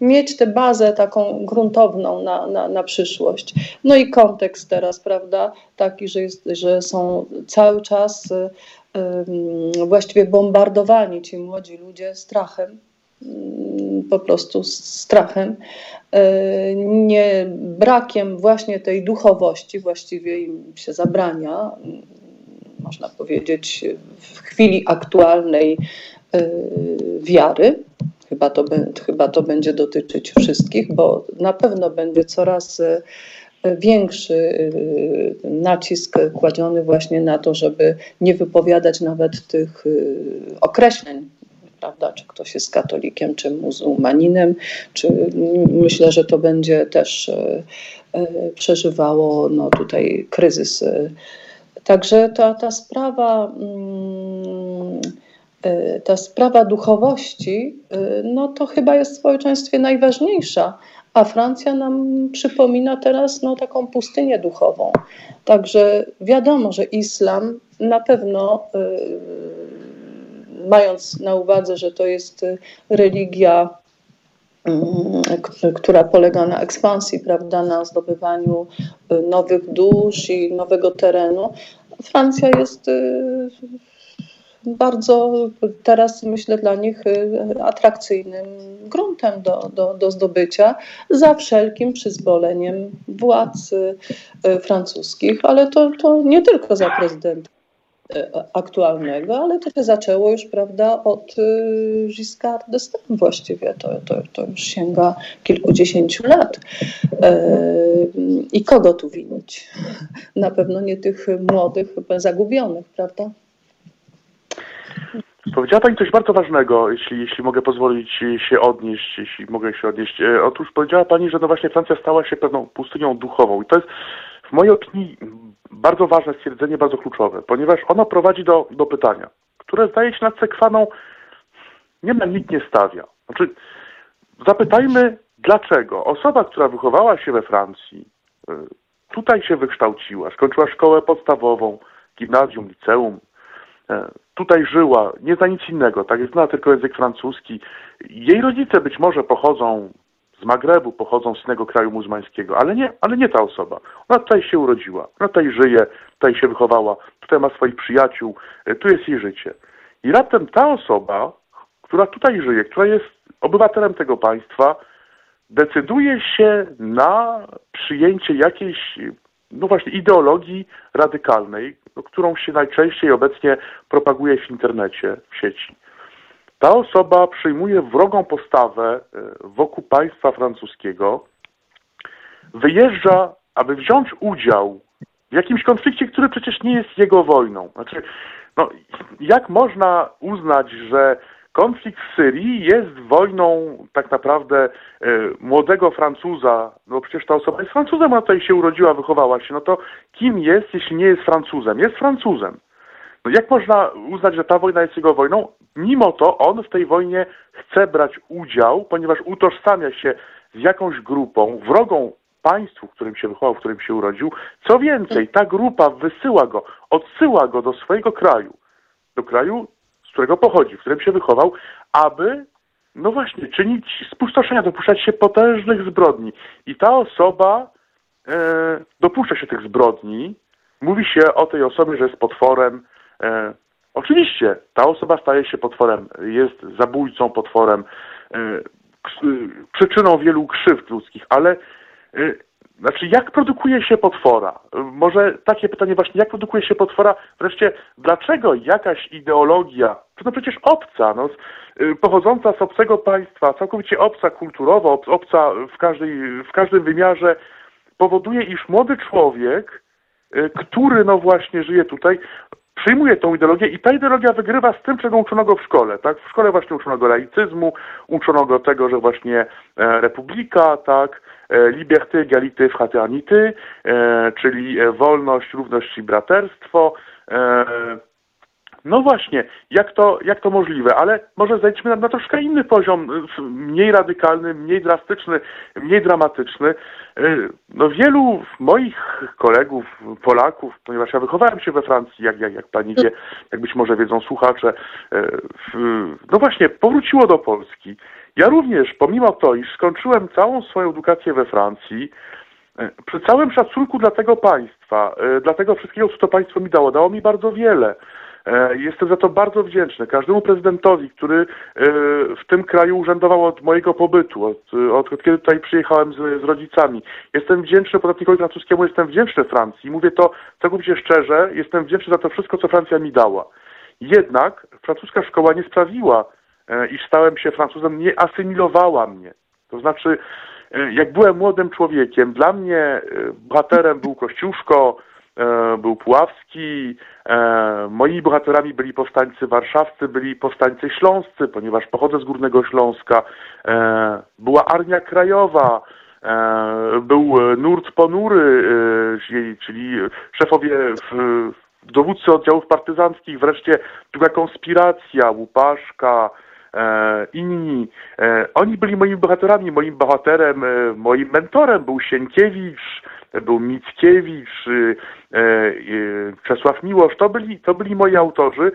mieć tę bazę taką gruntowną na, na, na przyszłość. No i kontekst teraz, prawda, taki, że, jest, że są cały czas właściwie bombardowani ci młodzi ludzie strachem, mm, po prostu strachem, e, nie brakiem właśnie tej duchowości, właściwie im się zabrania, można powiedzieć, w chwili aktualnej e, wiary chyba to, chyba to będzie dotyczyć wszystkich, bo na pewno będzie coraz większy nacisk kładziony właśnie na to, żeby nie wypowiadać nawet tych określeń prawda, czy ktoś jest katolikiem, czy muzułmaninem, czy myślę, że to będzie też e, e, przeżywało no, tutaj kryzys. Także ta, ta sprawa mm, e, ta sprawa duchowości, no to chyba jest w społeczeństwie najważniejsza, a Francja nam przypomina teraz no, taką pustynię duchową. Także wiadomo, że islam na pewno mając na uwadze, że to jest y, religia, która polega na ekspansji, prawda, na zdobywaniu y, nowych dusz i nowego terenu, Francja jest y, bardzo teraz myślę dla nich atrakcyjnym gruntem do, do, do zdobycia za wszelkim przyzwoleniem władz francuskich, ale to, to nie tylko za prezydenta. Aktualnego, ale to się zaczęło już, prawda, od y, Giscard d'Estaing właściwie. To, to, to już sięga kilkudziesięciu lat. I kogo tu winić? Na pewno nie tych młodych, zagubionych, prawda? Powiedziała Pani coś bardzo ważnego, jeśli, jeśli mogę pozwolić się odnieść, jeśli mogę się odnieść. E, otóż powiedziała Pani, że no właśnie Francja stała się pewną pustynią duchową i to jest w mojej opinii bardzo ważne stwierdzenie, bardzo kluczowe, ponieważ ono prowadzi do, do pytania, które zdaje się nad sekwaną niemal nikt nie stawia. Znaczy, zapytajmy, dlaczego osoba, która wychowała się we Francji, y, tutaj się wykształciła, skończyła szkołę podstawową, gimnazjum, liceum, tutaj żyła, nie za nic innego, tak zna tylko język francuski. Jej rodzice być może pochodzą z Magrebu, pochodzą z innego kraju muzułmańskiego, ale nie, ale nie ta osoba. Ona tutaj się urodziła, ona tutaj żyje, tutaj się wychowała, tutaj ma swoich przyjaciół, e, tu jest jej życie. I raptem ta osoba, która tutaj żyje, która jest obywatelem tego państwa, decyduje się na przyjęcie jakiejś, no właśnie, ideologii radykalnej, no, którą się najczęściej obecnie propaguje w internecie, w sieci. Ta osoba przyjmuje wrogą postawę e, wokół państwa francuskiego, wyjeżdża, aby wziąć udział w jakimś konflikcie, który przecież nie jest jego wojną. Znaczy, no, jak można uznać, że konflikt w Syrii jest wojną tak naprawdę e, młodego Francuza, no przecież ta osoba jest Francuzem, ona tutaj się urodziła, wychowała się, no to kim jest, jeśli nie jest Francuzem? Jest Francuzem. No jak można uznać, że ta wojna jest jego wojną? Mimo to on w tej wojnie chce brać udział, ponieważ utożsamia się z jakąś grupą, wrogą państwu, w którym się wychował, w którym się urodził. Co więcej, ta grupa wysyła go, odsyła go do swojego kraju, do kraju, z którego pochodzi, w którym się wychował, aby, no właśnie, czynić spustoszenia, dopuszczać się potężnych zbrodni. I ta osoba e, dopuszcza się tych zbrodni. Mówi się o tej osobie, że jest potworem, E, oczywiście ta osoba staje się potworem, jest zabójcą, potworem, e, przyczyną wielu krzywd ludzkich, ale e, znaczy, jak produkuje się potwora? Może takie pytanie właśnie, jak produkuje się potwora? Wreszcie, dlaczego jakaś ideologia, to no przecież obca, no, pochodząca z obcego państwa, całkowicie obca kulturowo, obca w, każdej, w każdym wymiarze, powoduje, iż młody człowiek, który no właśnie żyje tutaj, przyjmuje tą ideologię i ta ideologia wygrywa z tym, czego uczono go w szkole. Tak? W szkole właśnie uczono go laicyzmu, uczono go tego, że właśnie e, republika, tak, liberté, égalité, fraternité, e, czyli wolność, równość i braterstwo, no właśnie, jak to, jak to możliwe, ale może zejdźmy na, na troszkę inny poziom, mniej radykalny, mniej drastyczny, mniej dramatyczny. No wielu moich kolegów, Polaków, ponieważ ja wychowałem się we Francji, jak, jak, jak pani wie, jak być może wiedzą słuchacze, no właśnie, powróciło do Polski. Ja również, pomimo to, iż skończyłem całą swoją edukację we Francji, y, przy całym szacunku dla tego państwa, dla tego wszystkiego, co to państwo mi dało, dało mi bardzo wiele. E, jestem za to bardzo wdzięczny każdemu prezydentowi, który e, w tym kraju urzędował od mojego pobytu, od, od, od kiedy tutaj przyjechałem z, z, rodzicami. Jestem wdzięczny podatnikowi francuskiemu, jestem wdzięczny Francji. Mówię to całkowicie szczerze, jestem wdzięczny za to wszystko, co Francja mi dała. Jednak francuska szkoła nie sprawiła e, iż stałem się Francuzem, nie asymilowała mnie. To znaczy, e, jak byłem młodym człowiekiem, dla mnie e, bohaterem był Kościuszko, był Puławski, moimi bohaterami byli powstańcy warszawscy, byli powstańcy śląscy, ponieważ pochodzę z Górnego Śląska, była Armia Krajowa, był nurt ponury, czyli szefowie dowódcy oddziałów partyzanckich, wreszcie druga konspiracja, Łupaszka, inni. E, oni byli moimi bohaterami, moim bohaterem, e, moim mentorem był Sienkiewicz, był Mickiewicz, e, e, Czesław Miłosz, to byli, to byli moi autorzy.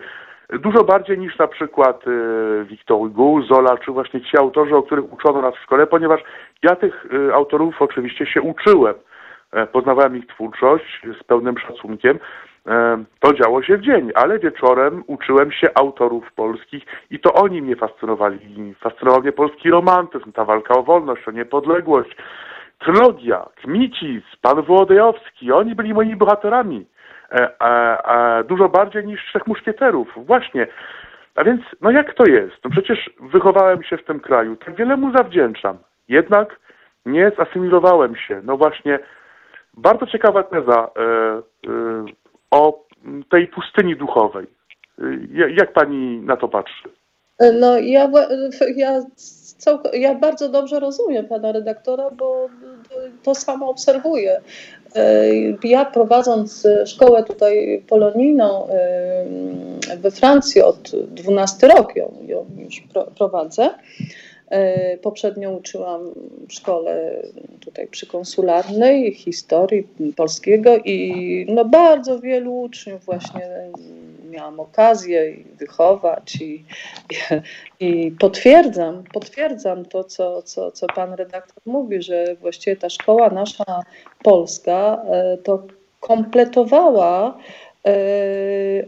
Dużo bardziej niż na przykład e, Wiktor Hugo, Zola, czy właśnie ci autorzy, o których uczono nas w szkole, ponieważ ja tych e, autorów oczywiście się uczyłem. E, poznawałem ich twórczość z pełnym szacunkiem. To działo się w dzień, ale wieczorem uczyłem się autorów polskich i to oni mnie fascynowali. Fascynował mnie polski romantyzm, ta walka o wolność, o niepodległość. Trylogia, Kmicic, pan Wołodyjowski, oni byli moimi bohaterami. E, e, dużo bardziej niż Trzech Muszkieterów. Właśnie. A więc, no jak to jest? No przecież wychowałem się w tym kraju, tak wiele mu zawdzięczam. Jednak nie zasymilowałem się. No właśnie, bardzo ciekawa teza e, e, o tej pustyni duchowej. E, Jak pani na to patrzy? No ja, ja, ja bardzo dobrze rozumiem pana redaktora, bo to samo obserwuję. E, Ja prowadząc szkołę tutaj polonijną we Francji od 12 rok ją, ją już pro- prowadzę. E, Poprzednio uczyłam w szkole tutaj przykonsularnej historii polskiego i no bardzo wielu uczniów właśnie miałam okazję i wychować i, i potwierdzam, potwierdzam to, co, co, co pan redaktor mówi, że właściwie ta szkoła nasza polska e, to kompletowała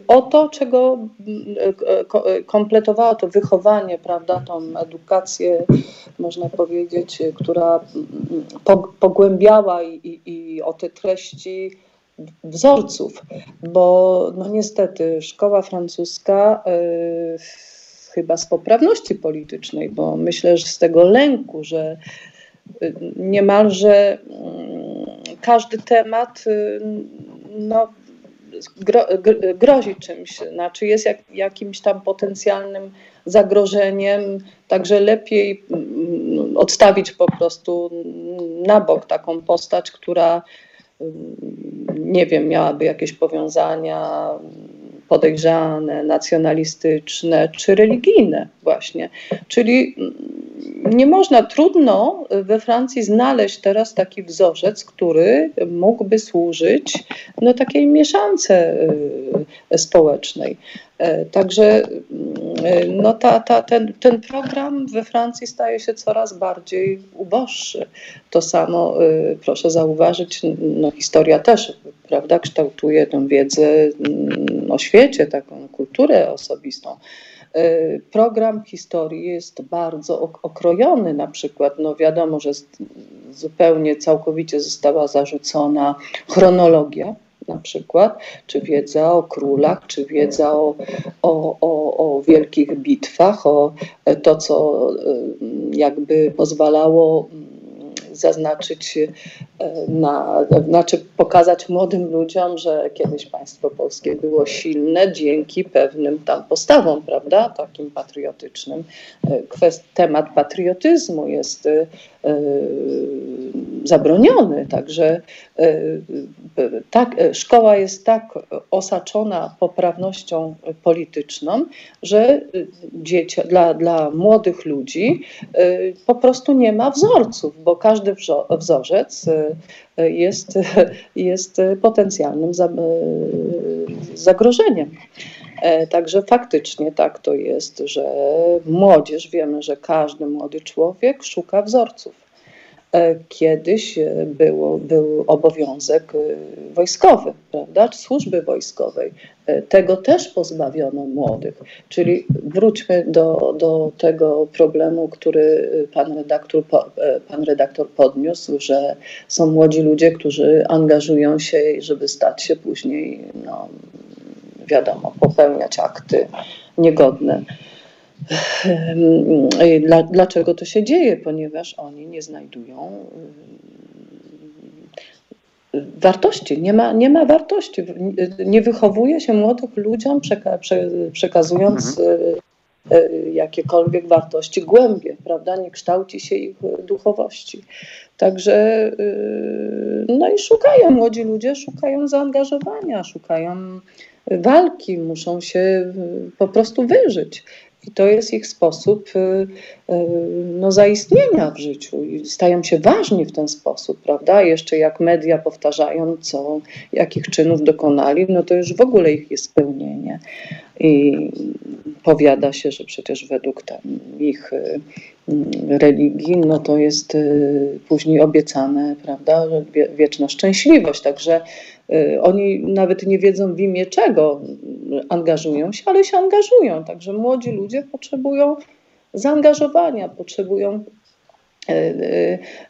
o to, czego e, ko- e, kompletowała to wychowanie, prawda, tą edukację, można powiedzieć, która mm, po- pogłębiała i, i, i o te treści wzorców, bo no niestety szkoła francuska chyba z poprawności politycznej, bo myślę, że z tego lęku, że niemalże mm, każdy temat no, gro, gr- grozi czymś, znaczy jest jak, jakimś tam potencjalnym zagrożeniem, także lepiej mm, odstawić po prostu na bok taką postać, która nie wiem, miałaby jakieś powiązania podejrzane, nacjonalistyczne czy religijne właśnie. Czyli nie można, trudno we Francji znaleźć teraz taki wzorzec, który mógłby służyć no, takiej mieszance y, społecznej. E, Także y, no, ta, ta, ten, ten program we Francji staje się coraz bardziej uboższy. To samo y, proszę zauważyć, no, historia też prawda, kształtuje tę wiedzę mm, o świecie, taką kulturę osobistą. Y, Program historii jest bardzo ok- okrojony, na przykład, no wiadomo, że zupełnie całkowicie została zarzucona chronologia, na przykład, czy wiedza o królach, czy wiedza o, o, o, o wielkich bitwach, o e, to, co y, jakby pozwalało mm, zaznaczyć, e, na, znaczy pokazać młodym ludziom, że kiedyś państwo polskie było silne dzięki pewnym tam postawom, prawda, takim patriotycznym. E, Kwest, temat patriotyzmu jest e, zabroniony, także e, tak, e, szkoła jest tak osaczona poprawnością polityczną, że dzieci, dla, dla młodych ludzi e, po prostu nie ma wzorców, bo każdy wzo- wzorzec e, jest, jest potencjalnym za- e, zagrożeniem. E, Także faktycznie tak to jest, że młodzież, wiemy, że każdy młody człowiek szuka wzorców. E, Kiedyś e, było, był obowiązek e, wojskowy, prawda, służby wojskowej. Tego też pozbawiono młodych. Czyli wróćmy do, do tego problemu, który pan redaktor, pan redaktor podniósł, że są młodzi ludzie, którzy angażują się, żeby stać się później, no, wiadomo, popełniać akty niegodne Dlaczego to się dzieje? Ponieważ oni nie znajdują wartości, nie ma, nie ma wartości. Nie wychowuje się młodych ludziom, przeka, przekazując mhm. E, jakiekolwiek wartości głębie, prawda? Nie kształci się ich duchowości. Także, e, no i szukają, młodzi ludzie szukają zaangażowania, szukają walki, muszą się po prostu wyżyć. I to jest ich sposób y, y, no, zaistnienia w życiu i stają się ważni w ten sposób, prawda? Jeszcze jak media powtarzają, co, jakich czynów dokonali, no to już w ogóle ich jest spełnienie. I powiada się, że przecież według tam ich y, religii, no to jest później obiecane, prawda, wieczna szczęśliwość. Także Y, oni nawet nie wiedzą w imię czego angażują się, ale się angażują. Także młodzi ludzie potrzebują zaangażowania, potrzebują y,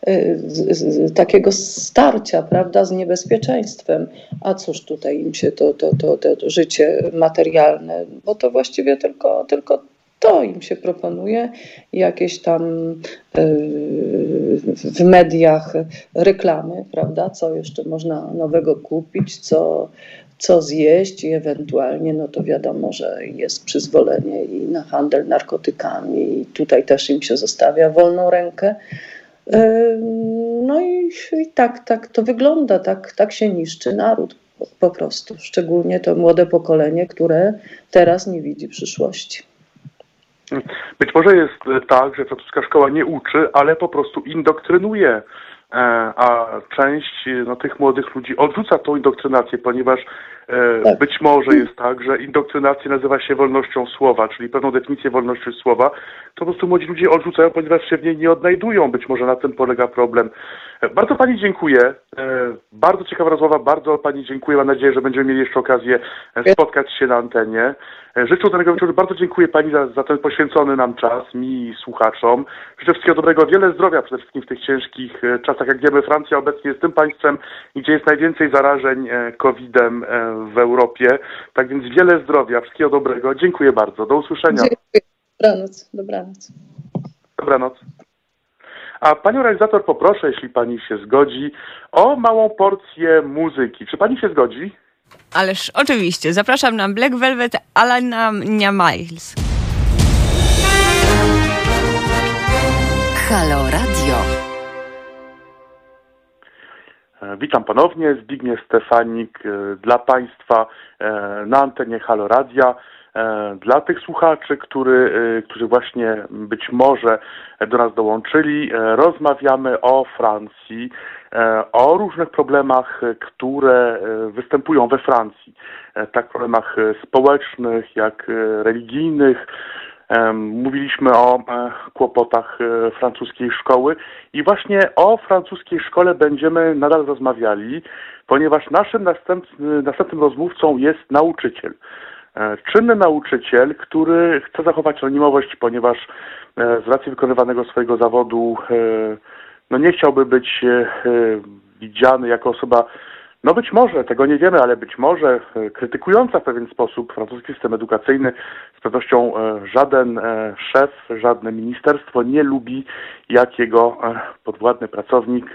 y, takiego starcia, prawda, z niebezpieczeństwem. A cóż tutaj im się to, to, to, to życie materialne, bo to właściwie tylko, tylko to im się proponuje, jakieś tam e, w mediach reklamy, prawda, co jeszcze można nowego kupić, co, co zjeść i ewentualnie, no to wiadomo, że jest przyzwolenie i na handel narkotykami i tutaj też im się zostawia wolną rękę. E, no i, i tak, tak to wygląda, tak, tak się niszczy naród po prostu, szczególnie to młode pokolenie, które teraz nie widzi przyszłości. Być może jest tak, że francuska szkoła nie uczy, ale po prostu indoktrynuje, e, a część no, tych młodych ludzi odrzuca tą indoktrynację, ponieważ tak. być może jest tak, że indoktrynacja nazywa się wolnością słowa, czyli pewną definicję wolności słowa, to po prostu młodzi ludzie odrzucają, ponieważ się w niej nie odnajdują. Być może na tym polega problem. Bardzo Pani dziękuję. Bardzo ciekawa rozmowa, bardzo Pani dziękuję. Mam nadzieję, że będziemy mieli jeszcze okazję spotkać się na antenie. E, życzę udanego wieczoru. Bardzo dziękuję Pani za, za ten poświęcony nam czas, mi i słuchaczom. Życzę wszystkiego dobrego, wiele zdrowia przede wszystkim w tych ciężkich e, czasach. Jak wiemy, Francja obecnie jest tym państwem, gdzie jest najwięcej zarażeń e, COVID-em w Europie. Tak więc wiele zdrowia, wszystkiego dobrego. Dziękuję bardzo. Do usłyszenia. Dziękuję. Dobranoc. Dobranoc. Dobranoc. A panią realizator poproszę, jeśli pani się zgodzi, o małą porcję muzyki. Czy pani się zgodzi? Ależ oczywiście. Zapraszam na Black Velvet Alana Miles. Halo Radio. E, witam ponownie. Zbigniew Stefanik e, dla Państwa e, na antenie Halo Radia. Dla tych słuchaczy, który, którzy właśnie być może do nas dołączyli, rozmawiamy o Francji, o różnych problemach, które występują we Francji. Tak problemach społecznych, jak religijnych. Mówiliśmy o kłopotach francuskiej szkoły i właśnie o francuskiej szkole będziemy nadal rozmawiali, ponieważ naszym następnym, następnym rozmówcą jest nauczyciel. Czynny nauczyciel, który chce zachować anonimowość, ponieważ z racji wykonywanego swojego zawodu no nie chciałby być e, e, widziany jako osoba, no być może, tego nie wiemy, ale być może e, krytykująca w pewien sposób francuski system edukacyjny. Z pewnością żaden szef, żadne ministerstwo nie lubi, jak jego podwładny pracownik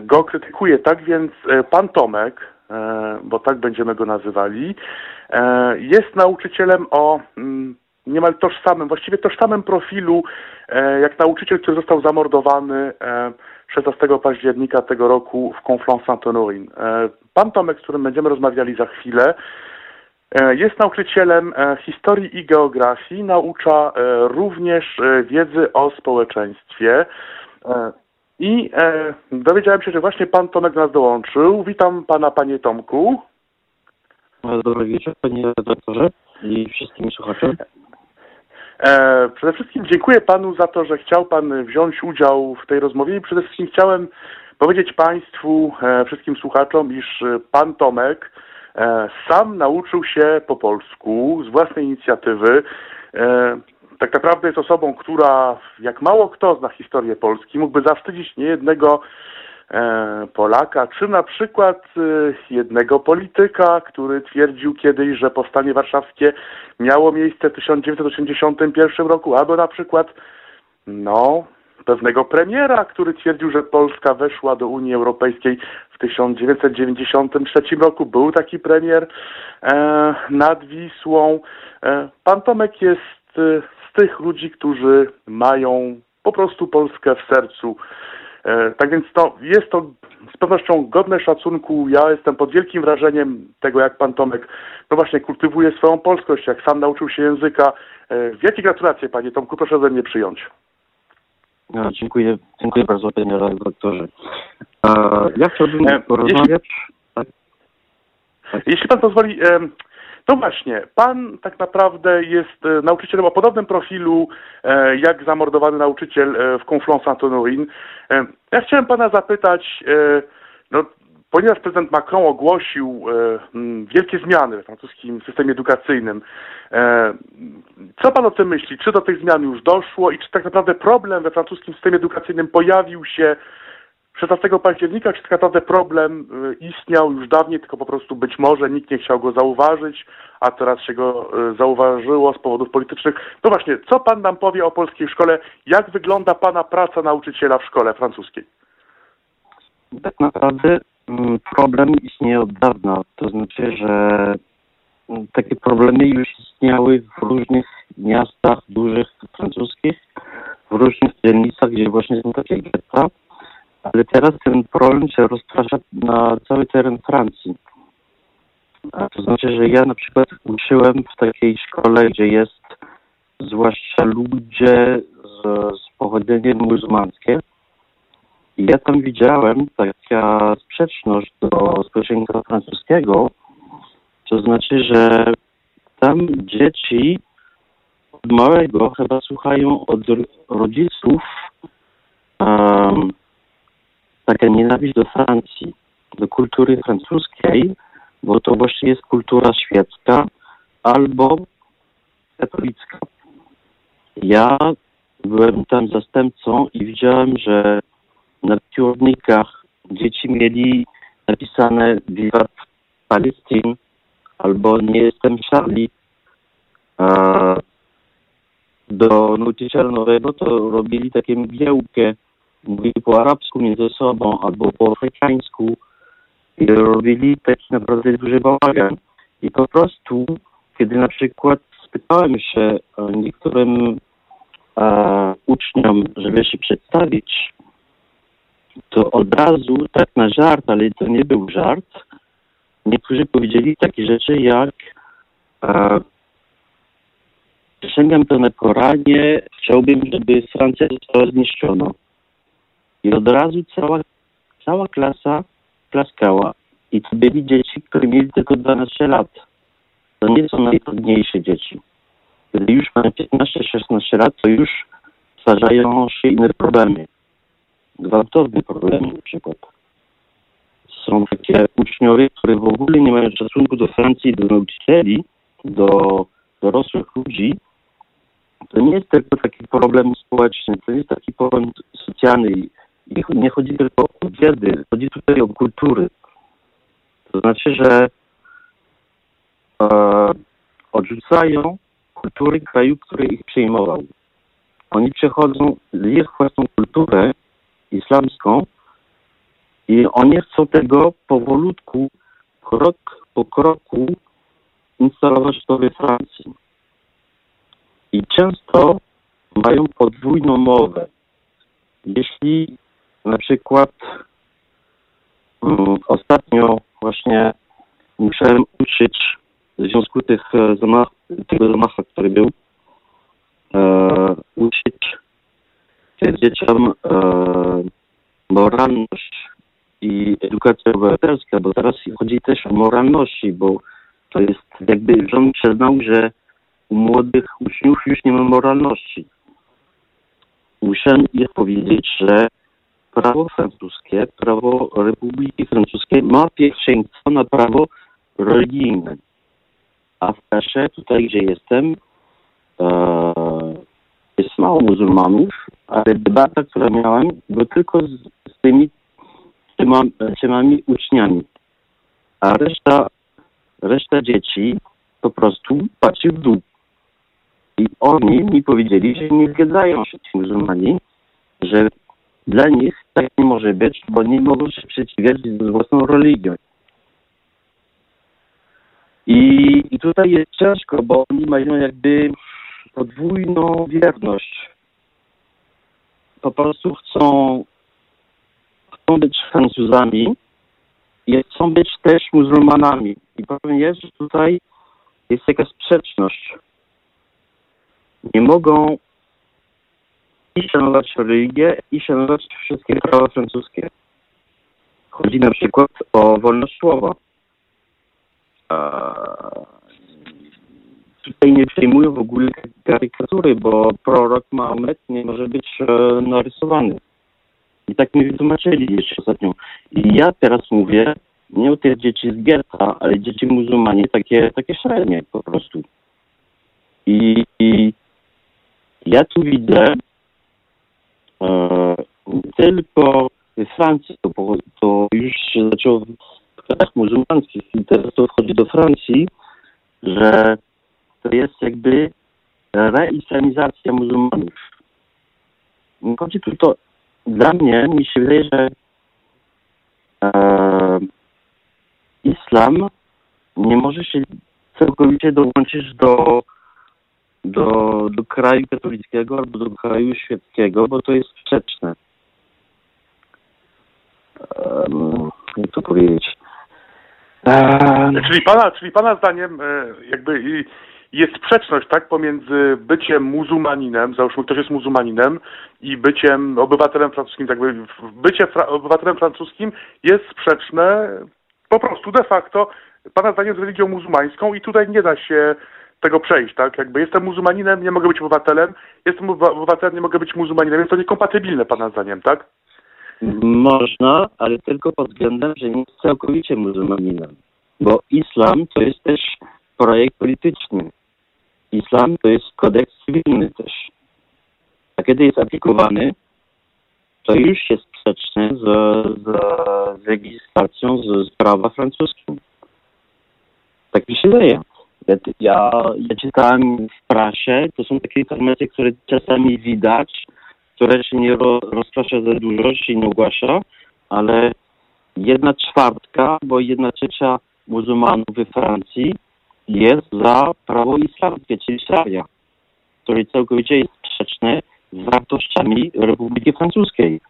go krytykuje. Tak więc pan Tomek, bo tak będziemy go nazywali, jest nauczycielem o mm, niemal tożsamym, właściwie tożsamym profilu, e, jak nauczyciel, który został zamordowany 16 e, października tego roku w Conflans-Saint-Honorin. E, pan Tomek, z którym będziemy rozmawiali za chwilę, jest nauczycielem historii i geografii, naucza również wiedzy o społeczeństwie. I dowiedziałem się, że właśnie pan Tomek do nas dołączył. Witam pana, panie Tomku. Dobry wieczór, panie doktorze i wszystkim słuchaczom. E, przede wszystkim dziękuję panu za to, że chciał pan wziąć udział w tej rozmowie i przede wszystkim chciałem powiedzieć państwu, e, wszystkim słuchaczom, iż pan Tomek e, sam nauczył się po polsku z własnej inicjatywy. Tak naprawdę jest osobą, która jak mało kto zna historię Polski, mógłby zawstydzić niejednego Polaka, czy na przykład e, jednego polityka, który twierdził kiedyś, że powstanie warszawskie miało miejsce w 1981 roku, albo na przykład no, pewnego premiera, który twierdził, że Polska weszła do Unii Europejskiej w 1993 roku. Był taki premier e, nad Wisłą. E, pan Tomek jest e, z tych ludzi, którzy mają po prostu Polskę w sercu. E, tak więc to jest to z pewnością godne szacunku. Ja jestem pod wielkim wrażeniem tego, jak pan Tomek no właśnie kultywuje swoją polskość, jak sam nauczył się języka. E, wielkie gratulacje, panie Tomku, proszę ze mnie przyjąć. No, dziękuję, dziękuję bardzo, panie redaktorze. E, ja chciałbym porozmawiać... Tak, Jeśli pan pozwoli, to właśnie, pan tak naprawdę jest e, nauczycielem o podobnym profilu e, jak zamordowany nauczyciel e, w Conflans-Saint-Honorin. Ja chciałem pana zapytać, no, ponieważ prezydent Macron ogłosił wielkie zmiany w francuskim systemie edukacyjnym, co pan o tym myśli? Czy do tych zmian już doszło i czy tak naprawdę problem we francuskim systemie edukacyjnym pojawił się 16 października, tak naprawdę problem y, istniał już dawniej, tylko po prostu być może nikt nie chciał go zauważyć, a teraz się go y, zauważyło z powodów politycznych. No właśnie, co pan nam powie o polskiej szkole? Jak wygląda pana praca nauczyciela w szkole francuskiej? tak naprawdę mm, problem istnieje od dawna. To znaczy, że mm, takie problemy już istniały w różnych miastach dużych francuskich, w różnych dzielnicach, gdzie właśnie są takie getta, ale teraz ten problem się rozprasza na cały teren Francji. A to znaczy, że ja na przykład uczyłem w takiej szkole, gdzie jest zwłaszcza ludzie z, z pochodzeniem i ja tam widziałem taka sprzeczność do społeczeństwa francuskiego, to znaczy, że tam dzieci od małego chyba słuchają od rodziców um, taka nienawiść do Francji, do kultury francuskiej, bo to właśnie jest kultura świecka albo katolicka. Ja byłem tam zastępcą i widziałem, że na piórnikach dzieci mieli napisane Wiwat Palestyn albo Nie jestem Charlie. A do nauczyciela nowego to robili takie mgiełkę, mówili po arabsku między sobą albo po afrykańsku i robili taki naprawdę duży bałagan. I po prostu, kiedy na przykład spytałem się e, niektórym e, uczniom, żeby się przedstawić, to od razu, tak na żart, ale to nie był żart, niektórzy powiedzieli takie rzeczy jak e, to na Koranie, chciałbym, żeby Francja została zniszczona. I od razu cała, cała klasa klaskała. I to byli dzieci, które mieli tylko 12 lat. To nie są najtrudniejsze dzieci. Kiedy już mają 15-16 lat, to już stwarzają się inne problemy gwałtowne problemy na przykład. Są takie uczniowie, które w ogóle nie mają szacunku do Francji, do nauczycieli, do dorosłych ludzi. To nie jest tylko taki problem społeczny, to jest taki problem socjalny. I nie chodzi tylko o biedy, chodzi tutaj o kultury. To znaczy, że e, odrzucają kultury kraju, który ich przyjmował. Oni przechodzą z ich własną kulturę islamską i oni chcą tego powolutku, krok po kroku instalować sobie Francji. I często mają podwójną mowę. Jeśli na przykład um, ostatnio właśnie musiałem uczyć w związku tych zamach, tego zamachu, który był, e, uczyć dzieciom e, moralność i edukacja obywatelska, bo teraz chodzi też o moralności, bo to jest jakby rząd przyznał, że u młodych uczniów już nie ma moralności. Muszę je powiedzieć, że prawo francuskie, prawo Republiki Francuskiej ma pierwszeństwo na prawo religijne. A w Kasze, tutaj gdzie jestem, e, jest mało muzułmanów, ale debata, którą miałem, była tylko z, z tymi tyma, tymi uczniami. A reszta, reszta dzieci po prostu patrzy w dół. I oni mi powiedzieli, że nie zgadzają się ci muzułmani, że dla nich tak nie może być, bo nie mogą się sprzeciwiać z własną religią. I, I tutaj jest ciężko, bo oni mają jakby podwójną wierność. Po prostu chcą, chcą być Francuzami i chcą być też muzułmanami. I powiem jest, że tutaj jest jakaś sprzeczność. Nie mogą i szanować religię, i szanować wszystkie prawa francuskie. Chodzi na przykład o wolność słowa. Tutaj nie przejmują w ogóle karykatury, bo prorok Mahomet nie może być e, narysowany. I tak mi wytłumaczyli jeszcze ostatnio. I ja teraz mówię nie o tych dzieci z Gerta, ale dzieci muzułmanie, takie, takie średnie po prostu. I, i ja tu widzę tylko w Francji, to, to już się zaczęło w krajach muzułmańskich i teraz to wchodzi do Francji, że to jest jakby reislamizacja muzułmanów. Chodzi tu to, dla mnie, mi się wydaje, że e, islam nie może się całkowicie dołączyć do do, do kraju katolickiego albo do kraju świeckiego, bo to jest sprzeczne. Um, jak to powiedzieć? Um, czyli, pana, czyli pana zdaniem e, jakby jest sprzeczność tak, pomiędzy byciem muzułmaninem, załóżmy ktoś jest muzułmaninem i byciem obywatelem francuskim, tak bycie fra obywatelem francuskim jest sprzeczne po prostu de facto pana zdaniem z religią muzułmańską i tutaj nie da się tego przejść, tak? Jakby jestem muzułmaninem, nie mogę być obywatelem, jestem obywatelem, nie mogę być muzułmaninem, więc to niekompatybilne pana zdaniem, tak? Można, ale tylko pod względem, że nie jest całkowicie muzułmaninem. Bo islam to jest też projekt polityczny. Islam to jest kodeks cywilny też. A kiedy jest aplikowany, to już jest sprzeczny z, z, z legislacją, z, z prawa francuskim. Tak mi się wydaje. Ja, ja, czytałem w prasie, to są takie informacje, które czasami widać, które się nie ro, rozprasza za dużo, się nie ogłasza, ale jedna czwartka, bo jedna trzecia muzułmanów we Francji jest za prawo islamskie, czyli szaria, które całkowicie jest sprzeczne z wartościami Republiki Francuskiej.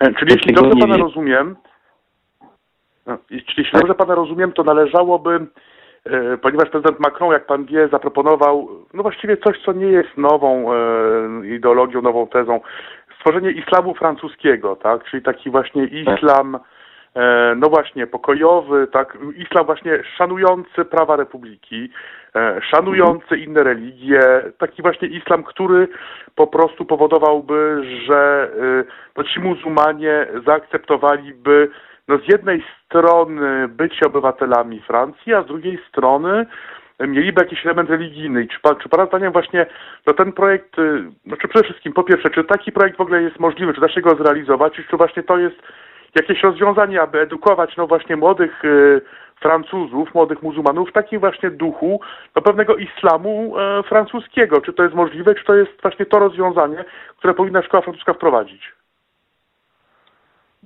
E, czyli jeśli dobrze pana rozumiem, no, czyli jeśli dobrze pana rozumiem, to należałoby, e, ponieważ prezydent Macron, jak pan wie, zaproponował no właściwie coś, co nie jest nową e, ideologią, nową tezą, stworzenie islamu francuskiego, tak? Czyli taki właśnie tak. islam, e, no właśnie pokojowy, tak? Islam właśnie szanujący prawa republiki, szanujący mhm. inne religie, taki właśnie islam, który po prostu powodowałby, że no, ci muzułmanie zaakceptowaliby no z jednej strony bycie obywatelami Francji, a z drugiej strony mieliby jakiś element religijny. czy, czy Pana zdaniem właśnie no ten projekt, znaczy przede wszystkim po pierwsze, czy taki projekt w ogóle jest możliwy, czy da się go zrealizować, czy właśnie to jest jakieś rozwiązanie, aby edukować no właśnie młodych y, Francuzów, młodych muzułmanów w takim właśnie duchu no pewnego islamu y, francuskiego. Czy to jest możliwe, czy to jest właśnie to rozwiązanie, które powinna szkoła francuska wprowadzić?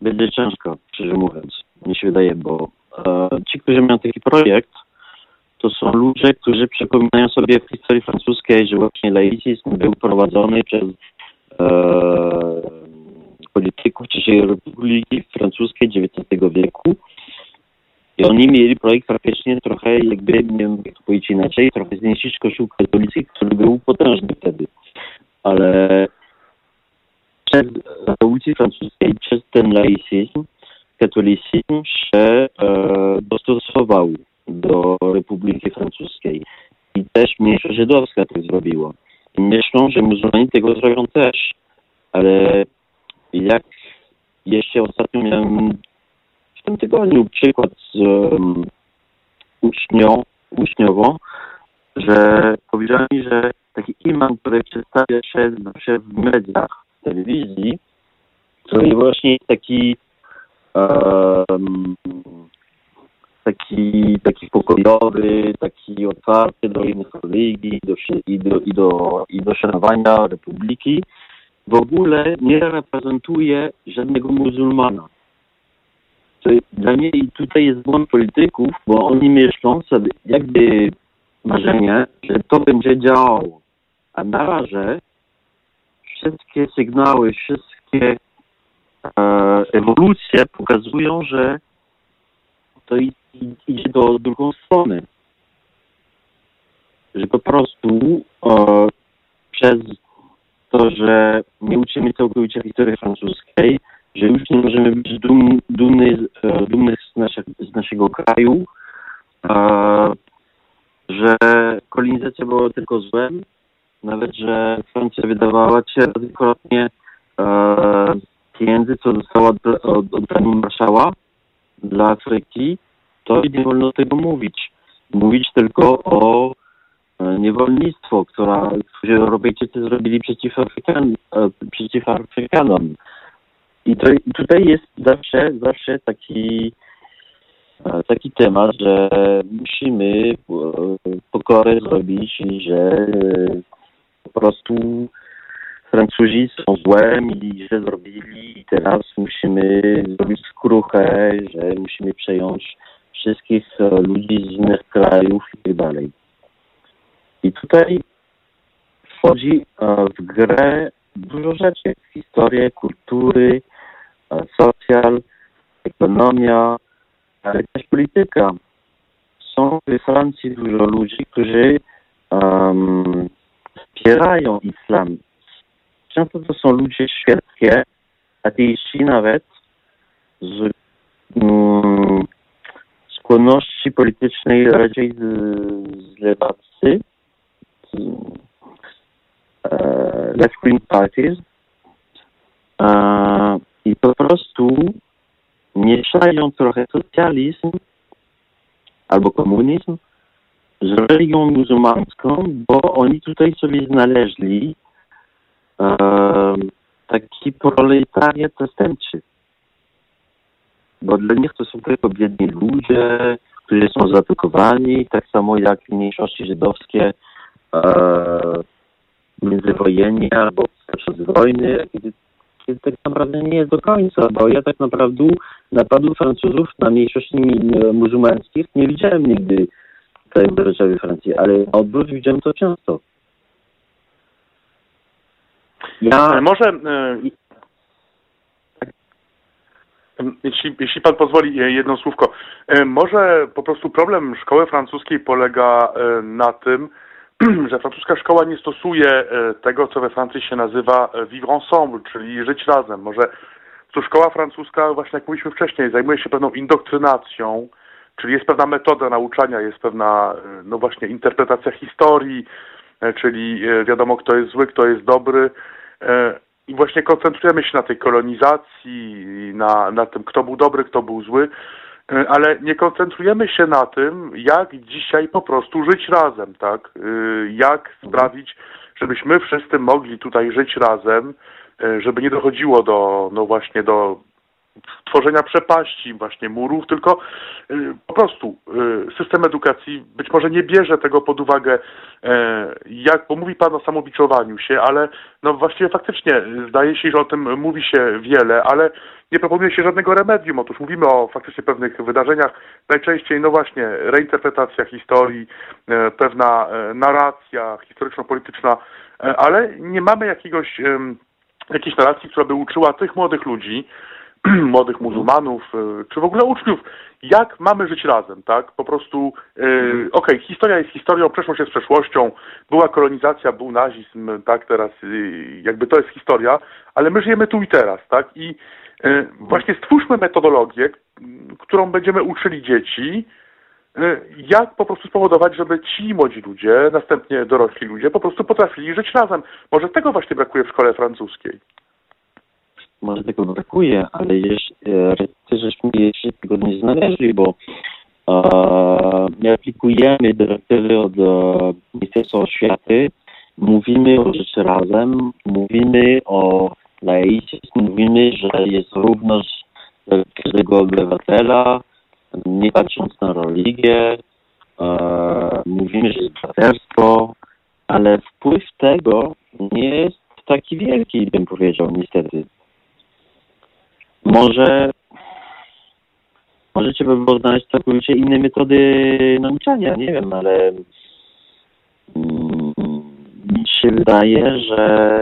Będzie ciężko, szczerze mówiąc. Mi się wydaje, bo e, ci, którzy mają taki projekt, to są ludzie, którzy przypominają sobie w historii francuskiej, że właśnie laicizm był prowadzony przez e, polityków III Republiki Francuskiej XIX wieku. I oni mieli projekt faktycznie trochę, jakby, nie wiem jak to powiedzieć inaczej, trochę zniszczyć kościół katolicki, który był potężny wtedy. Ale przez rewolucji francuskiej, przez ten laicizm, katolicyzm się e, dostosował do Republiki Francuskiej. I też mniejszość żydowska to zrobiła. I myślą, że muzułmanie tego zrobią też. Ale jak jeszcze ostatnio miałem w tym tygodniu przykład z um, ucznią, uczniową, że powiedziała mi, że taki imam, który przedstawia się w mediach, telewizji, który właśnie taki um, taki, taki pokojowy, taki otwarty do innych religii do, i, do, i, do, i do szanowania republiki, w ogóle nie reprezentuje żadnego muzułmana. To dla mnie i tutaj jest błąd polityków, bo oni myślą sobie jakby marzenie, że to będzie działało. A na razie wszystkie sygnały, wszystkie e, ewolucje pokazują, że to idzie do drugą stronę. Że po prostu e, przez to, że nie uczymy całkowicie historii francuskiej, że już nie możemy być dum, dumny, e, z, z naszego kraju, e, że kolonizacja była tylko złem, nawet, że Francja wydawała czterokrotnie e, pieniędzy, co została od, od, od marszała dla Afryki, to nie wolno tego mówić. Mówić tylko o e, niewolnictwo, które Europejczycy zrobili przeciw, Afrykan, e, przeciw Afrykanom. I, to, tutaj jest zawsze, zawsze taki, e, taki temat, że musimy pokorę zrobić że po prostu Francuzi są złem i źle zrobili i teraz musimy zrobić skruchę, że musimy przejąć wszystkich e, ludzi z innych krajów i tak dalej. I tutaj wchodzi e, w grę dużo rzeczy. Historię, kultury, e, socjal, ekonomia, ale też polityka. Są w Francji dużo ludzi, którzy um, wspierają islam. Często to są ludzie świeckie, ateiści nawet, z um, skłonności politycznej raczej z, z lewacy, e, left-wing parties e, i po prostu mieszają trochę socjalizm albo komunizm z religią muzułmańską, bo oni tutaj sobie znaleźli e, taki proletariat zastępczy. Bo dla nich to są tylko biedni ludzie, którzy są zaatakowani, tak samo jak mniejszości żydowskie e, międzywojenne albo przed wojny, kiedy, kiedy tak naprawdę nie jest do końca, bo ja tak naprawdę napadu Francuzów na mniejszości muzułmańskich nie widziałem nigdy tutaj w Francji, ale na odwrót widziałem to często. Ja... Może e, jeśli, jeśli pan pozwoli e, jedno słówko. E, może po prostu problem szkoły francuskiej polega na tym, [clears throat] że francuska szkoła nie stosuje tego, co we Francji się nazywa vivre ensemble, czyli żyć razem. Może tu szkoła francuska, właśnie jak mówiliśmy wcześniej, zajmuje się pewną indoktrynacją, czyli jest pewna metoda nauczania, jest pewna, no właśnie, interpretacja historii, czyli wiadomo, kto jest zły, kto jest dobry i właśnie koncentrujemy się na tej kolonizacji, na, na tym, kto był dobry, kto był zły, e, ale nie koncentrujemy się na tym, jak dzisiaj po prostu żyć razem, tak? E, jak sprawić, żebyśmy wszyscy mogli tutaj żyć razem, e, żeby nie dochodziło do, no właśnie do tworzenia przepaści, właśnie murów, tylko y, po prostu y, system edukacji być może nie bierze tego pod uwagę, e, jak, bo mówi Pan o samobiczowaniu się, ale no właściwie faktycznie zdaje się, że o tym mówi się wiele, ale nie proponuje się żadnego remedium. Otóż mówimy o faktycznie pewnych wydarzeniach, najczęściej no właśnie reinterpretacja historii, e, pewna e, narracja historyczno-polityczna, ale nie mamy jakiegoś jakiejś narracji, która by uczyła tych młodych ludzi, [clears throat] młodych muzułmanów, e, czy w ogóle uczniów, jak mamy żyć razem, tak? Po prostu, e, okej, okay, historia jest historią, przeszłość jest przeszłością, była kolonizacja, był nazizm, tak, teraz e, jakby to jest historia, ale my żyjemy tu i teraz, tak? I właśnie stwórzmy metodologię, którą będziemy uczyli dzieci, jak po prostu spowodować, żeby ci młodzi ludzie, następnie dorośli ludzie po prostu potrafili żyć razem. Może tego właśnie brakuje w szkole francuskiej może tego brakuje, ale jeśli, e, żeśmy jeszcze tego nie znaleźli, bo e, my aplikujemy dyrektywy od e, Ministerstwa Oświaty, mówimy o rzeczy razem, mówimy o laicyzm, mówimy, że jest równość każdego obywatela, nie patrząc na religię, e, mówimy, że jest braterstwo, ale wpływ tego nie jest taki wielki, bym powiedział, niestety. Może może trzeba by było znaleźć całkowicie inne metody nauczania, nie wiem, ale mm, mi się wydaje, że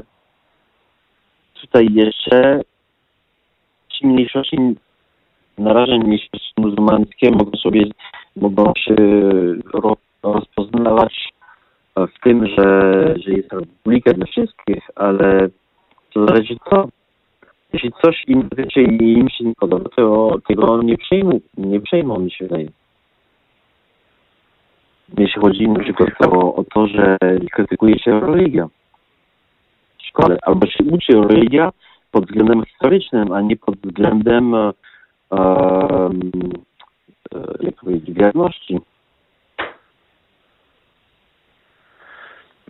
tutaj jeszcze ci mniejszości na razie mniejszości muzułmańskie mogą sobie mogą się rozpoznawać w tym, że, że jest republika dla wszystkich, ale to zależy co. Jeśli coś im dotyczy i im się nie podoba, to tego nie przejmą, nie przejmą mi się wydaje. Jeśli chodzi na przykład o, o to, że krytykuje się religia w szkole, albo się uczy religia pod względem historycznym, a nie pod względem um, jak powiedzieć, wiarności.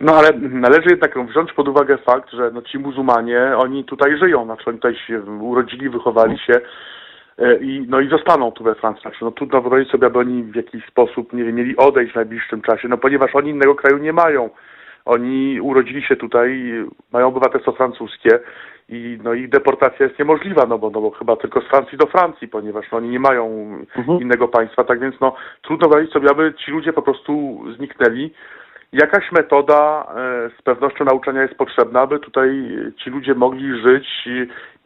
No ale należy jednak wziąć pod uwagę fakt, że no, ci muzułmanie, oni tutaj żyją, znaczy oni tutaj się urodzili, wychowali się e, i, no i zostaną tu we Francji. Znaczy, no trudno wyobrazić sobie, aby oni w jakiś sposób, nie wiem, mieli odejść w najbliższym czasie, no ponieważ oni innego kraju nie mają. Oni urodzili się tutaj, mają obywatelstwo francuskie i no ich deportacja jest niemożliwa, no bo, no bo chyba tylko z Francji do Francji, ponieważ no, oni nie mają mhm. innego państwa, tak więc no trudno wyobrazić sobie, aby ci ludzie po prostu zniknęli jakaś metoda e, z pewnością nauczania jest potrzebna, aby tutaj ci ludzie mogli żyć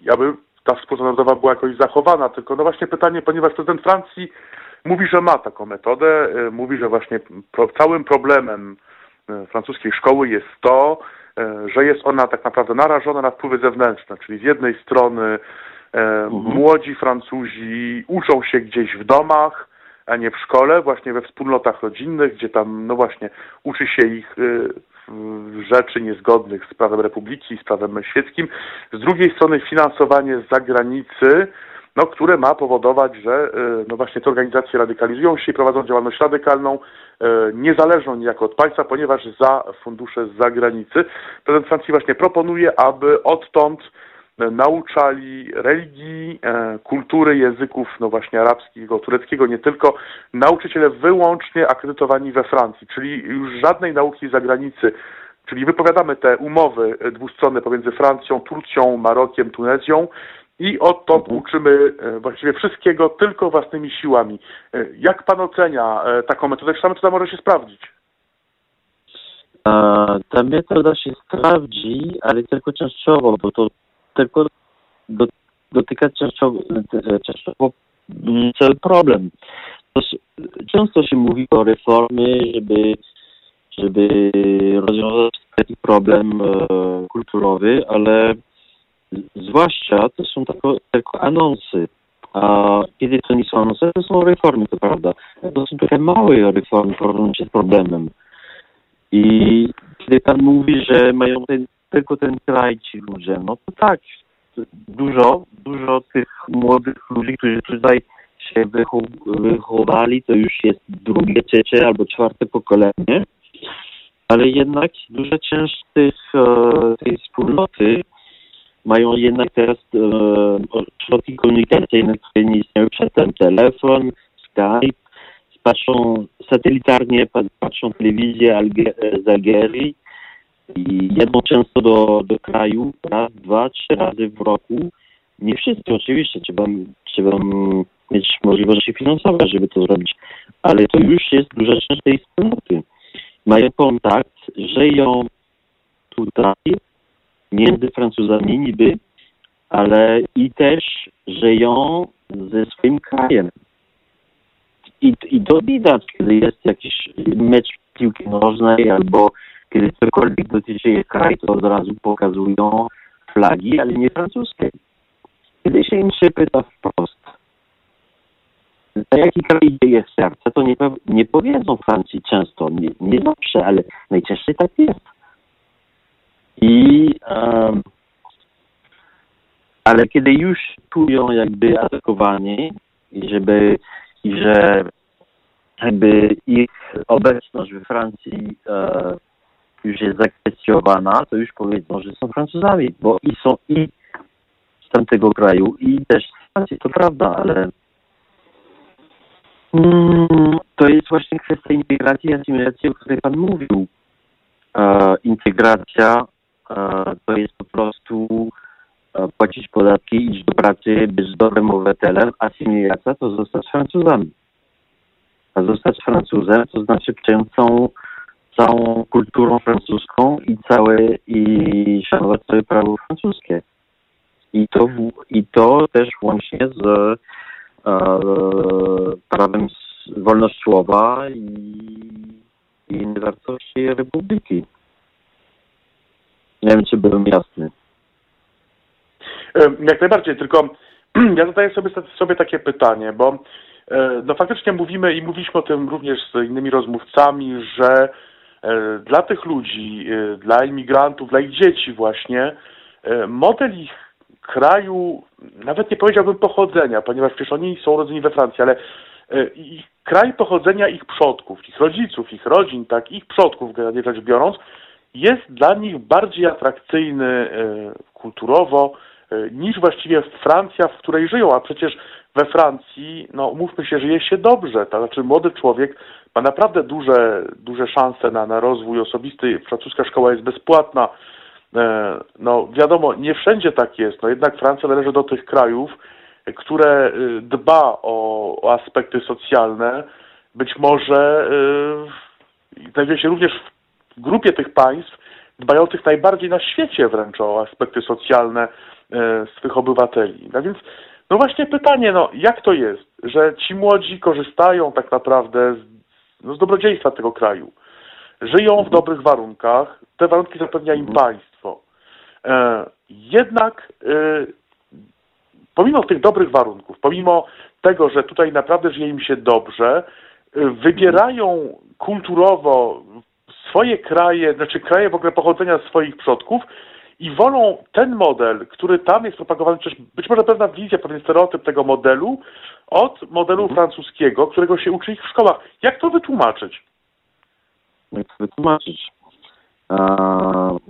i aby ta wspólnota narodowa była jakoś zachowana. Tylko no właśnie pytanie, ponieważ prezydent Francji mówi, że ma taką metodę, e, mówi, że właśnie całym problemem e, francuskiej szkoły jest to, że jest ona tak naprawdę narażona na wpływy zewnętrzne, czyli z jednej strony mhm. młodzi Francuzi uczą się gdzieś w domach, a nie w szkole, właśnie we wspólnotach rodzinnych, gdzie tam, no właśnie, uczy się ich y, rzeczy niezgodnych z prawem republiki, z prawem świeckim. Z drugiej strony finansowanie z zagranicy, no, które ma powodować, że y, no właśnie te organizacje radykalizują się i prowadzą działalność radykalną, y, niezależną niejako od państwa, ponieważ za fundusze z zagranicy. Prezydent Francji właśnie proponuje, aby odtąd nauczali religii, e, kultury, języków, no właśnie arabskiego, tureckiego, nie tylko, nauczyciele wyłącznie akredytowani we Francji, czyli już żadnej nauki z zagranicy, czyli wypowiadamy te umowy dwustronne pomiędzy Francją, Turcją, Marokiem, Tunezją i odtąd mhm. uczymy e, właściwie wszystkiego tylko własnymi siłami. E, jak pan ocenia taką metodę? Czy ta metoda może się sprawdzić? Ta metoda się sprawdzi, ale tylko częściowo, bo to tylko do, dotyka częściowo, cały problem. Często się mówi o reformy, żeby, żeby rozwiązać taki problem e, kulturowy, ale zwłaszcza to są tylko, tylko anonsy. A kiedy to nie są anonsy, to są reformy, to prawda. To są takie małe reformy porównane się z problemem. I kiedy pan mówi, że mają ten tylko ten kraj ci ludzie. No to tak, dużo, dużo tych młodych ludzi, którzy tutaj się wychowali, to już jest drugie, trzecie albo czwarte pokolenie, ale jednak duża część tych, e, tej wspólnoty mają jednak teraz e, środki komunikacyjne, które nie istniały przedtem. Telefon, Skype, patrzą satelitarnie, patrzą telewizję z Algierii, i jedą często do, do kraju raz, dwa, trzy razy w roku. Nie wszyscy oczywiście, trzeba, trzeba mieć możliwości finansowe, żeby to zrobić, ale to już jest duża część tej wspólnoty. Mają kontakt, żyją tutaj między Francuzami niby, ale i też żyją ze swoim krajem. I, i to widać, kiedy jest jakiś mecz piłki nożnej albo kiedy cokolwiek dotyczy kraj, to od razu pokazują flagi, ale nie francuskie. Kiedy się im się pyta wprost, na jaki kraj idzie ich serce, to nie, nie powiedzą Francji często, nie, nie zawsze, ale najczęściej tak jest. I um, ale kiedy już czują jakby atakowani i żeby i że jakby ich obecność we Francji uh, już jest zakwestionowana, to już powiedzą, że są Francuzami, bo i są i Francuzem tego kraju i też to prawda, ale mm, to jest właśnie kwestia integracji i asymilacji, o której Pan mówił. E, integracja e, to jest po prostu e, płacić podatki, iść do pracy, być dobrym obywatelem. Asymilacja to zostać Francuzami. A zostać Francuzem to znaczy przyjąć całą, całą kulturą francuską i całe i szanować całe prawo francuskie. I to, i to też łącznie z e, prawem wolność słowa i, i wartości Republiki. Nie wiem, czy byłem jasny. Jak najbardziej, tylko [clears throat] ja zadaję sobie, sobie takie pytanie, bo e, no faktycznie mówimy i mówiliśmy o tym również z innymi rozmówcami, że dla tych ludzi, e, dla imigrantów, dla ich dzieci właśnie, model ich kraju, nawet nie powiedziałbym pochodzenia, ponieważ przecież oni są rodzeni we Francji, ale ich kraj pochodzenia ich przodków, ich rodziców, ich rodzin, tak, ich przodków generalnie rzecz biorąc, jest dla nich bardziej atrakcyjny e, kulturowo e, niż właściwie Francja, w której żyją, a przecież we Francji, no umówmy się, żyje się dobrze, to znaczy młody człowiek ma naprawdę duże, duże szanse na, na rozwój osobisty, francuska szkoła jest bezpłatna, e, no wiadomo, nie wszędzie tak jest, no jednak Francja należy do tych krajów, które dba o, o aspekty socjalne, być może znajduje się również w grupie tych państw dbających najbardziej na świecie wręcz o aspekty socjalne e, swych obywateli. No więc, no właśnie pytanie, no jak to jest, że ci młodzi korzystają tak naprawdę z, no, z dobrodziejstwa tego kraju, żyją w dobrych warunkach, te warunki zapewnia im państwo. E, jednak e, pomimo tych dobrych warunków, pomimo tego, że tutaj naprawdę żyje im się dobrze, wybierają kulturowo swoje kraje, znaczy kraje w ogóle pochodzenia swoich przodków i wolą ten model, który tam jest propagowany, przecież być może pewna wizja, pewien stereotyp tego modelu od modelu mhm. francuskiego, którego się uczy ich w szkołach. Jak to wytłumaczyć? Jak to wytłumaczyć?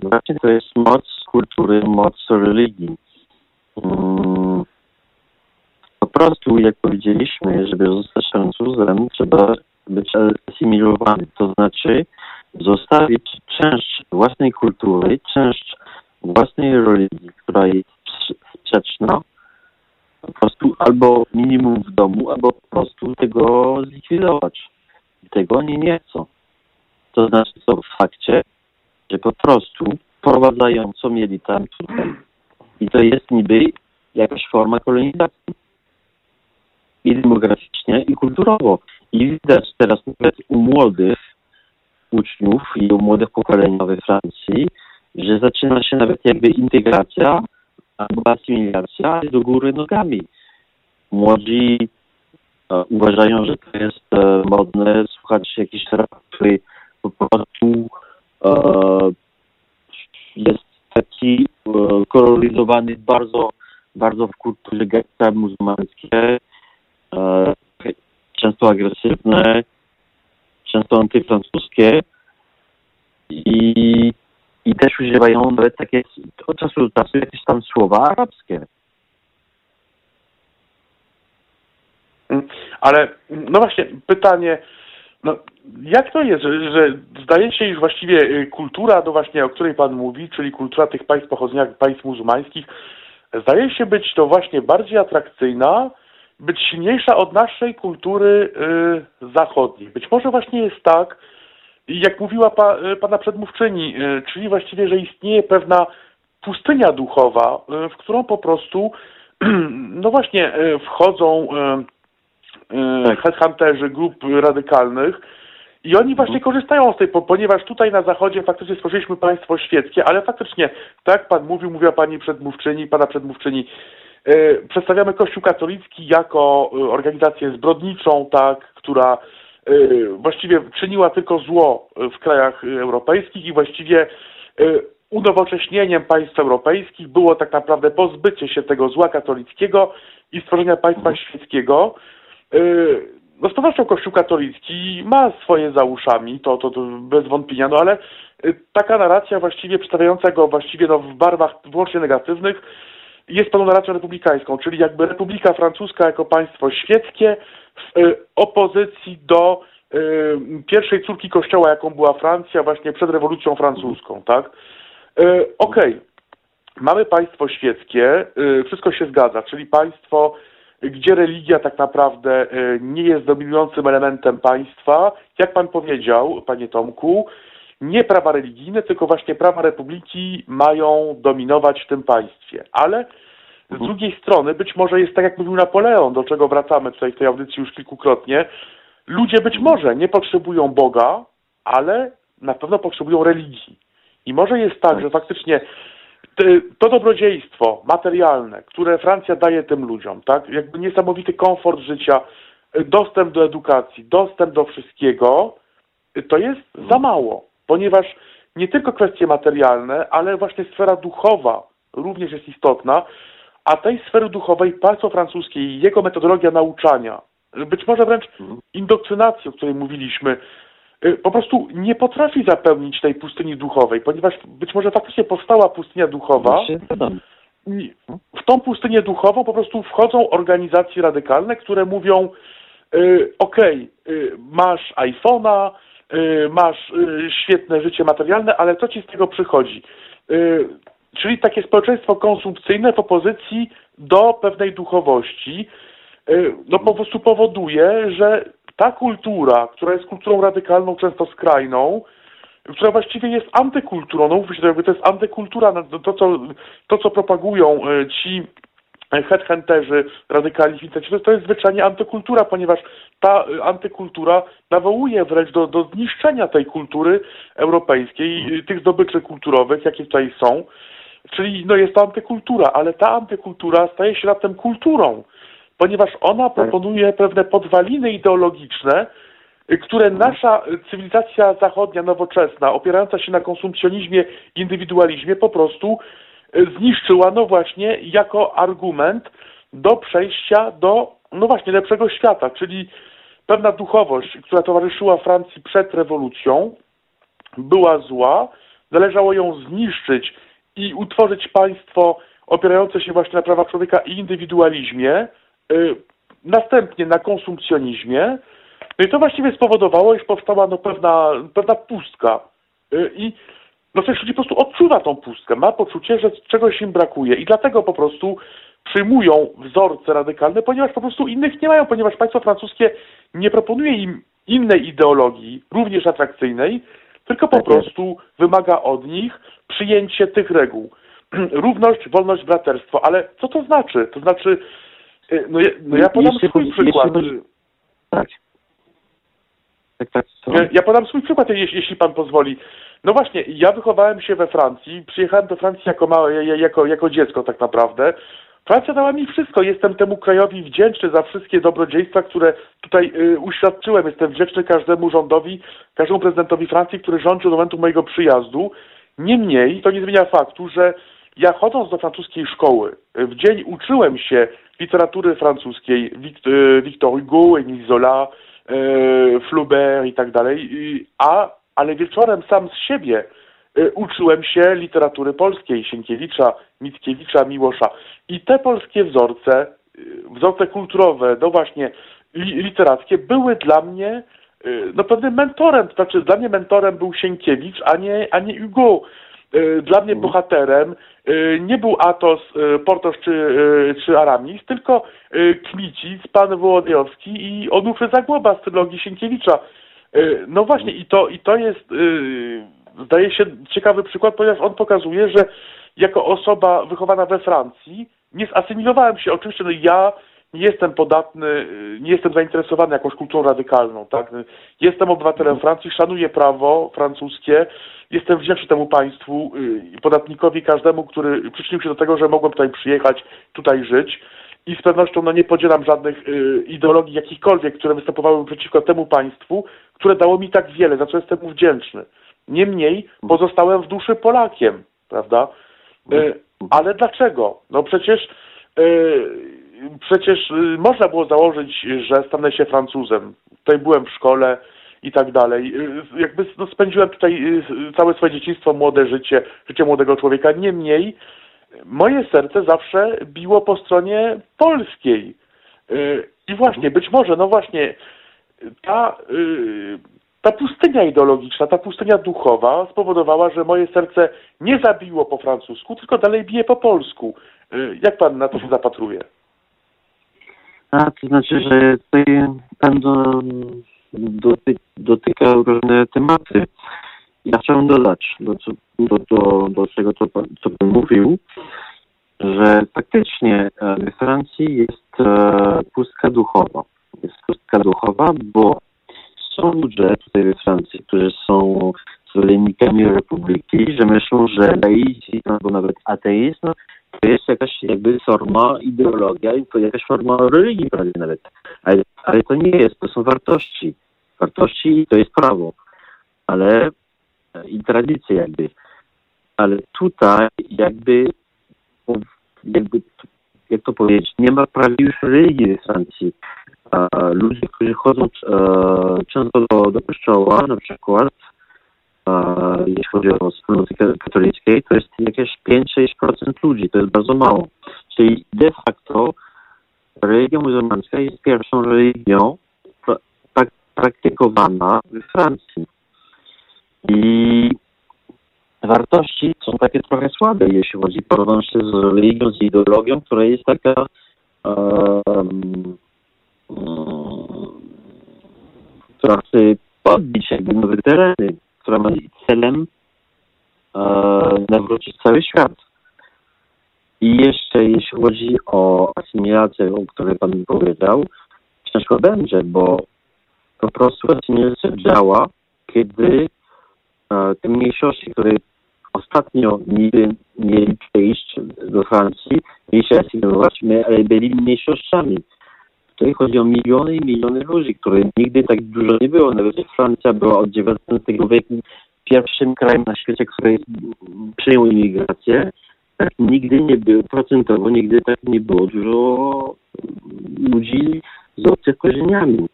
właśnie to jest moc kultury, moc religii. Mm, po prostu, jak powiedzieliśmy, żeby zostać Francuzem, trzeba być asymilowany, to znaczy zostawić część własnej kultury, część własnej religii, która jest sprzeczna, po prostu albo minimum w domu, albo po prostu tego zlikwidować. Tego oni nie chcą. To znaczy to w fakcie, że po prostu wprowadzająco mieli tam tutaj. I to jest niby jakaś forma kolonizacji. I demograficznie, i kulturowo. I widać teraz nawet u młodych uczniów i u młodych pokolenia we Francji, że zaczyna się nawet jakby integracja albo asymilacja do góry nogami. Młodzi e, uważają, że to jest e, modne słuchać jakiś rap, który po prostu e, jest taki koloryzowany bardzo, bardzo w kulturze getta muzułmańskie, często agresywne, często antyfrancuskie i, i też używają nawet takie od czasu do czasu jakieś tam słowa arabskie. Ale no właśnie pytanie, no, jak to jest, że, że zdaje się, iż właściwie y, kultura, do właśnie o której Pan mówi, czyli kultura tych państw pochodzenia państw muzułmańskich, zdaje się być to właśnie bardziej atrakcyjna być silniejsza od naszej kultury y, zachodniej. Być może właśnie jest tak, jak mówiła pa, y, pana przedmówczyni, y, czyli właściwie, że istnieje pewna pustynia duchowa, y, w którą po prostu [clears throat] no właśnie wchodzą tak. headhunterzy grup radykalnych i oni właśnie mhm. korzystają z tej, ponieważ tutaj na zachodzie faktycznie stworzyliśmy państwo świeckie, ale faktycznie, tak pan mówił, mówiła pani przedmówczyni, pana przedmówczyni, E, przedstawiamy Kościół katolicki jako e, organizację zbrodniczą, tak, która e, właściwie czyniła tylko zło w krajach europejskich i właściwie unowocześnieniem państw europejskich było tak naprawdę pozbycie się tego zła katolickiego i stworzenia państwa mhm. świeckiego. No z pewnością Kościół katolicki ma swoje za uszami, to, to, to bez wątpienia, no ale taka narracja właściwie przedstawiająca go właściwie no, w barwach wyłącznie negatywnych jest pełną republikańską, czyli jakby Republika Francuska jako państwo świeckie w y, opozycji do y, pierwszej córki kościoła, jaką była Francja właśnie przed rewolucją francuską, tak? Y, Okej, okay. mamy państwo świeckie, wszystko się zgadza, czyli państwo, gdzie religia tak naprawdę nie jest dominującym elementem państwa, jak pan powiedział, panie Tomku, nie prawa religijne, tylko właśnie prawa republiki mają dominować w tym państwie. Ale z mhm. drugiej strony, być może jest tak, jak mówił Napoleon, do czego wracamy tutaj w tej audycji już kilkukrotnie, ludzie być może nie potrzebują Boga, ale na pewno potrzebują religii. I może jest tak, że faktycznie to dobrodziejstwo materialne, które Francja daje tym ludziom, tak, jakby niesamowity komfort życia, dostęp do edukacji, dostęp do wszystkiego, to jest za mało ponieważ nie tylko kwestie materialne, ale właśnie sfera duchowa również jest istotna, a tej sfery duchowej państwo francuskie i jego metodologia nauczania, być może wręcz indoktrynacji, o której mówiliśmy, y, po prostu nie potrafi zapełnić tej pustyni duchowej, ponieważ być może faktycznie powstała pustynia duchowa. W tą pustynię duchową po prostu wchodzą organizacje radykalne, które mówią, y, okej, okay, masz iPhone'a, masz y, świetne życie materialne, ale co ci z tego przychodzi? Y, czyli takie społeczeństwo konsumpcyjne w opozycji do pewnej duchowości, no po prostu powoduje, że ta kultura, która jest kulturą radykalną, często skrajną, która właściwie jest antykulturą, no mówmy się, to jest antykultura, no, to co, to co propagują ci headhunterzy, radykali to jest zwyczajnie antykultura, ponieważ ta y, antykultura nawołuje wręcz do, do zniszczenia tej kultury europejskiej, y, tych zdobyczy kulturowych, jakie tutaj są. Czyli no jest to antykultura, ale ta antykultura staje się raptem kulturą, ponieważ ona tak. proponuje pewne podwaliny ideologiczne, y, które nasza cywilizacja zachodnia, nowoczesna, opierająca się na konsumpcjonizmie, indywidualizmie, po prostu zniszczyła, no właśnie, jako argument do przejścia do, no właśnie, lepszego świata, czyli pewna duchowość, która towarzyszyła Francji przed rewolucją, była zła, należało ją zniszczyć i utworzyć państwo opierające się właśnie na prawach człowieka i indywidualizmie, yy, następnie na konsumpcjonizmie. No i to właściwie spowodowało, iż powstała no, pewna, pewna pustka. Yy, I no coś ludzi po prostu odczuwa tą pustkę, ma poczucie, że czegoś im brakuje i dlatego po prostu przyjmują wzorce radykalne, ponieważ po prostu innych nie mają, ponieważ państwo francuskie nie proponuje im innej ideologii, również atrakcyjnej, tylko po tak prostu wymaga od nich przyjęcie tych reguł. [clears throat] Równość, wolność, braterstwo. Ale co to znaczy? To znaczy, y, no ja, no ja podam swój przykład. Tak. Tak, tak, ja, ja podam swój przykład, jeśli, jeśli pan pozwoli. No właśnie, ja wychowałem się we Francji, przyjechałem do Francji jako, małe, jako, jako dziecko tak naprawdę. Francja dała mi wszystko. Jestem temu krajowi wdzięczny za wszystkie dobrodziejstwa, które tutaj y, uświadczyłem. Jestem wdzięczny każdemu rządowi, każdemu prezydentowi Francji, który rządził do momentu mojego przyjazdu. Niemniej to nie zmienia faktu, że ja chodząc do francuskiej szkoły, w dzień uczyłem się literatury francuskiej, y, Victor Hugo, Emile Zola, y, Flaubert i tak dalej, a ale wieczorem sam z siebie y, uczyłem się literatury polskiej, Sienkiewicza, Mickiewicza, Miłosza. I te polskie wzorce, y, wzorce kulturowe, no właśnie literackie, były dla mnie y, no pewnym mentorem. To znaczy dla mnie mentorem był Sienkiewicz, a nie, a nie Hugo. Dla mnie mhm. bohaterem nie był Atos, Portosz czy, czy Aramis, tylko Kmicic, pan Wołodyjowski i Onufry Zagłoba z trylogii Sienkiewicza. Y, no właśnie i to, i to jest, yy, zdaje się, ciekawy przykład, ponieważ on pokazuje, że jako osoba wychowana we Francji nie zasymilowałem się. Oczywiście no ja nie jestem podatny, y, nie jestem zainteresowany jakąś kulturą radykalną, tak? Jestem obywatelem Francji, szanuję prawo francuskie, jestem wdzięczny temu państwu i podatnikowi, każdemu, który przyczynił się do tego, że mogłem tutaj przyjechać, tutaj żyć i z pewnością no, nie podzielam żadnych y, ideologii jakichkolwiek, które występowały przeciwko temu państwu, które dało mi tak wiele, za co jestem mu wdzięczny. Niemniej pozostałem w duszy Polakiem, prawda? Y, ale dlaczego? No przecież y, przecież y, można było założyć, że stanę się Francuzem. Tutaj byłem w szkole i tak dalej. Y, jakby no, spędziłem tutaj y, całe swoje dzieciństwo, młode życie, życie młodego człowieka. Niemniej moje serce zawsze biło po stronie polskiej. Y, I właśnie, być może, no właśnie, ta, y, ta pustynia ideologiczna, ta pustynia duchowa spowodowała, że moje serce nie zabiło po francusku, tylko dalej bije po polsku. Y, jak pan na to się zapatruje? A, to znaczy, że tutaj pan do, doty, dotyka różne tematy. Ja chciałem dodać do, do, do, do tego, co co mówił, że faktycznie we Francji jest e, pustka duchowa. Jest pustka duchowa, bo są ludzie tutaj we Francji, którzy są zwolennikami republiki, że myślą, że laizm albo nawet ateizm to jest jakaś jakby forma ideologia i to jakaś forma religii prawie nawet. Ale, ale to nie jest, to są wartości. Wartości to jest prawo, ale i tradycje jakby. Ale tutaj jakby jakby jak to powiedzieć, nie ma prawie już religii we Francji. ludzie, którzy chodzą e, często do, do kościoła, na przykład, jeśli chodzi o wspólnoty katolickiej, to jest jakieś 5-6% ludzi, to jest bardzo mało. Czyli de facto religia muzułmańska jest pierwszą religią pra praktykowana we Francji. I wartości są takie trochę słabe, jeśli chodzi porównać się z religią, z ideologią, która jest taka um, um, która chce podbić jakby nowe tereny, która ma celem e, nawrócić cały świat. I jeszcze jeśli chodzi o asymilację, o której Pan powiedział, ciężko będzie, bo po prostu asymilacja działa, kiedy te mniejszości, które ostatnio niby mieli przejść do Francji, mieli się asymilować, ale byli mniejszościami. Tutaj chodzi o miliony i miliony ludzi, których nigdy tak dużo nie było. Nawet Francja była od XIX wieku pierwszym krajem na świecie, który przyjął imigrację. Tak nigdy nie było, procentowo nigdy tak nie było dużo ludzi z obcych korzeniami.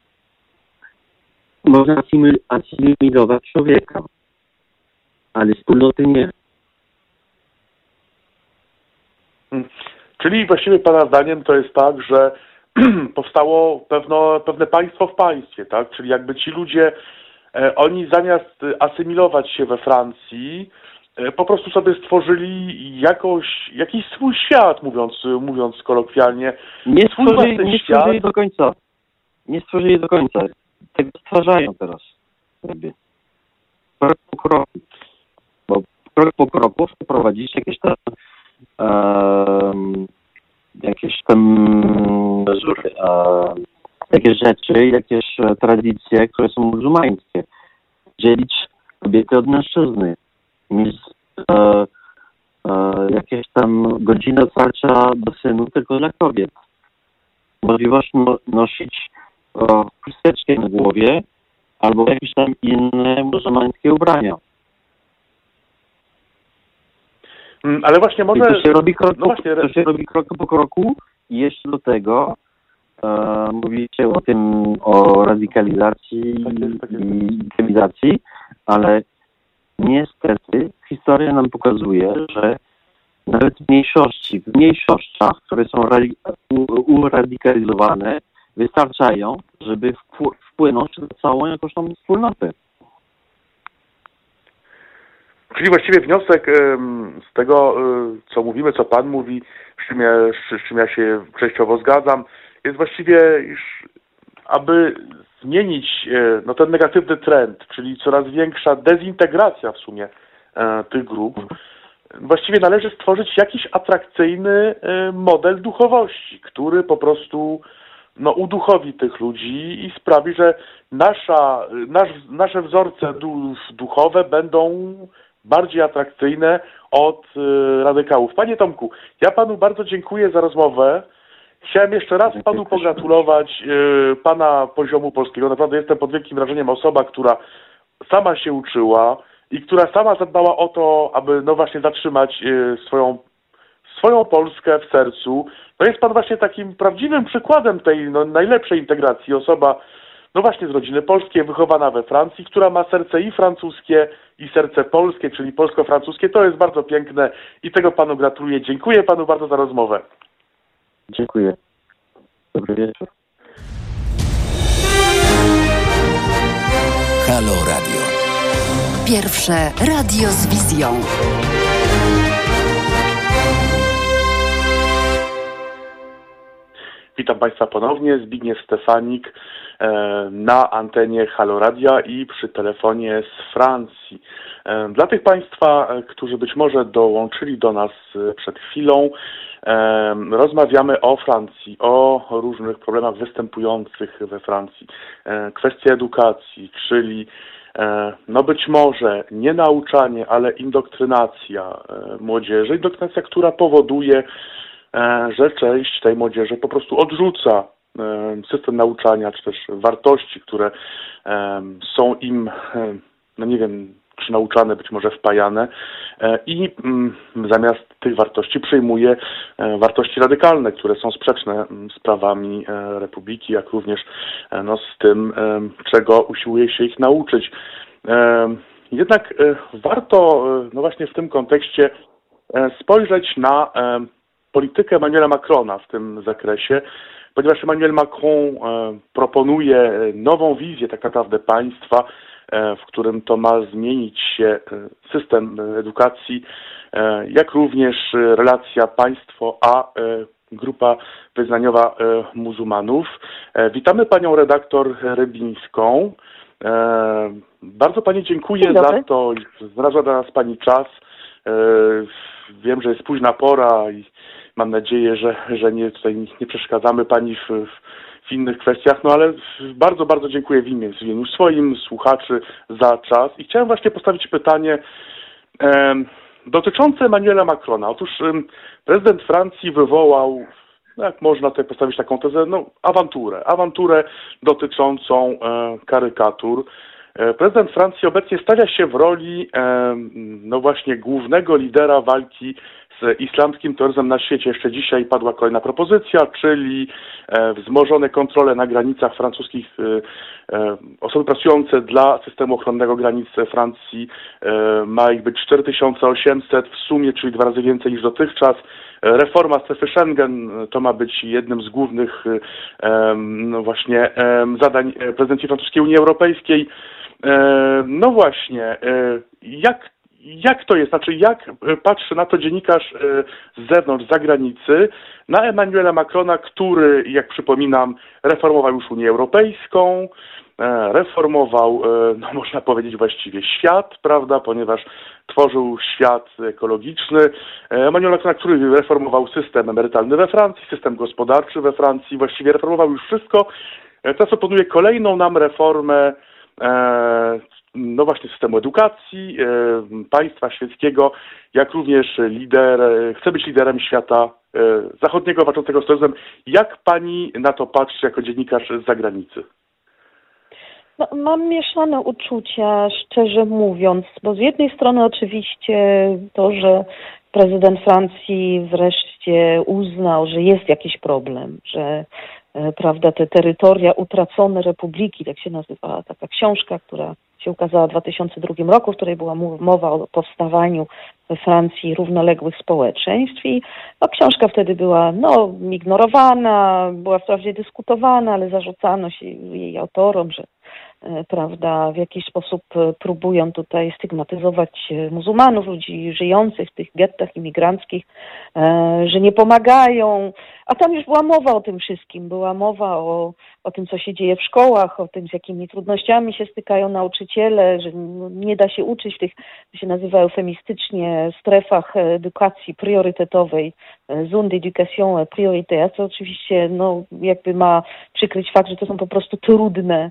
Można asymilować człowieka, ale wspólnoty nie. Hmm. Czyli właściwie Pana zdaniem to jest tak, że [clears throat] powstało pewno, pewne państwo w państwie, tak? Czyli jakby ci ludzie, e, oni zamiast asymilować się we Francji, e, po prostu sobie stworzyli jakoś, jakiś swój świat, mówiąc, mówiąc kolokwialnie. Nie stworzyli, nie stworzyli do końca. Nie stworzyli do końca. Tego stwarzają teraz. Krok po kroku. Krok po kroku wprowadzić jakieś tam jakieś tam jakieś rzeczy, jakieś e, tradycje, które są muzułmańskie. Dzielić kobiety od mężczyzny. Mieć e, e, jakieś tam godziny otwarcia do synu tylko dla kobiet. Możliwość no, nosić e, chusteczkę na głowie albo jakieś tam inne muzułmańskie ubrania. Mm, ale właśnie może... to się robi krok, no właśnie... to się robi krok po kroku i jeszcze do tego e, mówicie o tym, o radykalizacji tak jest, tak jest. i intimidacji, ale niestety historia nam pokazuje, że nawet mniejszości, w mniejszościach, które są uradykalizowane, wystarczają, żeby wpłynąć na całą jakąś tam wspólnotę. Czyli właściwie wniosek z tego, e, co mówimy, co Pan mówi, z czym ja, z czym ja się częściowo zgadzam, jest właściwie, aby zmienić e, no, ten negatywny trend, czyli coraz większa dezintegracja w sumie e, tych grup, właściwie należy stworzyć jakiś atrakcyjny model duchowości, który po prostu no, uduchowi tych ludzi i sprawi, że nasza, nasz, nasze wzorce duchowe będą bardziej atrakcyjne od y, radykałów. Panie Tomku, ja panu bardzo dziękuję za rozmowę. Chciałem jeszcze raz panu pogratulować y, pana poziomu polskiego. Naprawdę jestem pod wielkim wrażeniem osoba, która sama się uczyła i która sama zadbała o to, aby no właśnie zatrzymać y, swoją, swoją Polskę w sercu. No jest pan właśnie takim prawdziwym przykładem tej no, najlepszej integracji. Osoba no właśnie z rodziny polskiej, wychowana we Francji, która ma serce i francuskie, i serce polskie, czyli polsko-francuskie. To jest bardzo piękne i tego panu gratuluję. Dziękuję panu bardzo za rozmowę. Dziękuję. Dobry wieczór. Halo Radio. Pierwsze radio z wizją. Witam Państwa ponownie. Zbigniew Stefanik na antenie Haloradia i przy telefonie z Francji. E, dla tych Państwa, e, którzy być może dołączyli do nas przed chwilą, rozmawiamy o Francji, o różnych problemach występujących we Francji. Kwestia edukacji, czyli no być może nie nauczanie, ale indoktrynacja młodzieży, indoktrynacja, która powoduje, E, że część tej młodzieży po prostu odrzuca e, system nauczania, czy też wartości, które e, są im, no nie wiem, czy nauczane, być może wpajane i mm, zamiast tych wartości przyjmuje wartości radykalne, które są sprzeczne mm, z prawami Republiki, jak również no, z tym, czego usiłuje się ich nauczyć. Jednak warto no właśnie w tym kontekście spojrzeć na politykę Emmanuela Macrona w tym zakresie, ponieważ Emmanuel Macron e, proponuje nową wizję tak naprawdę państwa, e, w którym to ma zmienić się e, system edukacji, jak również relacja państwo a grupa wyznaniowa muzułmanów. Witamy panią redaktor Rybińską. Bardzo pani dziękuję za to, znalazła dla nas pani czas. Wiem, że jest późna pora i mam nadzieję, że, że nie, tutaj nie przeszkadzamy Pani w, w innych kwestiach, no ale bardzo, bardzo dziękuję w, imię, w imieniu swoim, słuchaczy za czas i chciałem właśnie postawić pytanie e, dotyczące Emmanuela Macrona. Otóż e, prezydent Francji wywołał no jak można tutaj postawić taką tezę, no awanturę, awanturę dotyczącą e, karykatur. E, prezydent Francji obecnie stawia się w roli no właśnie głównego lidera walki z islamskim terroryzmem na świecie. Jeszcze dzisiaj padła kolejna propozycja, czyli e, wzmożone kontrole na granicach francuskich. Osoby pracujące dla systemu ochronnego granic Francji ma ich być 4800 w sumie, czyli dwa razy więcej niż dotychczas. Reforma strefy Schengen to ma być jednym z głównych no właśnie zadań prezydencji francuskiej Unii Europejskiej. E, no właśnie, e, jak, jak to jest? Znaczy, jak patrzy na to dziennikarz e, z zewnątrz, z zagranicy, na Emmanuela Macrona, który, jak przypominam, reformował już Unię Europejską, reformował, no [laughs] można powiedzieć właściwie świat, prawda, ponieważ tworzył świat ekologiczny. Emmanuel Macron, który reformował system emerytalny we Francji, system gospodarczy we Francji, właściwie reformował już wszystko. Teraz proponuje kolejną nam reformę E, no właśnie systemu edukacji, e, państwa świeckiego, jak również lider, chce być liderem świata e, zachodniego walczącego z terroryzmem. Jak pani na to patrzy jako dziennikarz z zagranicy? No, mam mieszane uczucia, szczerze mówiąc, bo z jednej strony oczywiście to, że prezydent Francji wreszcie uznał, że jest jakiś problem, że E, prawda, te terytoria utracone republiki, tak się nazywała taka książka, która się ukazała w 2002 roku, w której była mowa o powstawaniu we Francji równoległych społeczeństw. I no, książka wtedy była no, ignorowana, była wprawdzie dyskutowana, ale zarzucano się jej autorom, że E, prawda, w jakiś sposób e, próbują tutaj stygmatyzować e, muzułmanów, ludzi żyjących w tych gettach imigranckich, że nie pomagają. A tam już była mowa o tym wszystkim. Była mowa o, o tym, co się dzieje w szkołach, o tym, z jakimi trudnościami się stykają nauczyciele, że nie da się uczyć w tych, to się nazywa eufemistycznie, strefach edukacji priorytetowej, zone d'éducation prioritaire, co oczywiście no, jakby ma przykryć fakt, że to są po prostu trudne E,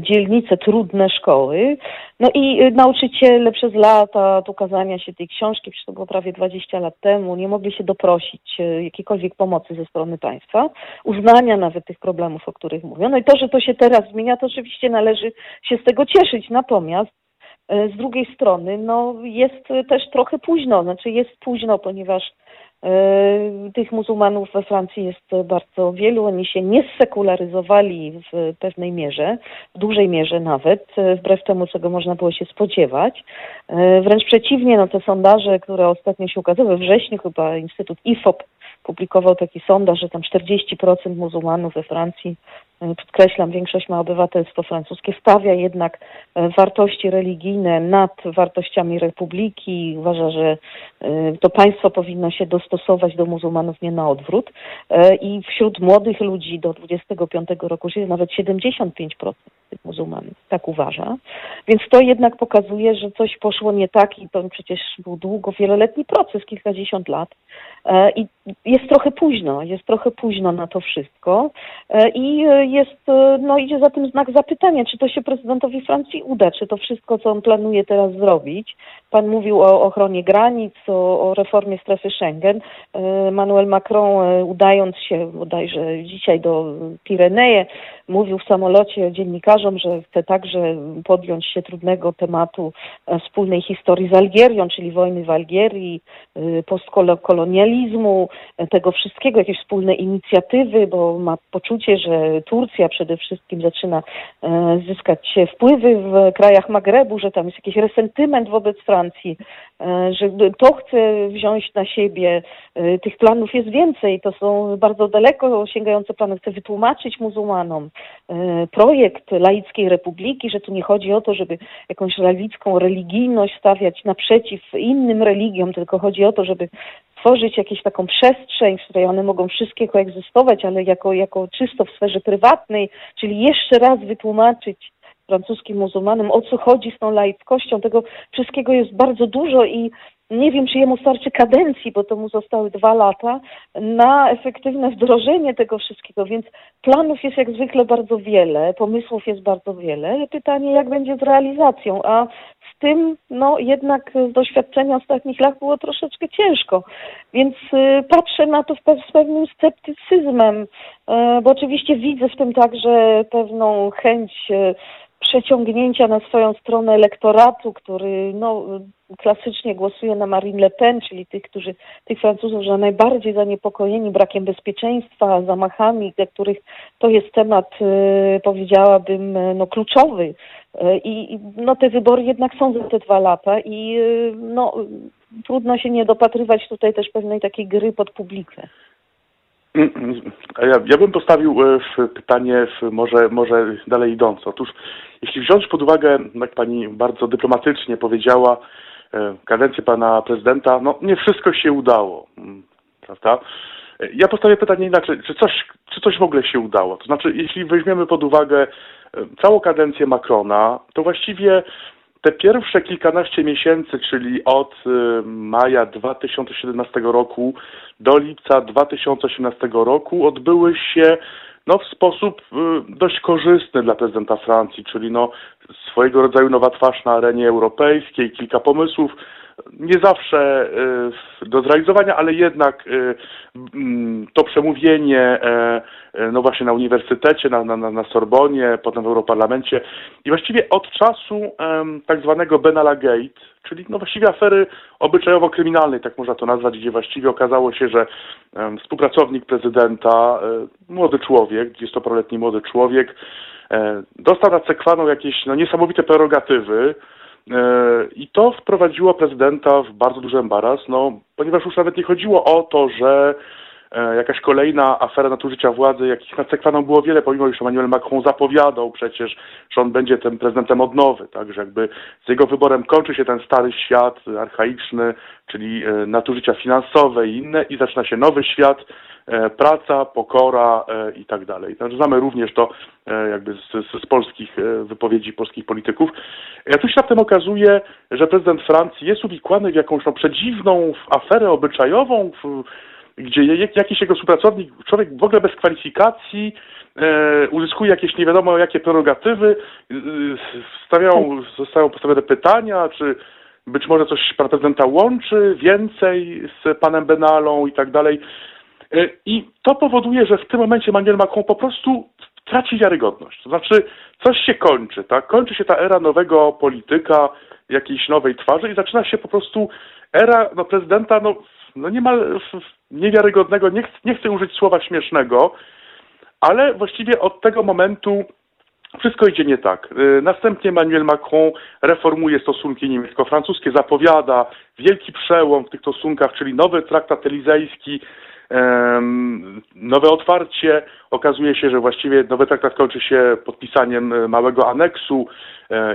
dzielnice, trudne szkoły. No i e, nauczyciele przez lata od ukazania się tej książki, przecież to było prawie 20 lat temu, nie mogli się doprosić e, jakiejkolwiek pomocy ze strony państwa, uznania nawet tych problemów, o których mówią. No i to, że to się teraz zmienia, to oczywiście należy się z tego cieszyć. Natomiast z drugiej strony, no jest też trochę późno, znaczy jest późno, ponieważ Tych muzułmanów we Francji jest bardzo wielu. Oni się nie sekularyzowali w pewnej mierze, w dużej mierze nawet, wbrew temu, czego można było się spodziewać. Wręcz przeciwnie, no te sondaże, które ostatnio się ukazały, we wrześniu chyba Instytut IFOP publikował taki sondaż, że tam 40% muzułmanów we Francji E, podkreślam, większość ma obywatelstwo francuskie, stawia jednak e, wartości religijne nad wartościami republiki. Uważa, że e, to państwo powinno się dostosować do muzułmanów, nie na odwrót. I wśród młodych ludzi do 25 roku jest nawet 75% tych muzułmanów. Tak uważa. Więc to jednak pokazuje, że coś poszło nie tak i to przecież był długo, wieloletni proces, kilkadziesiąt lat. I jest trochę późno, jest trochę późno na to wszystko. I jest, e, no idzie za tym znak zapytania, czy to się prezydentowi Francji uda, czy to wszystko, co on planuje teraz zrobić. Pan mówił o ochronie granic, o, o reformie strefy Schengen. E, Manuel Macron, e, udając się bodajże dzisiaj do Pireneje, mówił w samolocie dziennikarzom, że chce także podjąć się trudnego tematu wspólnej historii z Algierią, czyli wojny w Algierii, postkolonializmu, tego wszystkiego, jakieś wspólne inicjatywy, bo ma poczucie, że Turcja przede wszystkim zaczyna e, zyskać wpływy w krajach Magrebu, że tam jest jakiś resentyment wobec Francji, e, że to chce wziąć na siebie. E, tych planów jest więcej, to są bardzo daleko sięgające plany. Chce wytłumaczyć muzułmanom projekt laickiej republiki, że tu nie chodzi o to, żeby jakąś laicką religijność stawiać naprzeciw innym religiom, tylko chodzi o to, żeby tworzyć jakąś taką przestrzeń, w której one mogą wszystkie koegzystować, ale jako, jako czysto w sferze prywatnej, czyli jeszcze raz wytłumaczyć francuskim muzułmanom, o co chodzi z tą laickością. Tego wszystkiego jest bardzo dużo i nie wiem, czy jemu starczy kadencji, bo to mu zostały dwa lata, na efektywne wdrożenie tego wszystkiego, więc planów jest jak zwykle bardzo wiele, pomysłów jest bardzo wiele. Pytanie, jak będzie z realizacją, a z tym, no jednak z doświadczenia ostatnich lat było troszeczkę ciężko, więc y, patrzę na to z pewnym sceptycyzmem, y, bo oczywiście widzę w tym także pewną chęć y, przeciągnięcia na swoją stronę elektoratu, który no, klasycznie głosuje na Marine Le Pen, czyli tych, którzy, tych Francuzów, że najbardziej zaniepokojeni brakiem bezpieczeństwa, zamachami, dla których to jest temat, y, powiedziałabym, no, kluczowy. Y, I no, te wybory jednak są za te dwa lata i no, trudno się nie dopatrywać tutaj też pewnej takiej gry pod publikę. Ja, ja bym postawił e, pytanie może, może dalej idące. Otóż, jeśli wziąć pod uwagę, jak pani bardzo dyplomatycznie powiedziała, e, kadencję pana prezydenta, no nie wszystko się udało, mm, prawda? E, ja postawię pytanie inaczej, czy coś, czy coś w ogóle się udało? To znaczy, jeśli weźmiemy pod uwagę całą kadencję Macrona, to właściwie te pierwsze kilkanaście miesięcy, czyli od y, maja 2017 roku do lipca 2018 roku, odbyły się no, w sposób y, dość korzystny dla prezydenta Francji, czyli no, swojego rodzaju nowa twarz na arenie europejskiej, kilka pomysłów, nie zawsze y, do zrealizowania, ale jednak y, mm, to przemówienie e, e, no właśnie na uniwersytecie, na, na, na Sorbonie, potem w Europarlamencie i właściwie od czasu tak zwanego Benalla Gate, czyli no właściwie afery obyczajowo-kryminalnej, tak można to nazwać, gdzie właściwie okazało się, że współpracownik prezydenta, e, młody człowiek, 20-letni młody człowiek, dostał na cekwaną jakieś no, niesamowite prerogatywy, I to wprowadziło prezydenta w bardzo duży embaraz, no, ponieważ już nawet nie chodziło o to, że e, jakaś kolejna afera nadużycia władzy, jakich nacekwano było wiele, pomimo iż Emmanuel Macron zapowiadał przecież, że on będzie tym prezydentem odnowy, tak, że jakby z jego wyborem kończy się ten stary świat archaiczny, czyli e, nadużycia finansowe i inne i zaczyna się nowy świat, E, praca, pokora e, i tak dalej. Znamy również to e, jakby z, z, polskich wypowiedzi polskich polityków. Ja tu się tym okazuje, że prezydent Francji jest uwikłany w jakąś no, przedziwną aferę obyczajową, w, gdzie jakiś jego współpracownik, człowiek w ogóle bez kwalifikacji, e, uzyskuje jakieś nie wiadomo jakie prerogatywy, e, stawiają, zostają postawione pytania, czy być może coś pana prezydenta łączy więcej z panem Benalą i tak dalej. E, I to powoduje, że w tym momencie Emmanuel Macron po prostu traci wiarygodność. To znaczy, coś się kończy, tak? Kończy się ta era nowego polityka, jakiejś nowej twarzy i zaczyna się po prostu era no, prezydenta no, no niemal niewiarygodnego, nie, ch nie chcę użyć słowa śmiesznego, ale właściwie od tego momentu wszystko idzie nie tak. Następnie Emmanuel Macron reformuje stosunki niemiecko-francuskie, zapowiada wielki przełom w tych stosunkach, czyli nowy traktat elizejski, nowe otwarcie. Okazuje się, że właściwie nowy traktat kończy się podpisaniem e, małego aneksu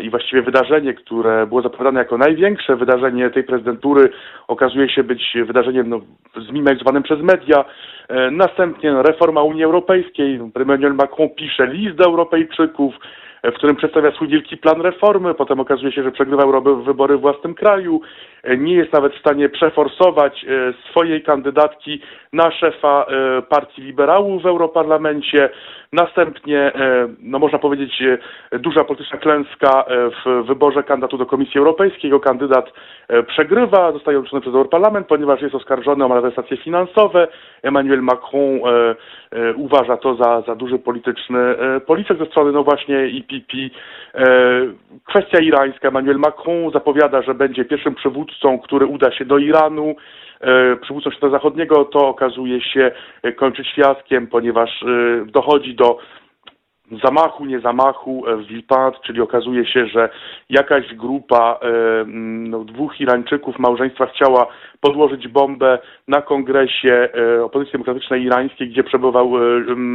i właściwie wydarzenie, które było zapowiadane jako największe wydarzenie tej prezydentury, okazuje się być wydarzeniem no, zmimalizowanym przez media. E, następnie reforma Unii Europejskiej. Emmanuel Macron pisze list do Europejczyków, w którym przedstawia swój wielki plan reformy. Potem okazuje się, że przegrywa wybory w własnym kraju. Nie jest nawet w stanie przeforsować e, swojej kandydatki na szefa e, partii liberałów w Europarlamencie. Następnie, e, no można powiedzieć, duża polityczna klęska w wyborze kandydatu do Komisji Europejskiej. Jego kandydat przegrywa, zostaje odrzucony przez Europarlament, ponieważ jest oskarżony o malwersacje finansowe. Emmanuel Macron uważa to za, za duży polityczny policzek ze strony, no właśnie, EPP. Kwestia irańska. Emmanuel Macron zapowiada, że będzie pierwszym przywódcą, który uda się do Iranu, e, przywódcą świata zachodniego, to okazuje się e, kończyć fiaskiem, ponieważ e, dochodzi do zamachu, nie zamachu w Villepinte, czyli okazuje się, że jakaś grupa no, dwóch Irańczyków małżeństwa chciała podłożyć bombę na kongresie opozycji demokratycznej irańskiej, gdzie przebywał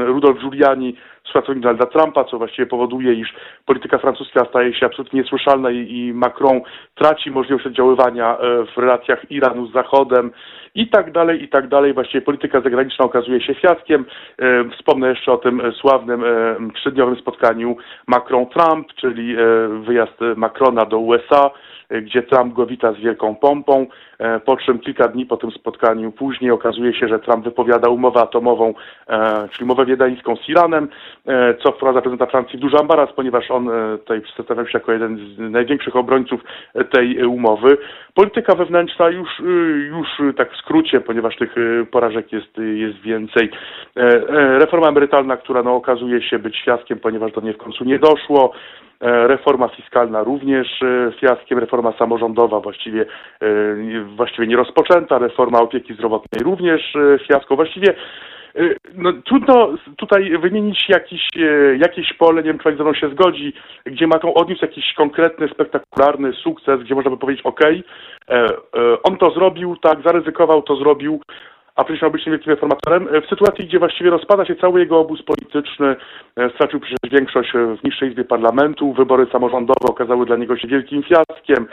Rudolf Giuliani, współpracownik Donalda Trumpa, co właściwie powoduje, iż polityka francuska staje się absolutnie niesłyszalna i, i Macron traci możliwość oddziaływania e, w relacjach Iranu z Zachodem i tak dalej, i tak dalej. Właściwie polityka zagraniczna okazuje się fiaskiem. E, wspomnę jeszcze o tym sławnym e, trzydniowym spotkaniu Macron-Trump, czyli wyjazd Macrona do USA, gdzie Trump go wita z wielką pompą, po czym kilka dni po tym spotkaniu później okazuje się, że Trump wypowiada umowę atomową, czyli umowę wiedeńską z Iranem, E, co wprowadza prezydenta Francji w duży ambaras, ponieważ on e, tutaj przedstawiał się jako jeden z największych obrońców tej umowy. Polityka wewnętrzna już, e, już tak w skrócie, ponieważ tych porażek jest, jest więcej. Reforma emerytalna, która no, okazuje się być fiaskiem, ponieważ do niej w końcu nie doszło. Reforma fiskalna również fiaskiem, reforma samorządowa właściwie, właściwie nie rozpoczęta, reforma opieki zdrowotnej również fiasko. Właściwie Y, no, trudno tutaj wymienić jakiś, e, jakieś pole, nie wiem, czy pani ze mną się zgodzi, gdzie Macron odniósł jakiś konkretny, spektakularny sukces, gdzie można by powiedzieć, ok, e, e, on to zrobił, tak, zaryzykował, to zrobił, a przecież miał być wielkim reformatorem, w sytuacji, gdzie właściwie rozpada się cały jego obóz polityczny, stracił przecież większość w niższej izbie parlamentu, wybory samorządowe okazały dla niego się wielkim fiaskiem.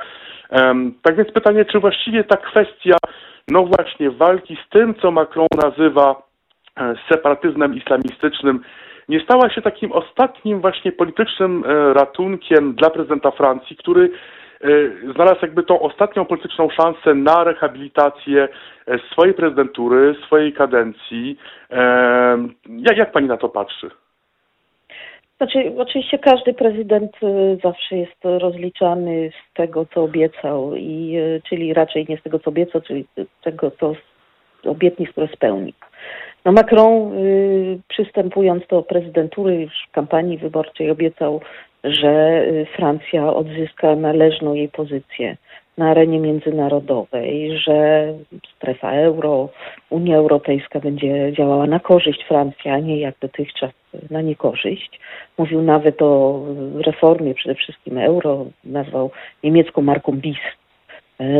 Tak więc pytanie, czy właściwie ta kwestia, no właśnie, walki z tym, co Macron nazywa E, separatyzmem islamistycznym nie stała się takim ostatnim właśnie politycznym e, ratunkiem dla prezydenta Francji, który e, znalazł jakby tą ostatnią polityczną szansę na rehabilitację swojej prezydentury, swojej kadencji. Jak, jak pani na to patrzy? Znaczy, oczywiście każdy prezydent zawsze jest rozliczany z tego, co obiecał, i, czyli raczej nie z tego, co obiecał, czyli z tego, co obietnic, które spełnił. No Macron y, przystępując do prezydentury już w kampanii wyborczej obiecał, że y, Francja odzyska należną jej pozycję na arenie międzynarodowej, że strefa euro, Unia Europejska będzie działała na korzyść Francji, a nie jak dotychczas na niekorzyść. Mówił nawet o reformie przede wszystkim euro, nazwał niemiecką marką BIS,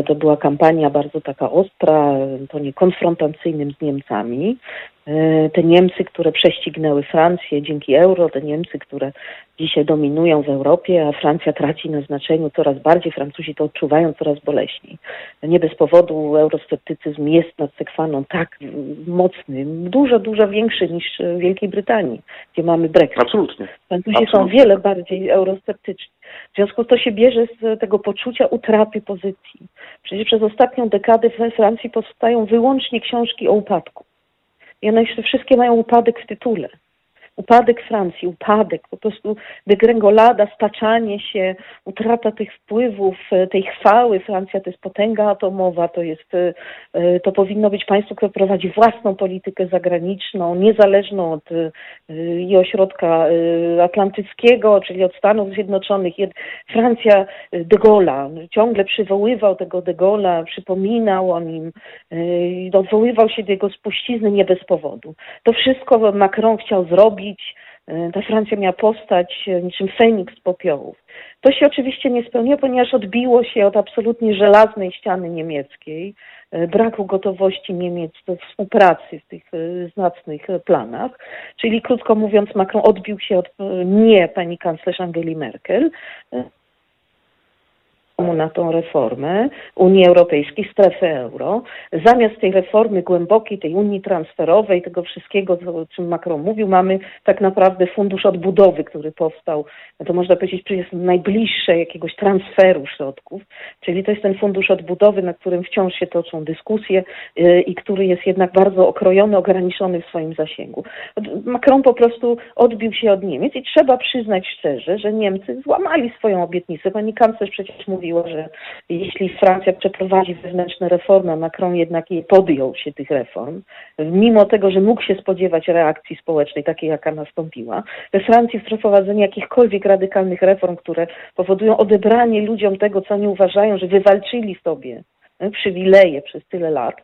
to była kampania bardzo taka ostra, to nie konfrontacyjnym z Niemcami. E, te Niemcy, które prześcignęły Francję dzięki euro, te Niemcy, które dzisiaj dominują w Europie, a Francja traci na znaczeniu coraz bardziej, Francuzi to odczuwają coraz boleśniej. Nie bez powodu eurosceptycyzm jest nad Sekwaną tak mocny, dużo, dużo większy niż w Wielkiej Brytanii, gdzie mamy Brexit. Absolutnie. Francuzi Absolutnie. są wiele bardziej eurosceptyczni. W związku z to się bierze z tego poczucia utraty pozycji. Przecież przez ostatnią dekadę we Francji powstają wyłącznie książki o upadku. I one wszystkie mają upadek w tytule. Upadek Francji, upadek, po prostu degrengolada, staczanie się, utrata tych wpływów, e, tej chwały. Francja to jest potęga atomowa, to jest, e, e, to powinno być państwo, które prowadzi własną politykę zagraniczną, niezależną od i ośrodka atlantyckiego, czyli od Stanów Zjednoczonych. Francja de Gaulle'a ciągle przywoływał tego de Gaulle'a, przypominał o nim, odwoływał się do jego spuścizny nie bez powodu. To wszystko Macron chciał zrobić, e, ta Francja miała postać e, niczym Feniks z popiołów. To się oczywiście nie spełniło, ponieważ odbiło się od absolutnie żelaznej ściany niemieckiej, e, braku gotowości Niemiec do współpracy w tych znacnych planach. Czyli krótko mówiąc, Macron odbił się od nie pani kanclerz Angeli Merkel, na tą reformę Unii Europejskiej, strefy euro. Zamiast tej reformy głębokiej, tej Unii transferowej, tego wszystkiego, o czym Macron mówił, mamy tak naprawdę fundusz odbudowy, który powstał, to można powiedzieć, że jest najbliższe jakiegoś transferu środków, czyli to jest ten fundusz odbudowy, na którym wciąż się toczą dyskusje yy, i który jest jednak bardzo okrojony, ograniczony w swoim zasięgu. Macron po prostu odbił się od Niemiec i trzeba przyznać szczerze, że Niemcy złamali swoją obietnicę. Pani kanclerz przecież mówi, mówiło, że jeśli Francja przeprowadzi wewnętrzne reformy, a Macron jednak nie podjął się tych reform, mimo tego, że mógł się spodziewać reakcji społecznej, takiej jaka nastąpiła, we Francji wprowadzenie jakichkolwiek radykalnych reform, które powodują odebranie ludziom tego, co oni uważają, że wywalczyli sobie e, przywileje przez tyle lat,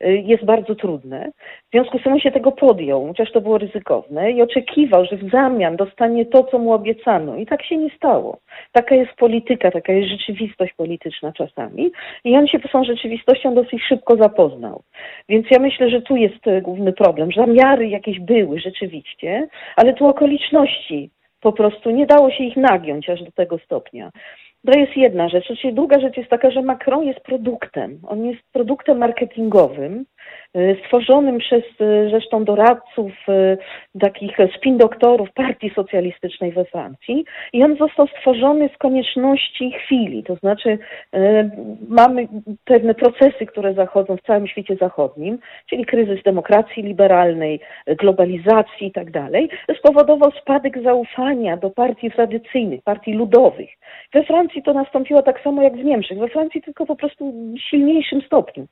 jest bardzo trudne. W związku z tym on się tego podjął, chociaż to było ryzykowne i oczekiwał, że w zamian dostanie to, co mu obiecano. I tak się nie stało. Taka jest polityka, taka jest rzeczywistość polityczna czasami. I on się z tą rzeczywistością dosyć szybko zapoznał. Więc ja myślę, że tu jest y, główny problem. Zamiary jakieś były rzeczywiście, ale tu okoliczności po prostu nie dało się ich nagiąć aż do tego stopnia. To jest jedna rzecz. Druga rzecz jest taka, że Macron jest produktem. On jest produktem marketingowym, stworzonym przez y, zresztą doradców, y, takich spin doktorów Partii Socjalistycznej we Francji i on został stworzony z konieczności chwili, to znaczy mamy pewne procesy, które zachodzą w całym świecie zachodnim, czyli kryzys demokracji liberalnej, globalizacji i tak dalej, spowodował spadek zaufania do partii tradycyjnych, partii ludowych. We Francji to nastąpiło tak samo jak w Niemczech, we Francji tylko po prostu w silniejszym stopniu.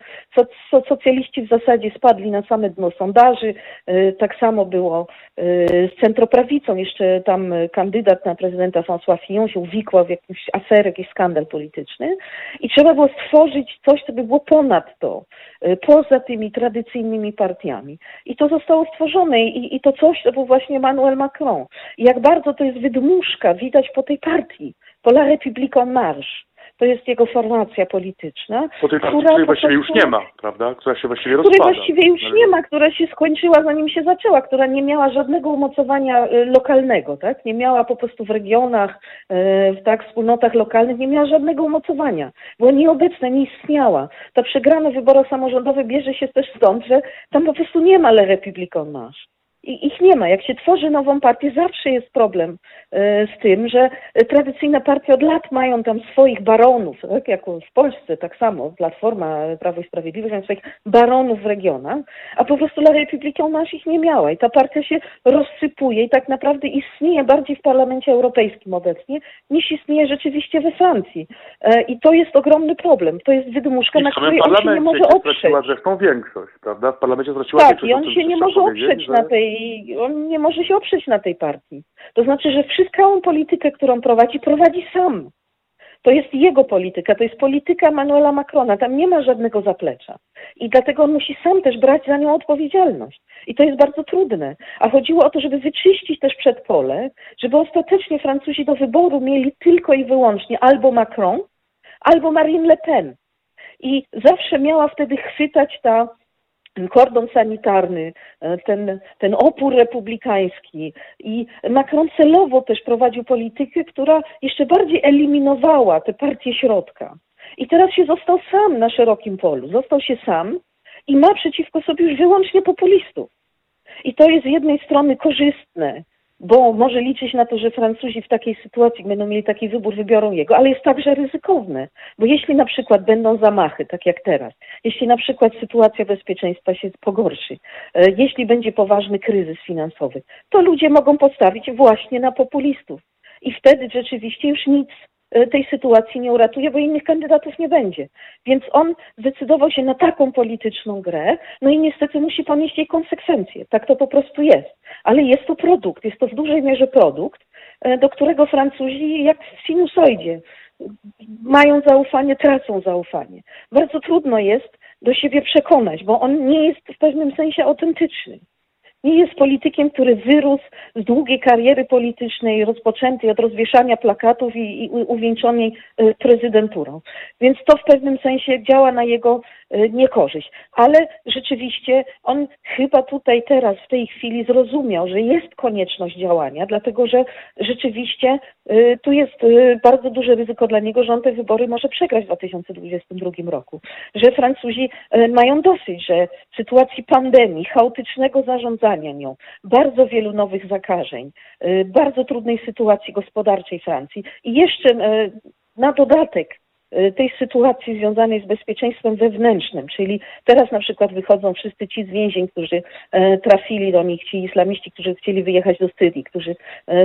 Socjaliści w zasadzie spadli na same dno sondaży. E, tak samo było e, z centroprawicą. Jeszcze tam kandydat na prezydenta François Fillon się uwikłał w jakąś aferę, jakiś skandal polityczny. I trzeba było stworzyć coś, co by było ponad to, e, poza tymi tradycyjnymi partiami. I to zostało stworzone i, i to coś to był właśnie Emmanuel Macron. I jak bardzo to jest wydmuszka, widać po tej partii, po La République en Marche to jest jego formacja polityczna. Po tej która której właściwie już nie ma, prawda? Która się właściwie rozpada. Której właściwie już nie ma, która się skończyła zanim się zaczęła, która nie miała żadnego umocowania y, lokalnego, tak? Nie miała po prostu w regionach, y, w tak, wspólnotach lokalnych, nie miała żadnego umocowania. Była nieobecna, nie istniała. Ta przegrana wybory samorządowe bierze się też stąd, że tam po prostu nie ma Le Marche. I ich nie ma. Jak się tworzy nową partię, zawsze jest problem e, z tym, że tradycyjne partie od lat mają tam swoich baronów, tak jak w Polsce tak samo, Platforma Prawo i Sprawiedliwość mają swoich baronów w regionach, a po prostu La République nasz ich nie miała i ta partia się rozsypuje i tak naprawdę istnieje bardziej w Parlamencie Europejskim obecnie, niż istnieje rzeczywiście we Francji. E, I to jest ogromny problem. To jest wydmuszka, na której on się nie może oprzeć. Straciła zresztą większość, prawda? W parlamencie straciła tak, większość. Tak, i on się nie może oprzeć że... na tej i on nie może się oprzeć na tej partii. To znaczy, że wszystką politykę, którą prowadzi, prowadzi sam. To jest jego polityka, to jest polityka Manuela Macrona, tam nie ma żadnego zaplecza. I dlatego on musi sam też brać za nią odpowiedzialność. I to jest bardzo trudne. A chodziło o to, żeby wyczyścić też przedpole, żeby ostatecznie Francuzi do wyboru mieli tylko i wyłącznie albo Macron, albo Marine Le Pen. I zawsze miała wtedy chwytać ta ten kordon sanitarny, e, ten, ten opór republikański. I Macron celowo też prowadził politykę, która jeszcze bardziej eliminowała te partie środka. I teraz się został sam na szerokim polu. Został się sam i ma przeciwko sobie już wyłącznie populistów. I to jest z jednej strony korzystne bo może liczyć na to, że Francuzi w takiej sytuacji będą mieli taki wybór, wybiorą jego, ale jest także ryzykowne, bo jeśli na przykład będą zamachy, tak jak teraz, jeśli na przykład sytuacja bezpieczeństwa się pogorszy, e, jeśli będzie poważny kryzys finansowy, to ludzie mogą postawić właśnie na populistów. I wtedy rzeczywiście już nic tej sytuacji nie uratuje, bo innych kandydatów nie będzie. Więc on zdecydował się na taką polityczną grę, no i niestety musi ponieść jej konsekwencje. Tak to po prostu jest. Ale jest to produkt, jest to w dużej mierze produkt, e, do którego Francuzi jak w sinusoidzie mają zaufanie, tracą zaufanie. Bardzo trudno jest do siebie przekonać, bo on nie jest w pewnym sensie autentyczny nie jest politykiem, który wyrósł z długiej kariery politycznej, rozpoczętej od rozwieszania plakatów i, i uwieńczonej y, prezydenturą. Więc to w pewnym sensie działa na jego niekorzyść. Ale rzeczywiście on chyba tutaj teraz, w tej chwili zrozumiał, że jest konieczność działania, dlatego że rzeczywiście y, tu jest bardzo duże ryzyko dla niego, że on te wybory może przegrać w 2022 roku. Że Francuzi mają dosyć, że w sytuacji pandemii, chaotycznego zarządzania, nią, bardzo wielu nowych zakażeń, y, bardzo trudnej sytuacji gospodarczej Francji i jeszcze y, na dodatek y, tej sytuacji związanej z bezpieczeństwem wewnętrznym, czyli teraz na przykład wychodzą wszyscy ci z więzień, którzy trafili do nich, ci islamiści, którzy chcieli wyjechać do Syrii, którzy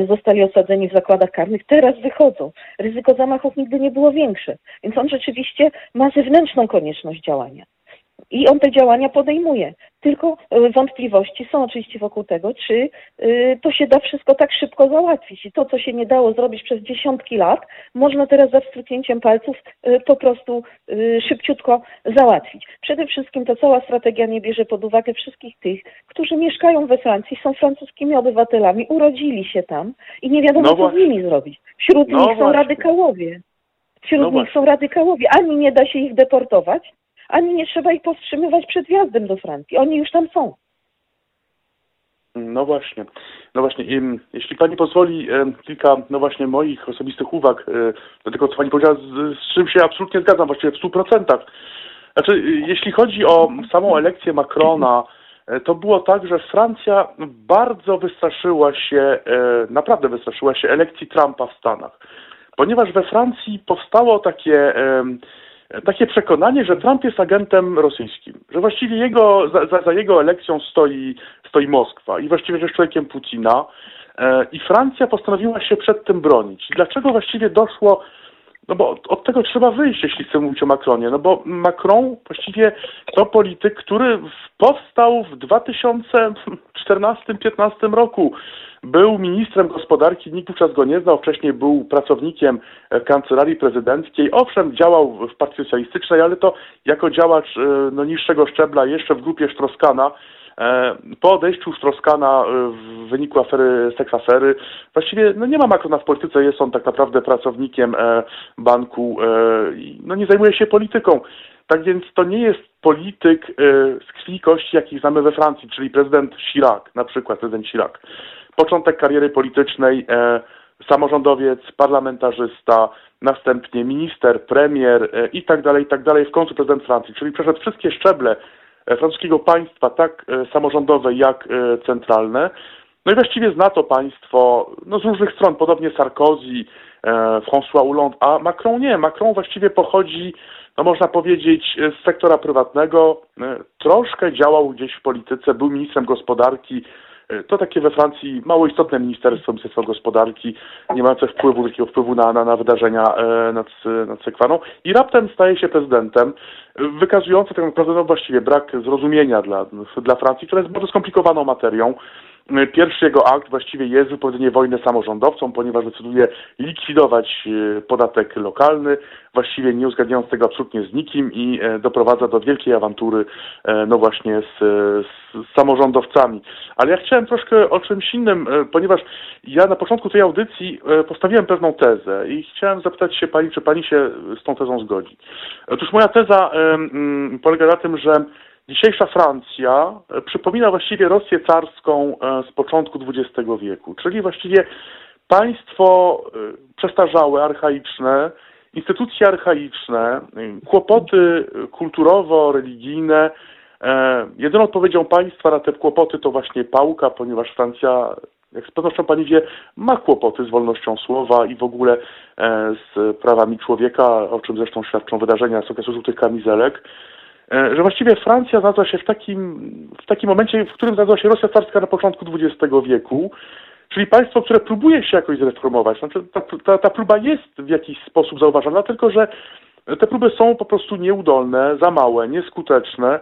zostali osadzeni w zakładach karnych, teraz wychodzą. Ryzyko zamachów nigdy nie było większe, więc on rzeczywiście ma zewnętrzną konieczność działania. I on te działania podejmuje. Tylko e, wątpliwości są oczywiście wokół tego, czy e, to się da wszystko tak szybko załatwić. I to, co się nie dało zrobić przez dziesiątki lat, można teraz za wstrzyknięciem palców e, po prostu szybciutko załatwić. Przede wszystkim ta cała strategia nie bierze pod uwagę wszystkich tych, którzy mieszkają we Francji, są francuskimi obywatelami, urodzili się tam i nie wiadomo, no co z nimi zrobić. Wśród no nich właśnie. są radykałowie. Wśród no nich właśnie. są radykałowie. Ani nie da się ich deportować, ani nie trzeba ich powstrzymywać przed wjazdem do Francji. Oni już tam są. No właśnie. No właśnie, jeśli Pani pozwoli, kilka no właśnie moich osobistych uwag do tego, co Pani powiedziała, z, czym się absolutnie zgadzam, właściwie w 100%. Znaczy, jeśli chodzi o samą elekcję Macrona, e, to było tak, że Francja bardzo wystraszyła się, e, naprawdę wystraszyła się elekcji Trumpa w Stanach. Ponieważ we Francji powstało takie takie przekonanie, że Trump jest agentem rosyjskim, że właściwie jego, za, za jego elekcją stoi, stoi Moskwa i właściwie, jest człowiekiem Putina. E, I Francja postanowiła się przed tym bronić. Dlaczego właściwie doszło no bo od, tego trzeba wyjść, jeśli chcemy mówić o Macronie. No bo Macron właściwie to polityk, który powstał w 2014-2015 roku. Był ministrem gospodarki, nikt wówczas go nie znał, wcześniej był pracownikiem kancelarii prezydenckiej. Owszem, działał w partii socjalistycznej, ale to jako działacz e, no, niższego szczebla jeszcze w grupie Sztroskana. E, po odejściu Stroskana e, w wyniku afery, seksafery, właściwie no nie ma Macrona w polityce, jest on tak naprawdę pracownikiem banku, no nie zajmuje się polityką. Tak więc to nie jest polityk z krwi kości, jakich znamy we Francji, czyli prezydent Chirac, na przykład prezydent Chirac początek kariery politycznej, e, samorządowiec, parlamentarzysta, następnie minister, premier e, i tak dalej, i tak dalej, w końcu prezydent Francji, czyli przeszedł wszystkie szczeble e, francuskiego państwa, tak e, samorządowe, jak e, centralne. No i właściwie zna to państwo no, z różnych stron, podobnie Sarkozy, e, François Hollande, a Macron nie. Macron właściwie pochodzi, no można powiedzieć, z sektora prywatnego, troszkę działał gdzieś w polityce, był ministrem gospodarki, to takie we Francji mało istotne ministerstwo, Ministerstwo Gospodarki, nie mające wpływu, takiego wpływu na, na, na wydarzenia e, nad, nad Sekwaną. I raptem staje się prezydentem, wykazujący tak naprawdę no właściwie brak zrozumienia dla, dla Francji, która jest bardzo skomplikowaną materią. Pierwszy jego akt właściwie jest wypowiedzenie wojny samorządowcom, ponieważ decyduje likwidować e, podatek lokalny, właściwie nie uzgadniając tego absolutnie z nikim i e, doprowadza do wielkiej awantury e, no właśnie z, z samorządowcami. Ale ja chciałem troszkę o czymś innym, ponieważ ja na początku tej audycji postawiłem pewną tezę i chciałem zapytać się Pani, czy Pani się z tą tezą zgodzi. Otóż moja teza polega na tym, że Dzisiejsza Francja e, przypomina właściwie Rosję carską e, z początku XX wieku, czyli właściwie państwo e, przestarzałe, archaiczne, instytucje archaiczne, kłopoty kulturowo-religijne. Jedyną odpowiedzią państwa na te kłopoty to właśnie pałka, ponieważ Francja jak z pewnością pani wie, ma kłopoty z wolnością słowa i w ogóle z prawami człowieka, o czym zresztą świadczą wydarzenia z okresu żółtych kamizelek, że właściwie Francja znalazła się w takim, w takim momencie, w którym znalazła się Rosja carska na początku XX wieku, czyli państwo, które próbuje się jakoś zreformować. Znaczy, ta, ta, ta próba jest w jakiś sposób zauważana, tylko że te próby są po prostu nieudolne, za małe, nieskuteczne.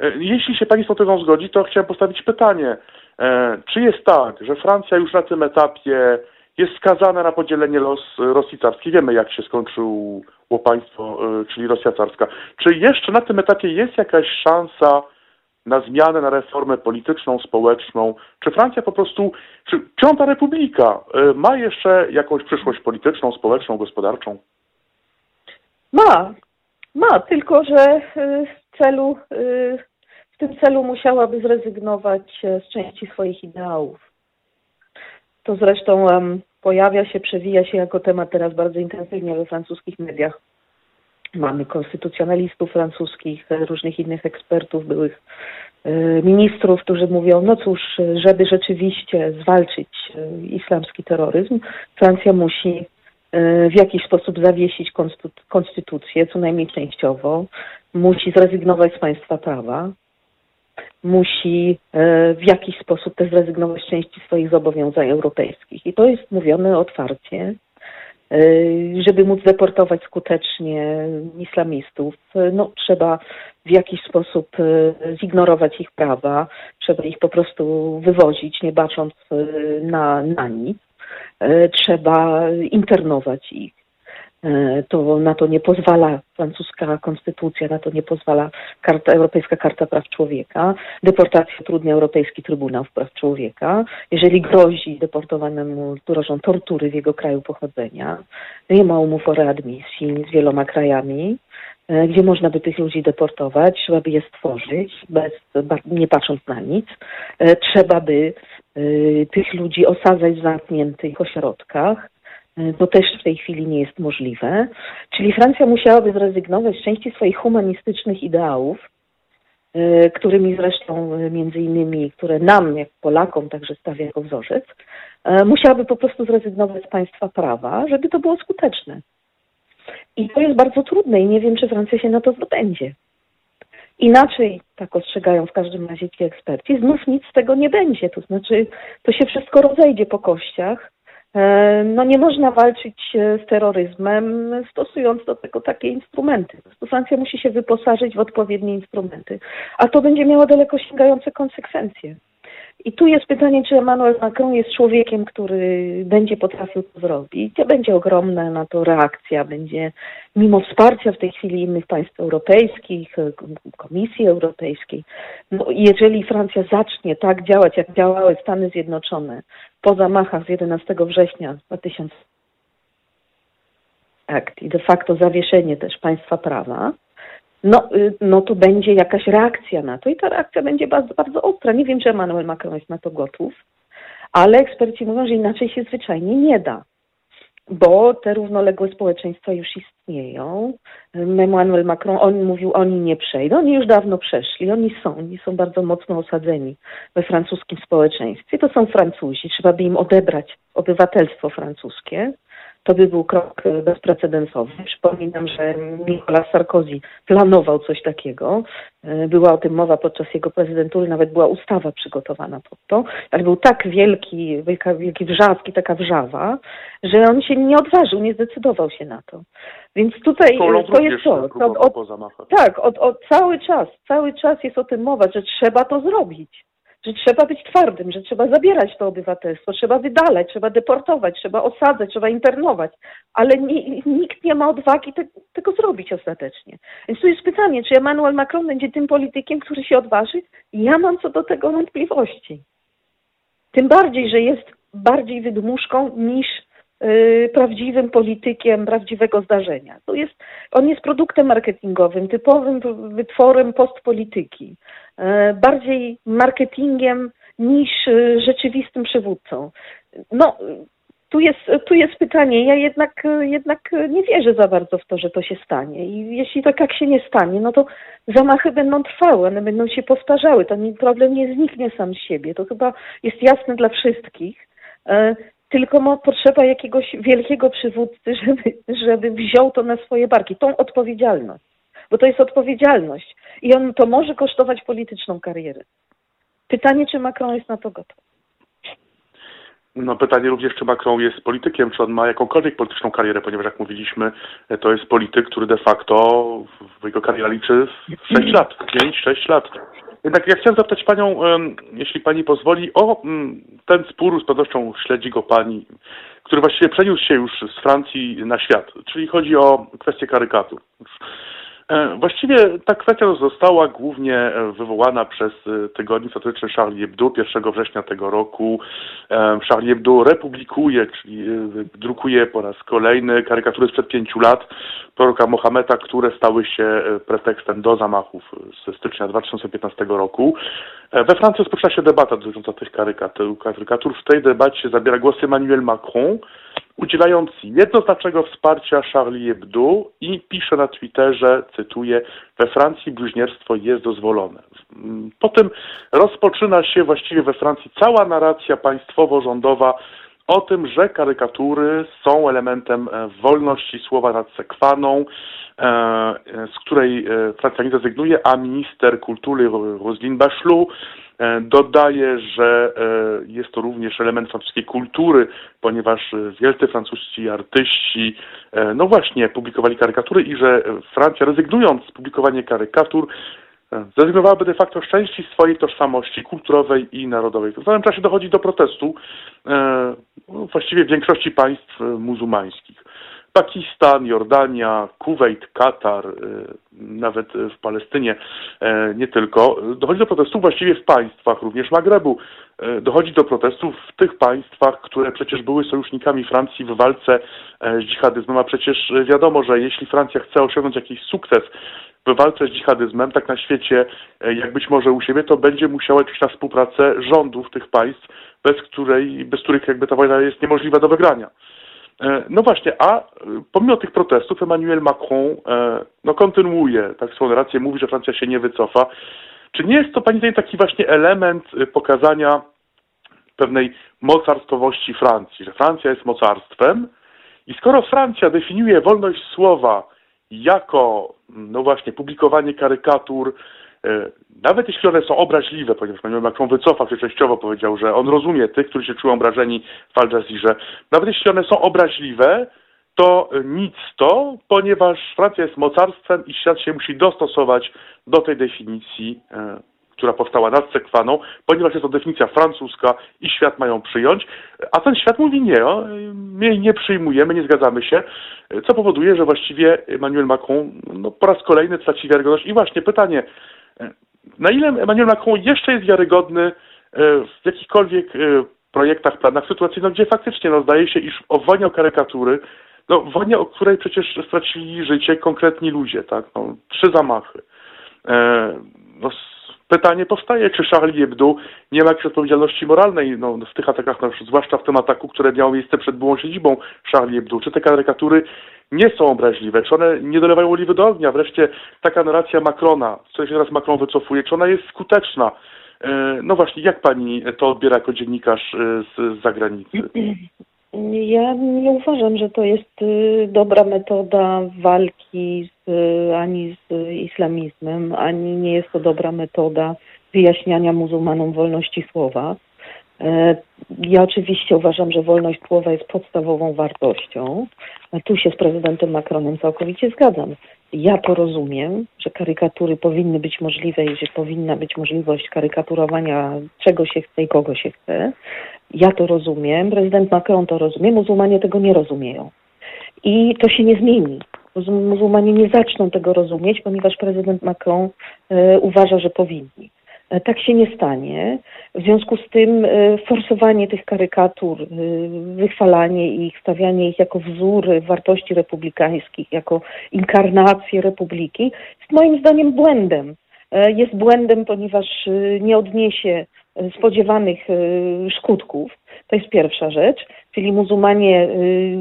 E, jeśli się Państwo tego zgodzi, to chciałem postawić pytanie, E, czy jest tak, że Francja już na tym etapie jest skazana na podzielenie los Rosji carskiej? Wiemy, jak się skończyło państwo, e, czyli Rosja carska. Czy jeszcze na tym etapie jest jakaś szansa na zmianę, na reformę polityczną, społeczną? Czy Francja po prostu, czy Piąta Republika e, ma jeszcze jakąś przyszłość polityczną, społeczną, gospodarczą? Ma, ma, tylko że w celu w tym celu musiałaby zrezygnować z części swoich ideałów. To zresztą pojawia się, przewija się jako temat teraz bardzo intensywnie we francuskich mediach. Mamy konstytucjonalistów francuskich, e, różnych innych ekspertów, byłych e, ministrów, którzy mówią, no cóż, żeby rzeczywiście zwalczyć islamski terroryzm, Francja musi w jakiś sposób zawiesić konstytucję, co najmniej częściowo, musi zrezygnować z państwa prawa, musi e, w jakiś sposób też zrezygnować z części swoich zobowiązań europejskich. I to jest mówione otwarcie, e, żeby móc deportować skutecznie islamistów, no, trzeba w jakiś sposób e, zignorować ich prawa, trzeba ich po prostu wywozić, nie bacząc na, na nic. Trzeba internować ich. E, to na to nie pozwala francuska konstytucja, na to nie pozwala karta, Europejska Karta Praw Człowieka. Deportacja trudnia Europejski Trybunał Praw Człowieka. Jeżeli grozi deportowanemu, grożą tortury w jego kraju pochodzenia, nie ma umów o readmisji z wieloma krajami, e, gdzie można by tych ludzi deportować, trzeba by je stworzyć, bez, nie patrząc na nic. E, trzeba by tych ludzi osadzać w zamkniętych ośrodkach, to też w tej chwili nie jest możliwe. Czyli Francja musiałaby zrezygnować z części swoich humanistycznych ideałów, e, którymi zresztą e, między innymi, które nam, jak Polakom, także stawia jako wzorzec, e, musiałaby po prostu zrezygnować z państwa prawa, żeby to było skuteczne. I to jest bardzo trudne i nie wiem, czy Francja się na to zdobędzie. Inaczej, tak ostrzegają w każdym razie ci eksperci, znów nic z tego nie będzie. To znaczy, to się wszystko rozejdzie po kościach E, no nie można walczyć e, z terroryzmem stosując do tego takie instrumenty. Francja musi się wyposażyć w odpowiednie instrumenty, a to będzie miało daleko sięgające konsekwencje. I tu jest pytanie, czy Emmanuel Macron jest człowiekiem, który będzie potrafił to zrobić. Będzie ogromna na to reakcja, będzie mimo wsparcia w tej chwili innych państw europejskich, Komisji Europejskiej. No, jeżeli Francja zacznie tak działać, jak działały Stany Zjednoczone po zamachach z 11 września 2000 akt i de facto zawieszenie też państwa prawa, no, y, no to będzie jakaś reakcja na to i ta reakcja będzie bardzo, bardzo ostra. Nie wiem, czy Emmanuel Macron jest na to gotów, ale eksperci mówią, że inaczej się zwyczajnie nie da, bo te równoległe społeczeństwa już istnieją. Emmanuel Macron, on mówił, oni nie przejdą, oni już dawno przeszli, oni są, oni są bardzo mocno osadzeni we francuskim społeczeństwie. To są Francuzi, trzeba by im odebrać obywatelstwo francuskie to by był krok e, bezprecedensowy. Przypominam, że Nicolas Sarkozy planował coś takiego. E, była o tym mowa podczas jego prezydentury, nawet była ustawa przygotowana pod to, ale był tak wielki, wielka, wielki wrzask i taka wrzawa, że on się nie odważył, nie zdecydował się na to. Więc tutaj to jest to. to od, tak, od, od, cały czas, cały czas jest o tym mowa, że trzeba to zrobić że trzeba być twardym, że trzeba zabierać to obywatelstwo, trzeba wydalać, trzeba deportować, trzeba osadzać, trzeba internować, ale nie, nikt nie ma odwagi te, tego zrobić ostatecznie. Więc tu jest pytanie, czy Emmanuel Macron będzie tym politykiem, który się odważy? Ja mam co do tego wątpliwości. Tym bardziej, że jest bardziej wydmuszką niż prawdziwym politykiem prawdziwego zdarzenia. To jest, on jest produktem marketingowym, typowym wytworem postpolityki. E, bardziej marketingiem niż e, rzeczywistym przywódcą. No, tu jest, tu jest pytanie. Ja jednak, jednak nie wierzę za bardzo w to, że to się stanie. I jeśli tak się nie stanie, no to zamachy będą trwały, one będą się powtarzały. Ten problem nie zniknie sam z siebie. To chyba jest jasne dla wszystkich. Tylko ma potrzeba jakiegoś wielkiego przywódcy, [laughs] żeby, żeby wziął to na swoje barki, tą odpowiedzialność. Bo to jest odpowiedzialność i on to może kosztować polityczną karierę. Pytanie, czy Macron jest na to gotów. No pytanie również, czy Macron jest politykiem, czy on ma jakąkolwiek polityczną karierę, ponieważ jak mówiliśmy, to jest polityk, który de facto jego karierze liczy 6 lat, 5-6 lat. Jednak ja chciałem zapytać Panią, jeśli Pani pozwoli, o mm, ten spór, z pewnością śledzi go Pani, który właściwie przeniósł się już z Francji na świat, czyli chodzi o kwestię karykatur. E, właściwie ta kwestia została głównie e, wywołana przez e, tygodnik satyryczny Charlie Hebdo 1 września tego roku. Charlie Hebdo republikuje, czyli drukuje po raz kolejny karykatury sprzed pięciu lat proroka Mohameda, które stały się pretekstem do zamachów ze stycznia 2015 roku. We Francji rozpoczyna się debata dotycząca tych karykatur. W tej debacie zabiera głos Emmanuel Macron, udzielając jednoznacznego wsparcia Charlie Hebdo i pisze na Twitterze, cytuję, we Francji bluźnierstwo jest dozwolone. Po tym rozpoczyna się właściwie we Francji cała narracja państwowo-rządowa o tym, że karykatury są elementem e, wolności słowa nad sekwaną, e, z której e, Francja nie rezygnuje, a minister kultury Roselyne Bachelot Dodaje, że jest to również element francuskiej kultury, ponieważ wielcy francuscy artyści, no właśnie, publikowali karykatury i że Francja rezygnując z publikowania karykatur, zrezygnowałaby de facto z części swojej tożsamości kulturowej i narodowej. W samym czasie dochodzi do protestu no, właściwie w większości państw muzułmańskich. Pakistan, Jordania, Kuwait, Katar, y, nawet w Palestynie, e, nie tylko. Dochodzi do protestów właściwie w państwach, również Magrebu. E, dochodzi do protestów w tych państwach, które przecież były sojusznikami Francji w walce z dżihadyzmem, a przecież wiadomo, że jeśli Francja chce osiągnąć jakiś sukces w walce z dżihadyzmem, tak na świecie, jak być może u siebie, to będzie musiała liczyć na współpracę rządów tych państw, bez której, bez których jakby ta wojna jest niemożliwa do wygrania. E, no właśnie, a e, pomimo tych protestów Emmanuel Macron e, no, kontynuuje tak swoją rację, mówi, że Francja się nie wycofa. Czy nie jest to Pani zdaniem taki właśnie element pokazania pewnej mocarstwowości Francji, że Francja jest mocarstwem i skoro Francja definiuje wolność słowa jako, no właśnie, publikowanie karykatur, nawet jeśli one są obraźliwe, ponieważ Emmanuel Macron wycofał się częściowo, powiedział, że on rozumie tych, którzy się czują obrażeni w Al Jazeera. Nawet jeśli one są obraźliwe, to nic to, ponieważ Francja jest mocarstwem i świat się musi dostosować do tej definicji, e, która powstała nad Sekwaną, ponieważ jest to definicja francuska i świat mają przyjąć, a ten świat mówi nie, my jej nie przyjmujemy, nie zgadzamy się, co powoduje, że właściwie Emmanuel Macron no, po raz kolejny traci wiarygodność. I właśnie pytanie, na ile Emmanuel Macron jeszcze jest wiarygodny e, w jakichkolwiek e, projektach, planach sytuacji, no, gdzie faktycznie no, zdaje się, iż o wojnie o karykatury, no wojnie, o której przecież stracili życie konkretni ludzie, tak, no, trzy zamachy. E, no, pytanie powstaje, czy Charlie Hebdo nie ma jakiejś odpowiedzialności moralnej no, w tych atakach, no, zwłaszcza w tym ataku, które miało miejsce przed byłą siedzibą Charlie Hebdo. Czy te karykatury nie są obraźliwe, czy one nie dolewają oliwy do ognia? Wreszcie taka narracja Macrona, z której się teraz Macron wycofuje, czy ona jest skuteczna? E, no właśnie, jak pani to odbiera jako dziennikarz e, z, z zagranicy? [clears throat] Ja nie uważam, że to jest y, dobra metoda walki z, ani z islamizmem, ani nie jest to dobra metoda wyjaśniania muzułmanom wolności słowa. E, ja oczywiście uważam, że wolność słowa jest podstawową wartością. Tu się z prezydentem Macronem całkowicie zgadzam. Ja to rozumiem, że karykatury powinny być możliwe i że powinna być możliwość karykaturowania czego się chce i kogo się chce. Ja to rozumiem, prezydent Macron to rozumie, muzułmanie tego nie rozumieją. I to się nie zmieni. Muzułmanie nie zaczną tego rozumieć, ponieważ prezydent Macron e, uważa, że powinni. E, tak się nie stanie. W związku z tym e, forsowanie tych karykatur, e, wychwalanie ich, stawianie ich jako wzór wartości republikańskich, jako inkarnację republiki, jest moim zdaniem błędem. Jest błędem, ponieważ nie odniesie spodziewanych skutków. To jest pierwsza rzecz, czyli muzułmanie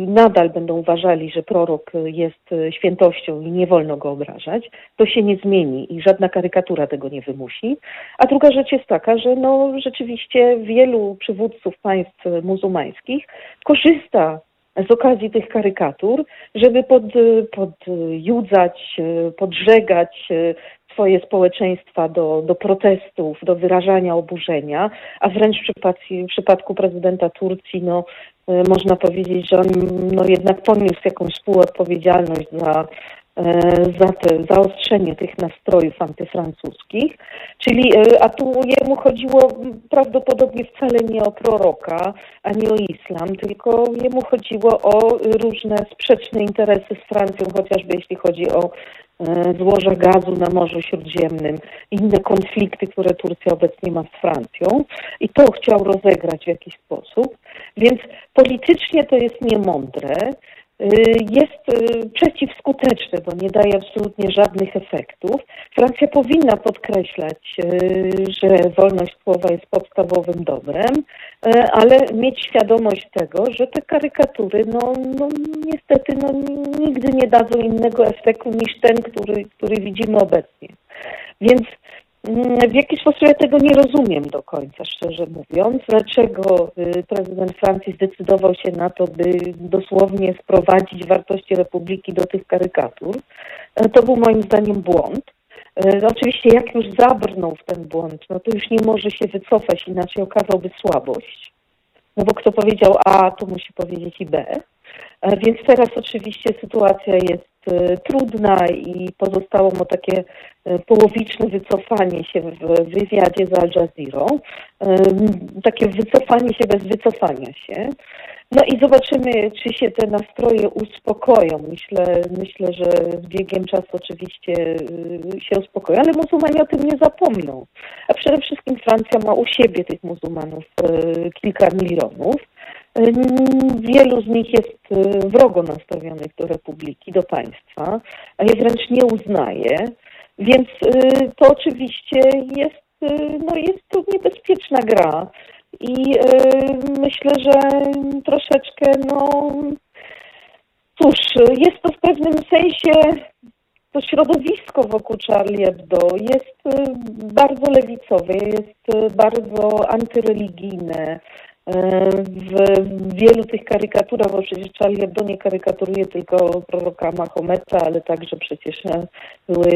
nadal będą uważali, że prorok jest świętością i nie wolno go obrażać. To się nie zmieni i żadna karykatura tego nie wymusi. A druga rzecz jest taka, że no, rzeczywiście wielu przywódców państw muzułmańskich korzysta z okazji tych karykatur, żeby pod, podjudzać, podżegać swoje społeczeństwa do, do protestów, do wyrażania oburzenia, a wręcz w przypadku, w przypadku prezydenta Turcji, no, e, można powiedzieć, że on no, jednak poniósł jakąś współodpowiedzialność za E, za te zaostrzenie tych nastrojów antyfrancuskich. Czyli, e, a tu jemu chodziło prawdopodobnie wcale nie o proroka, ani o islam, tylko jemu chodziło o różne sprzeczne interesy z Francją, chociażby jeśli chodzi o e, złoża gazu na Morzu Śródziemnym, inne konflikty, które Turcja obecnie ma z Francją i to chciał rozegrać w jakiś sposób. Więc politycznie to jest niemądre. Y, jest y, przeciwskuteczny, bo nie daje absolutnie żadnych efektów. Francja powinna podkreślać, y, że wolność słowa jest podstawowym dobrem, ale mieć świadomość tego, że te karykatury no, no niestety no, nigdy nie dadzą innego efektu niż ten, który, który widzimy obecnie. Więc w jaki sposób ja tego nie rozumiem do końca, szczerze mówiąc. Dlaczego y, prezydent Francji zdecydował się na to, by dosłownie sprowadzić wartości republiki do tych karykatur? E, to był moim zdaniem błąd. E, oczywiście jak już zabrnął w ten błąd, no to już nie może się wycofać, inaczej okazałby słabość. No bo kto powiedział A, to musi powiedzieć i B. E, więc teraz oczywiście sytuacja jest trudna i pozostało mu takie e, połowiczne wycofanie się w wywiadzie z Al Jazeera. Takie wycofanie się bez wycofania się. No i zobaczymy, czy się te nastroje uspokoją. Myślę, myślę, że z biegiem czasu oczywiście się uspokoją, ale muzułmanie o tym nie zapomną. A przede wszystkim Francja ma u siebie tych muzułmanów kilka milionów. Wielu z nich jest y, wrogo nastawionych do republiki, do państwa, a je wręcz nie uznaje. Więc y, to oczywiście jest, y, no jest to niebezpieczna gra. I myślę, że troszeczkę, no cóż, jest to w pewnym sensie to środowisko wokół Charlie Hebdo jest bardzo lewicowe, jest bardzo antyreligijne, w wielu tych karykaturach, bo przecież Charlie Hebdo nie karykaturuje tylko proroka Mahometa, ale także przecież były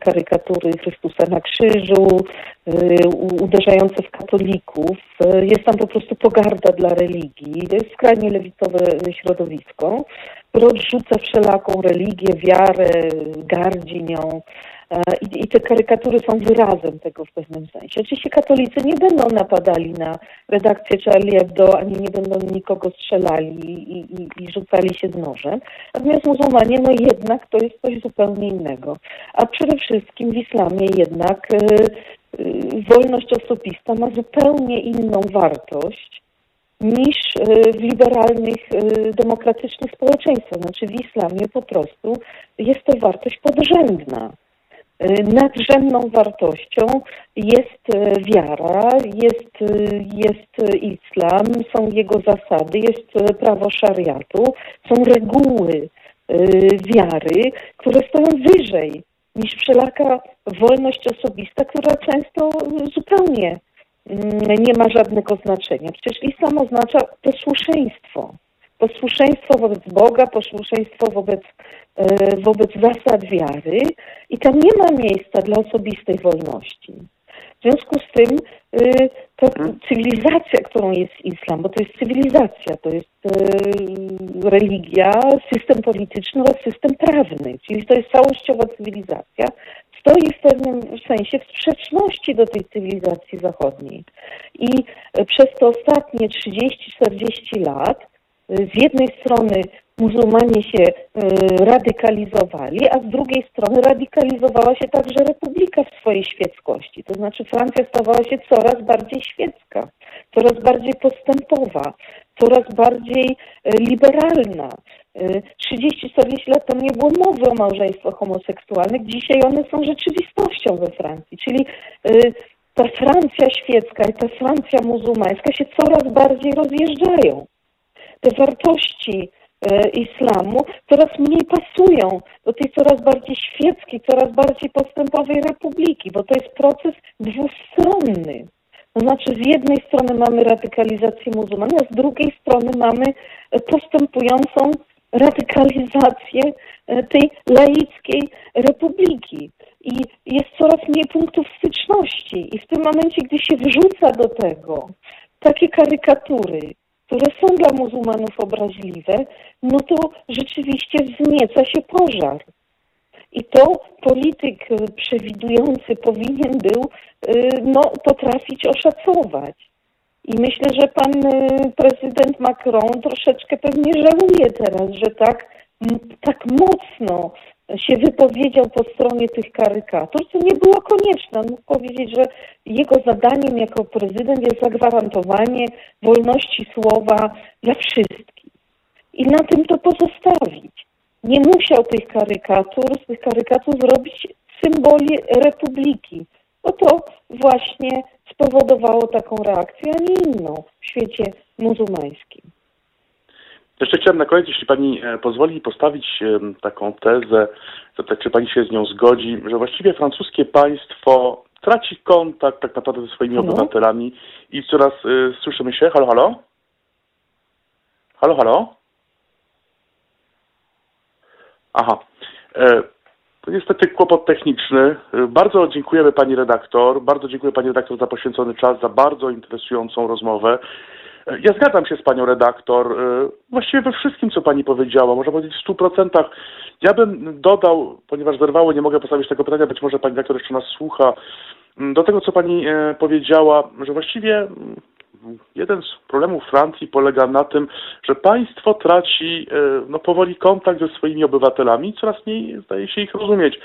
karykatury Chrystusa na krzyżu, y, uderzające w katolików. Jest tam po prostu pogarda dla religii. To jest skrajnie lewicowe środowisko, które odrzuca wszelaką religię, wiarę, gardzi nią. E, I, I, te karykatury są wyrazem tego w pewnym sensie. Oczywiście katolicy nie będą napadali na redakcję Charlie Hebdo, ani nie będą nikogo strzelali i, i, i rzucali się z nożem. Natomiast muzułmanie, no jednak to jest coś zupełnie innego. A przede wszystkim w islamie jednak y, y, wolność osobista ma zupełnie inną wartość niż w liberalnych, demokratycznych społeczeństwach. Znaczy w islamie po prostu jest to wartość podrzędna. Y, nadrzędną wartością jest y, wiara, jest, y, jest islam, są jego zasady, jest prawo szariatu, są reguły wiary, które stoją wyżej niż wszelaka wolność osobista, która często zupełnie mm, nie ma żadnego znaczenia. Przecież islam oznacza posłuszeństwo posłuszeństwo wobec Boga, posłuszeństwo wobec, e, wobec zasad wiary i tam nie ma miejsca dla osobistej wolności. W związku z tym e, ta cywilizacja, którą jest islam, bo to jest cywilizacja, to jest e, religia, system polityczny oraz system prawny, czyli to jest całościowa cywilizacja, stoi w pewnym sensie w sprzeczności do tej cywilizacji zachodniej. I przez te ostatnie 30-40 lat z jednej strony muzułmanie się e, radykalizowali, a z drugiej strony radykalizowała się także republika w swojej świeckości. To znaczy Francja stawała się coraz bardziej świecka, coraz bardziej postępowa, coraz bardziej e, liberalna. 30-40 e, lat temu nie było mowy o małżeństwach homoseksualnych, dzisiaj one są rzeczywistością we Francji. Czyli ta Francja świecka i ta Francja muzułmańska się coraz bardziej rozjeżdżają. Te wartości e, islamu coraz mniej pasują do tej coraz bardziej świeckiej, coraz bardziej postępowej republiki, bo to jest proces dwustronny. To znaczy, z jednej strony mamy radykalizację muzułmanów, a z drugiej strony mamy postępującą radykalizację e, tej laickiej republiki. I jest coraz mniej punktów styczności. I w tym momencie, gdy się wrzuca do tego takie karykatury, które są dla muzułmanów obraźliwe, no to rzeczywiście wznieca się pożar. I to polityk e, przewidujący powinien był e, no, potrafić oszacować. I myślę, że pan y, prezydent Macron troszeczkę pewnie żałuje teraz, że tak, tak mocno się wypowiedział po stronie tych karykatur, co nie było konieczne. On mógł powiedzieć, że jego zadaniem jako prezydent jest zagwarantowanie wolności słowa dla wszystkich. I na tym to pozostawić. Nie musiał tych karykatur, z tych karykatur zrobić symboli republiki, bo to właśnie spowodowało taką reakcję, a nie inną w świecie muzułmańskim. Jeszcze chciałem na koniec, jeśli Pani e, pozwoli, postawić taką tezę, zapytać, czy Pani się z nią zgodzi, że właściwie francuskie państwo traci kontakt tak naprawdę ze swoimi mhm. obywatelami i coraz y, słyszymy się. Halo, halo? Halo, halo? Aha. E, to niestety kłopot techniczny. Bardzo dziękujemy Pani redaktor. Bardzo dziękuję Pani redaktor za poświęcony czas, za bardzo interesującą rozmowę. Ja zgadzam się z Panią redaktor właściwie we wszystkim, co Pani powiedziała, można powiedzieć w stu procentach. Ja bym dodał, ponieważ zerwało, nie mogę postawić tego pytania, być może Pani redaktor jeszcze nas słucha, do tego, co Pani e, powiedziała, że właściwie jeden z problemów Francji polega na tym, że państwo traci e, no, powoli kontakt ze swoimi obywatelami, coraz mniej zdaje się ich rozumieć.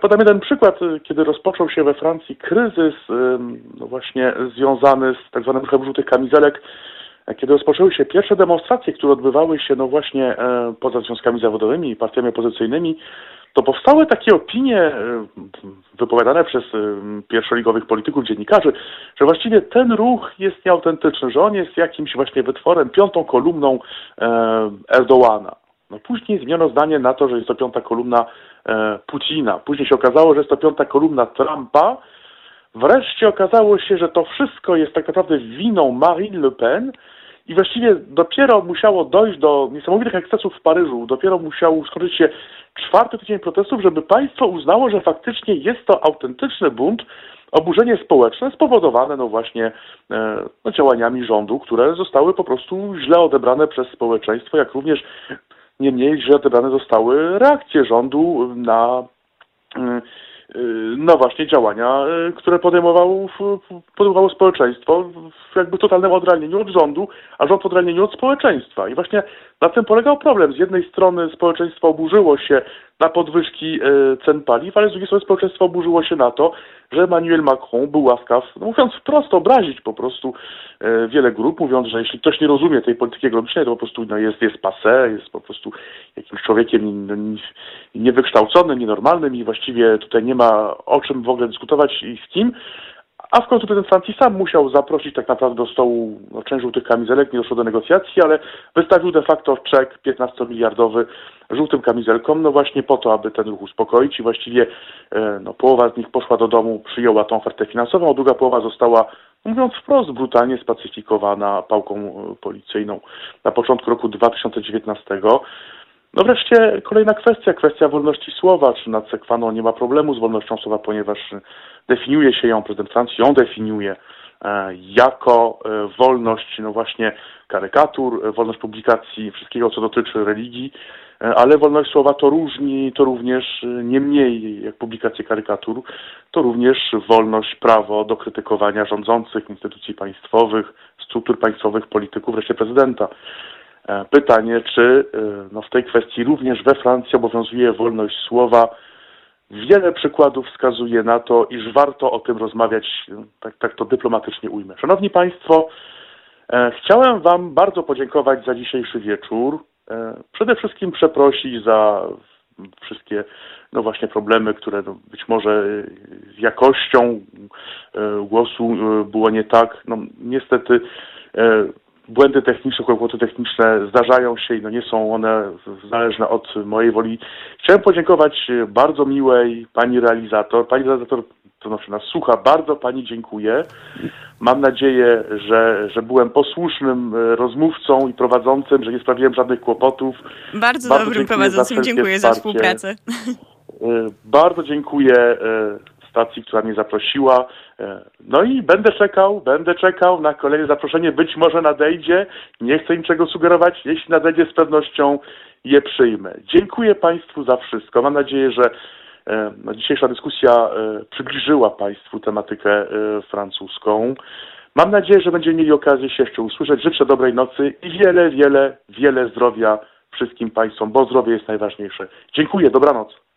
Podam jeden przykład, kiedy rozpoczął się we Francji kryzys no właśnie związany z tak zwanym ruchem żółtych kamizelek, kiedy rozpoczęły się pierwsze demonstracje, które odbywały się no właśnie e, poza związkami zawodowymi i partiami opozycyjnymi, to powstały takie opinie e, wypowiadane przez e, pierwszoligowych polityków, dziennikarzy, że właściwie ten ruch jest nieautentyczny, że on jest jakimś właśnie wytworem, piątą kolumną e, Erdołana. No później zmieniono zdanie na to, że jest to piąta kolumna Putina. Później się okazało, że jest to piąta kolumna Trumpa. Wreszcie okazało się, że to wszystko jest tak naprawdę winą Marine Le Pen, i właściwie dopiero musiało dojść do niesamowitych ekscesów w Paryżu, dopiero musiał skończyć się czwarty tydzień protestów, żeby państwo uznało, że faktycznie jest to autentyczny bunt, oburzenie społeczne spowodowane no właśnie e, no, działaniami rządu, które zostały po prostu źle odebrane przez społeczeństwo, jak również niemniej źle odebrane zostały reakcje rządu na no właśnie działania, y, które podejmowało, podejmowało społeczeństwo w jakby totalnym odrealnieniu od rządu, a rząd w odrealnieniu od społeczeństwa. I właśnie na tym polegał problem. Z jednej strony społeczeństwo oburzyło się na podwyżki e, cen paliw, ale z drugiej strony społeczeństwo oburzyło się na to, że Emmanuel Macron był łaskaw, no mówiąc wprost, obrazić po prostu e, wiele grup, mówiąc, że jeśli ktoś nie rozumie tej polityki ekonomicznej, to po prostu no, jest, jest passé, jest po prostu jakimś człowiekiem niewykształconym, nienormalnym i właściwie tutaj nie ma o czym w ogóle dyskutować i z kim. A w końcu prezydent Francji sam musiał zaprosić tak naprawdę do stołu no, część żółtych kamizelek, nie doszło do negocjacji, ale wystawił de facto czek 15-miliardowy żółtym kamizelkom, no właśnie po to, aby ten ruch uspokoić i właściwie e, no, połowa z nich poszła do domu, przyjęła tą ofertę finansową, a druga połowa została, mówiąc wprost, brutalnie spacyfikowana pałką e, policyjną na początku roku 2019. No wreszcie kolejna kwestia, kwestia wolności słowa. Czy nad Sekwano nie ma problemu z wolnością słowa, ponieważ definiuje się ją, prezydent Francji ją definiuje e, jako e, wolność, no właśnie karykatur, e, wolność publikacji wszystkiego, co dotyczy religii, ale wolność słowa to różni, to również nie mniej jak publikacje karykatur, to również wolność, prawo do krytykowania rządzących, instytucji państwowych, struktur państwowych, polityków, wreszcie prezydenta. E, pytanie, czy e, no, w tej kwestii również we Francji obowiązuje wolność słowa. Wiele przykładów wskazuje na to, iż warto o tym rozmawiać, no, tak, tak to dyplomatycznie ujmę. Szanowni Państwo, e, chciałem Wam bardzo podziękować za dzisiejszy wieczór. Przede wszystkim przeprosić za wszystkie no właśnie problemy, które no być może z jakością głosu było nie tak. No niestety błędy techniczne, kłopoty techniczne zdarzają się i no nie są one zależne od mojej woli. Chciałem podziękować bardzo miłej pani realizator. Pani realizator to znaczy nas słucha. Bardzo pani dziękuję. Mam nadzieję, że, że byłem posłusznym e, rozmówcą i prowadzącym, że nie sprawiłem żadnych kłopotów. Bardzo, bardzo dobrym prowadzącym. Za dziękuję wsparcie. za współpracę. E, bardzo dziękuję stacji, która mnie zaprosiła. No i będę czekał, będę czekał na kolejne zaproszenie. Być może nadejdzie. Nie chcę niczego sugerować. Jeśli nadejdzie, z pewnością je przyjmę. Dziękuję Państwu za wszystko. Mam nadzieję, że no, dzisiejsza dyskusja e, przybliżyła Państwu tematykę e, francuską. Mam nadzieję, że będziemy mieli okazję się jeszcze usłyszeć. Życzę dobrej nocy i wiele, wiele, wiele zdrowia wszystkim Państwom, bo zdrowie jest najważniejsze. Dziękuję, dobranoc.